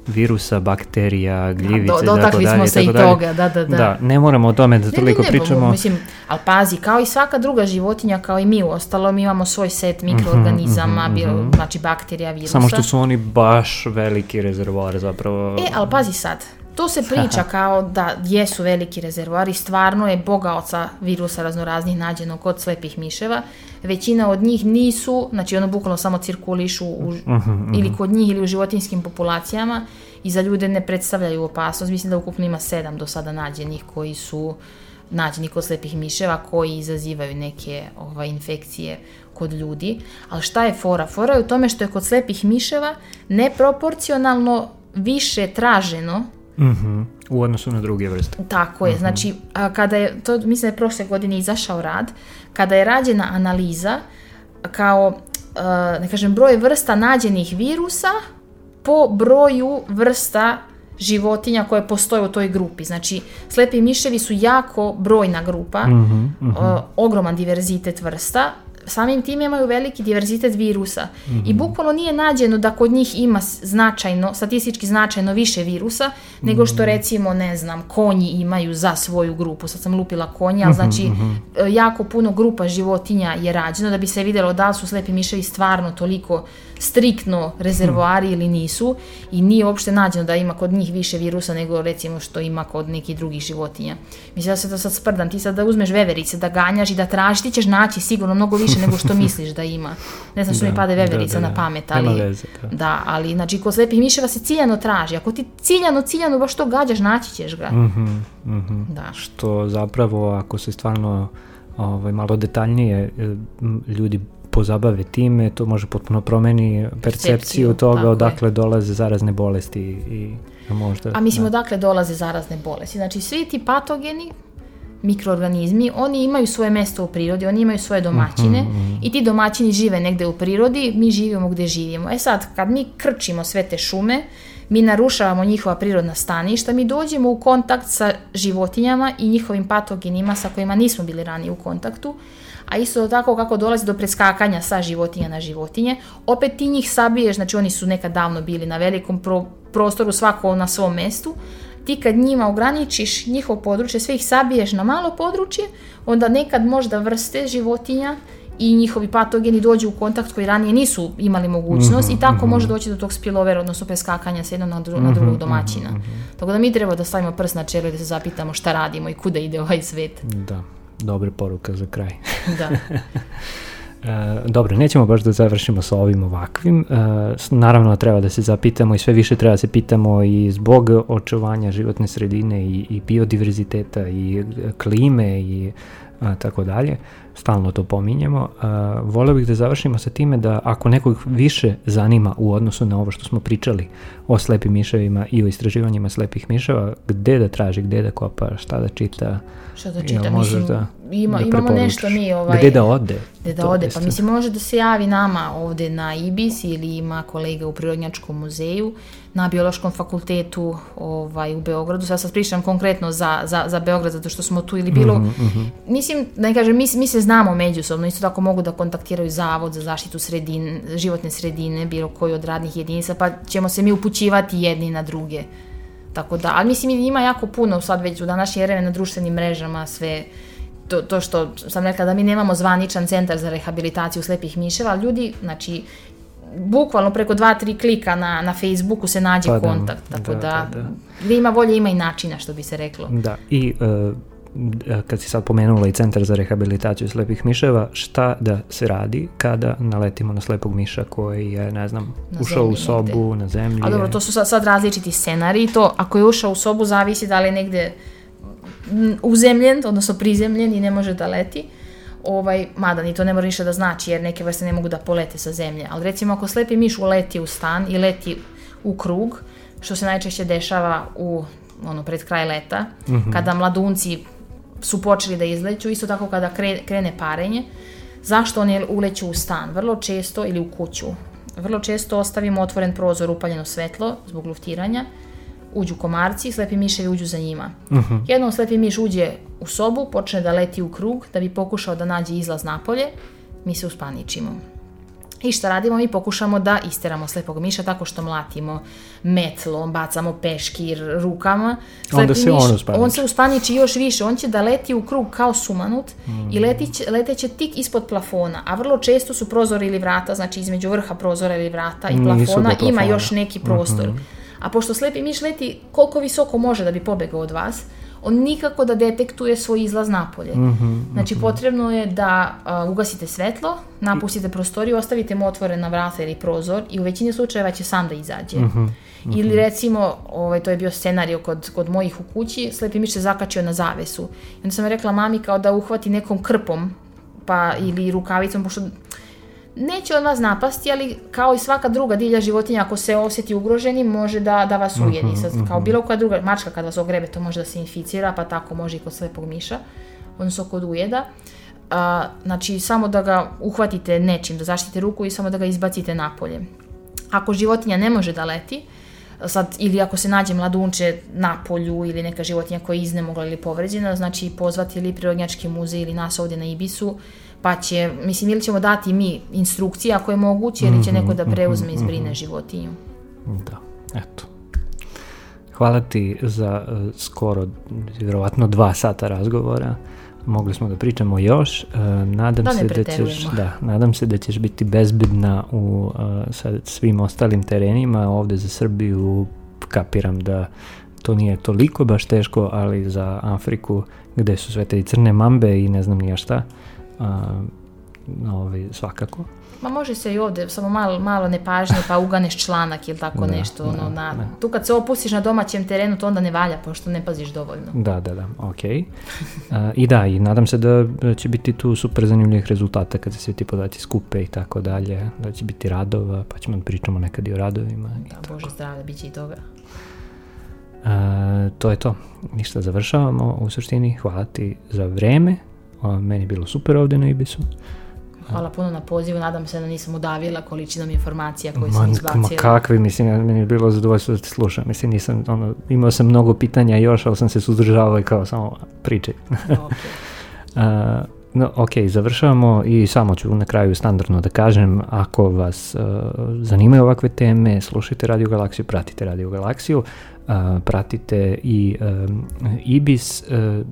virusa, bakterija, gljivice, Do, i tako dotakli dalje smo i se i toga, da, da, da. Da, ne moramo o tome da Ne, toliko ne, ne, pričamo. Mislim, ali pazi, kao i svaka druga životinja, kao i mi u ostalom, imamo svoj set mikroorganizama, bio, znači bakterija, virusa. Mhm, Samo što su oni baš veliki rezervoar zapravo. E, ali pazi sad, to se priča kao da jesu veliki rezervoari, stvarno je bogaoca virusa raznoraznih nađeno kod slepih miševa. Većina od njih nisu, znači ono bukvalno samo cirkulišu u, ili kod njih ili u životinskim populacijama i za ljude ne predstavljaju opasnost. Mislim da ukupno ima sedam do sada nađenih koji su nađeni kod slepih miševa koji izazivaju neke ovaj, infekcije kod ljudi. Ali šta je fora? Fora je u tome što je kod slepih miševa neproporcionalno više traženo Mhm. U odnosu na druge vrste. Tako je, znači a, kada je, to mislim da je prošle godine izašao rad, kada je rađena analiza kao, a, ne kažem, broj vrsta nađenih virusa po broju vrsta životinja koje postoje u toj grupi. Znači, slepi miševi su jako brojna grupa, Mhm, mhm. a, ogroman diverzitet vrsta, samim tim imaju veliki diverzitet virusa. I bukvalno nije nađeno da kod njih ima značajno, statistički značajno više virusa, nego što recimo, ne znam, konji imaju za svoju grupu. Sad sam lupila konja, ali znači e, jako puno grupa životinja je rađeno da bi se vidjelo da li su slepi miševi stvarno toliko striktno rezervoari ili nisu i nije uopšte nađeno da ima kod njih više virusa nego recimo što ima kod nekih drugih životinja. Mislim da se to sad sprdam, ti sad da uzmeš veverice, da ganjaš i da tražiš, ti ćeš naći sigurno mnogo više nego što misliš da ima. Ne znam što mi pade veverica da, da. na pamet, ali... veze, da. Da, ali znači kod slepih miševa se ciljano traži. Ako ti ciljano, ciljano baš to gađaš, naći ćeš ga. Mhm, mhm. Da. Što zapravo, ako se stvarno ovaj, malo detaljnije e, m, ljudi pozabave time, to može potpuno promeni percepciju Percepciju, toga tako je. odakle dolaze zarazne bolesti i možda... A mislim da. odakle dolaze zarazne bolesti. Znači svi ti patogeni, mikroorganizmi, oni imaju svoje mesto u prirodi, oni imaju svoje domaćine i ti domaćini žive negde u prirodi, mi živimo gde živimo. E sad, kad mi krčimo sve te šume, mi narušavamo njihova prirodna staništa, mi dođemo u kontakt sa životinjama i njihovim patogenima sa kojima nismo bili ranije u kontaktu, a isto tako kako dolazi do preskakanja sa životinja na životinje, opet ti njih sabiješ, znači oni su nekad davno bili na velikom pro- prostoru, svako na svom mestu, ti kad njima ograničiš njihovo područje, sve ih sabiješ na malo područje, onda nekad možda vrste životinja i njihovi patogeni dođu u kontakt koji ranije nisu imali mogućnost i tako može doći do tog spillovera, odnosno preskakanja s jednog na, dru- na drugog domaćina. Tako da mi treba da stavimo prst na čelo i da se zapitamo šta radimo i kuda ide ovaj svet. Da, dobra poruka za kraj. Da. E, dobro, nećemo baš da završimo sa ovim ovakvim. E, naravno, treba da se zapitamo i sve više treba da se pitamo i zbog očuvanja životne sredine i, i biodiverziteta i e, klime i a, tako dalje. Stalno to pominjemo. E, voleo bih da završimo sa time da ako nekog više zanima u odnosu na ovo što smo pričali o slepim miševima i o istraživanjima slepih miševa, gde da traži, gde da kopa, šta da čita, Šta da Jel čita, možeš mislim, da- ima, da imamo nešto mi ovaj... Gde da ode? Gde da ode, pa mislim može da se javi nama ovde na IBIS ili ima kolega u Prirodnjačkom muzeju, na Biološkom fakultetu ovaj, u Beogradu, sad sad pričam konkretno za, za, za Beograd zato što smo tu ili bilo, Mhm, mislim, da ne kažem, mi, mi se znamo međusobno, isto tako mogu da kontaktiraju Zavod za zaštitu sredin, životne sredine, bilo koji od radnih jedinica, pa ćemo se mi upućivati jedni na druge. Tako da, ali mislim ima jako puno sad već u današnje vreme na društvenim mrežama sve to, to što sam rekla da mi nemamo zvaničan centar za rehabilitaciju slepih miševa, ali ljudi, znači, bukvalno preko dva, tri klika na, na Facebooku se nađe Pa da, kontakt, tako da, da, da, da. ima volje ima i načina, što bi se reklo. Da, i d- kad si sad pomenula i Centar za rehabilitaciju slepih miševa, šta da se radi kada naletimo na slepog miša koji je, ne znam, Na ušao u sobu, na zemlji? A dobro, to su sad, sad različiti scenariji, to ako je ušao u sobu zavisi da li je negde uzemljen, odnosno prizemljen i ne može da leti. Ovaj, mada ni to ne mora ništa da znači jer neke vrste ne mogu da polete sa zemlje. Ali recimo ako slepi miš uleti u stan i leti u krug, što se najčešće dešava u ono, pred kraj leta, kada mladunci su počeli da izleću, isto tako kada kre, krene parenje, zašto oni uleću u stan? Vrlo često, ili u kuću, vrlo često ostavimo otvoren prozor, upaljeno svetlo zbog luftiranja, uđu komarci, slepi miševi uđu za njima. Jednom slepi miš uđe u sobu, počne da leti u krug, da bi pokušao da nađe izlaz napolje, mi se uspaničimo. I šta radimo? Mi pokušamo da isteramo slepog miša tako što mlatimo metlom, bacamo peškir rukama. Onda Slepi se on miš- uspaniči. On se uspaniči još više. On će da leti u krug kao sumanut i Mm. letiće, leteće tik ispod plafona. A vrlo često su prozori ili vrata, znači između vrha prozora ili vrata i do plafona, ima plafona. još neki prostor. A pošto slepi miš leti koliko visoko može da bi pobegao od vas, on nikako da detektuje svoj izlaz napolje. Znači potrebno je da a, ugasite svetlo, napustite prostoriju, ostavite mu otvorena vrata ili prozor i u većini slučajeva će sam da izađe. Ili recimo, ovaj, to je bio scenario kod, kod mojih u kući, slepi miš se zakačio na zavesu. I onda sam rekla mami kao da uhvati nekom krpom pa ili rukavicom, pošto neće od vas napasti, ali kao i svaka druga divlja životinja, ako se osjeti ugroženi, može da, da vas ujedi. Mhm, Sad, kao bilo koja druga mačka kad vas ogrebe, to može da se inficira, pa tako može i kod slepog miša, odnosno kod ujeda. A, znači, samo da ga uhvatite nečim, da zaštite ruku i samo da ga izbacite napolje. Ako životinja ne može da leti, sad, ili ako se nađe mladunče na polju ili neka životinja koja je iznemogla ili povređena, znači pozvati ili prirodnjački muzej ili nas ovdje na Ibisu, pa će, mislim, ili ćemo dati mi instrukcije ako je moguće, ili će neko da preuzme i zbrine životinju. Da, eto. Hvala ti za uh, skoro, vjerovatno dva sata razgovora. Mogli smo da pričamo još. Uh, nadam Da se da ćeš, da, nadam se da ćeš biti bezbedna u uh, sa svim ostalim terenima. Ovde za Srbiju kapiram da to nije toliko baš teško, ali za Afriku gde su sve te crne mambe i ne znam nija šta, uh, ovaj, svakako. Ma može se i ovdje, samo malo, malo nepažnje, pa uganeš članak ili tako Da, nešto. da, ono, na, da. Tu kad se opustiš na domaćem terenu, to onda ne valja, pošto ne paziš dovoljno. Da, da, da, ok. I da, i nadam se da će biti tu super zanimljivih rezultata kad se svi ti podaci skupe i tako dalje, da će biti radova, pa ćemo da pričamo nekad i o radovima. I Da, tako. Bože zdravlje, bit će i toga. A, to je to, ništa završavamo u suštini, hvala ti za vreme, meni je bilo super ovdje na Ibisu. Hvala puno na pozivu, nadam se da nisam udavila količinom informacija koje Ma, sam ma izbacila. kakvi, mislim, ja- meni je bilo zadovoljstvo da te slušam, mislim, nisam, ono, imao sam mnogo pitanja još, ali sam se suzdržavao i kao samo pričaj. Ok. Uh, no, ok, završavamo i samo ću na kraju standardno da kažem, ako vas uh, zanimaju ovakve teme, slušajte Radio Galaksiju, pratite Radio Galaksiju, uh, pratite i um, Ibis, uh,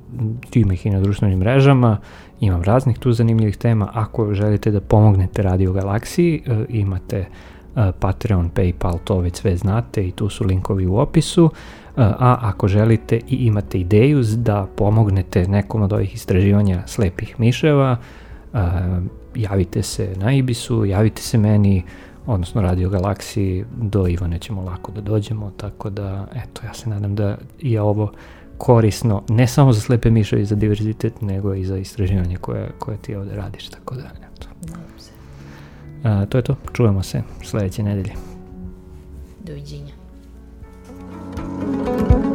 ima ih i na društvenim mrežama, imam raznih tu zanimljivih tema, ako želite da pomognete Radio Galaksiji, uh, imate uh, Patreon, Paypal, to već sve znate i tu su linkovi u opisu. Uh, A ako želite i imate ideju da pomognete nekom od ovih istraživanja slepih miševa, javite se na Ibisu, javite se meni, odnosno Radio Galaksiji, do Ivane ćemo lako da dođemo, tako da, eto, ja se nadam da je ovo korisno ne samo za slepe miševe i za diverzitet, nego i za istraživanje koje, koje ti ovde radiš, tako da, eto. Nadam se. Uh, to je to, čujemo se sledeće nedelje. Doviđenja. Thank you.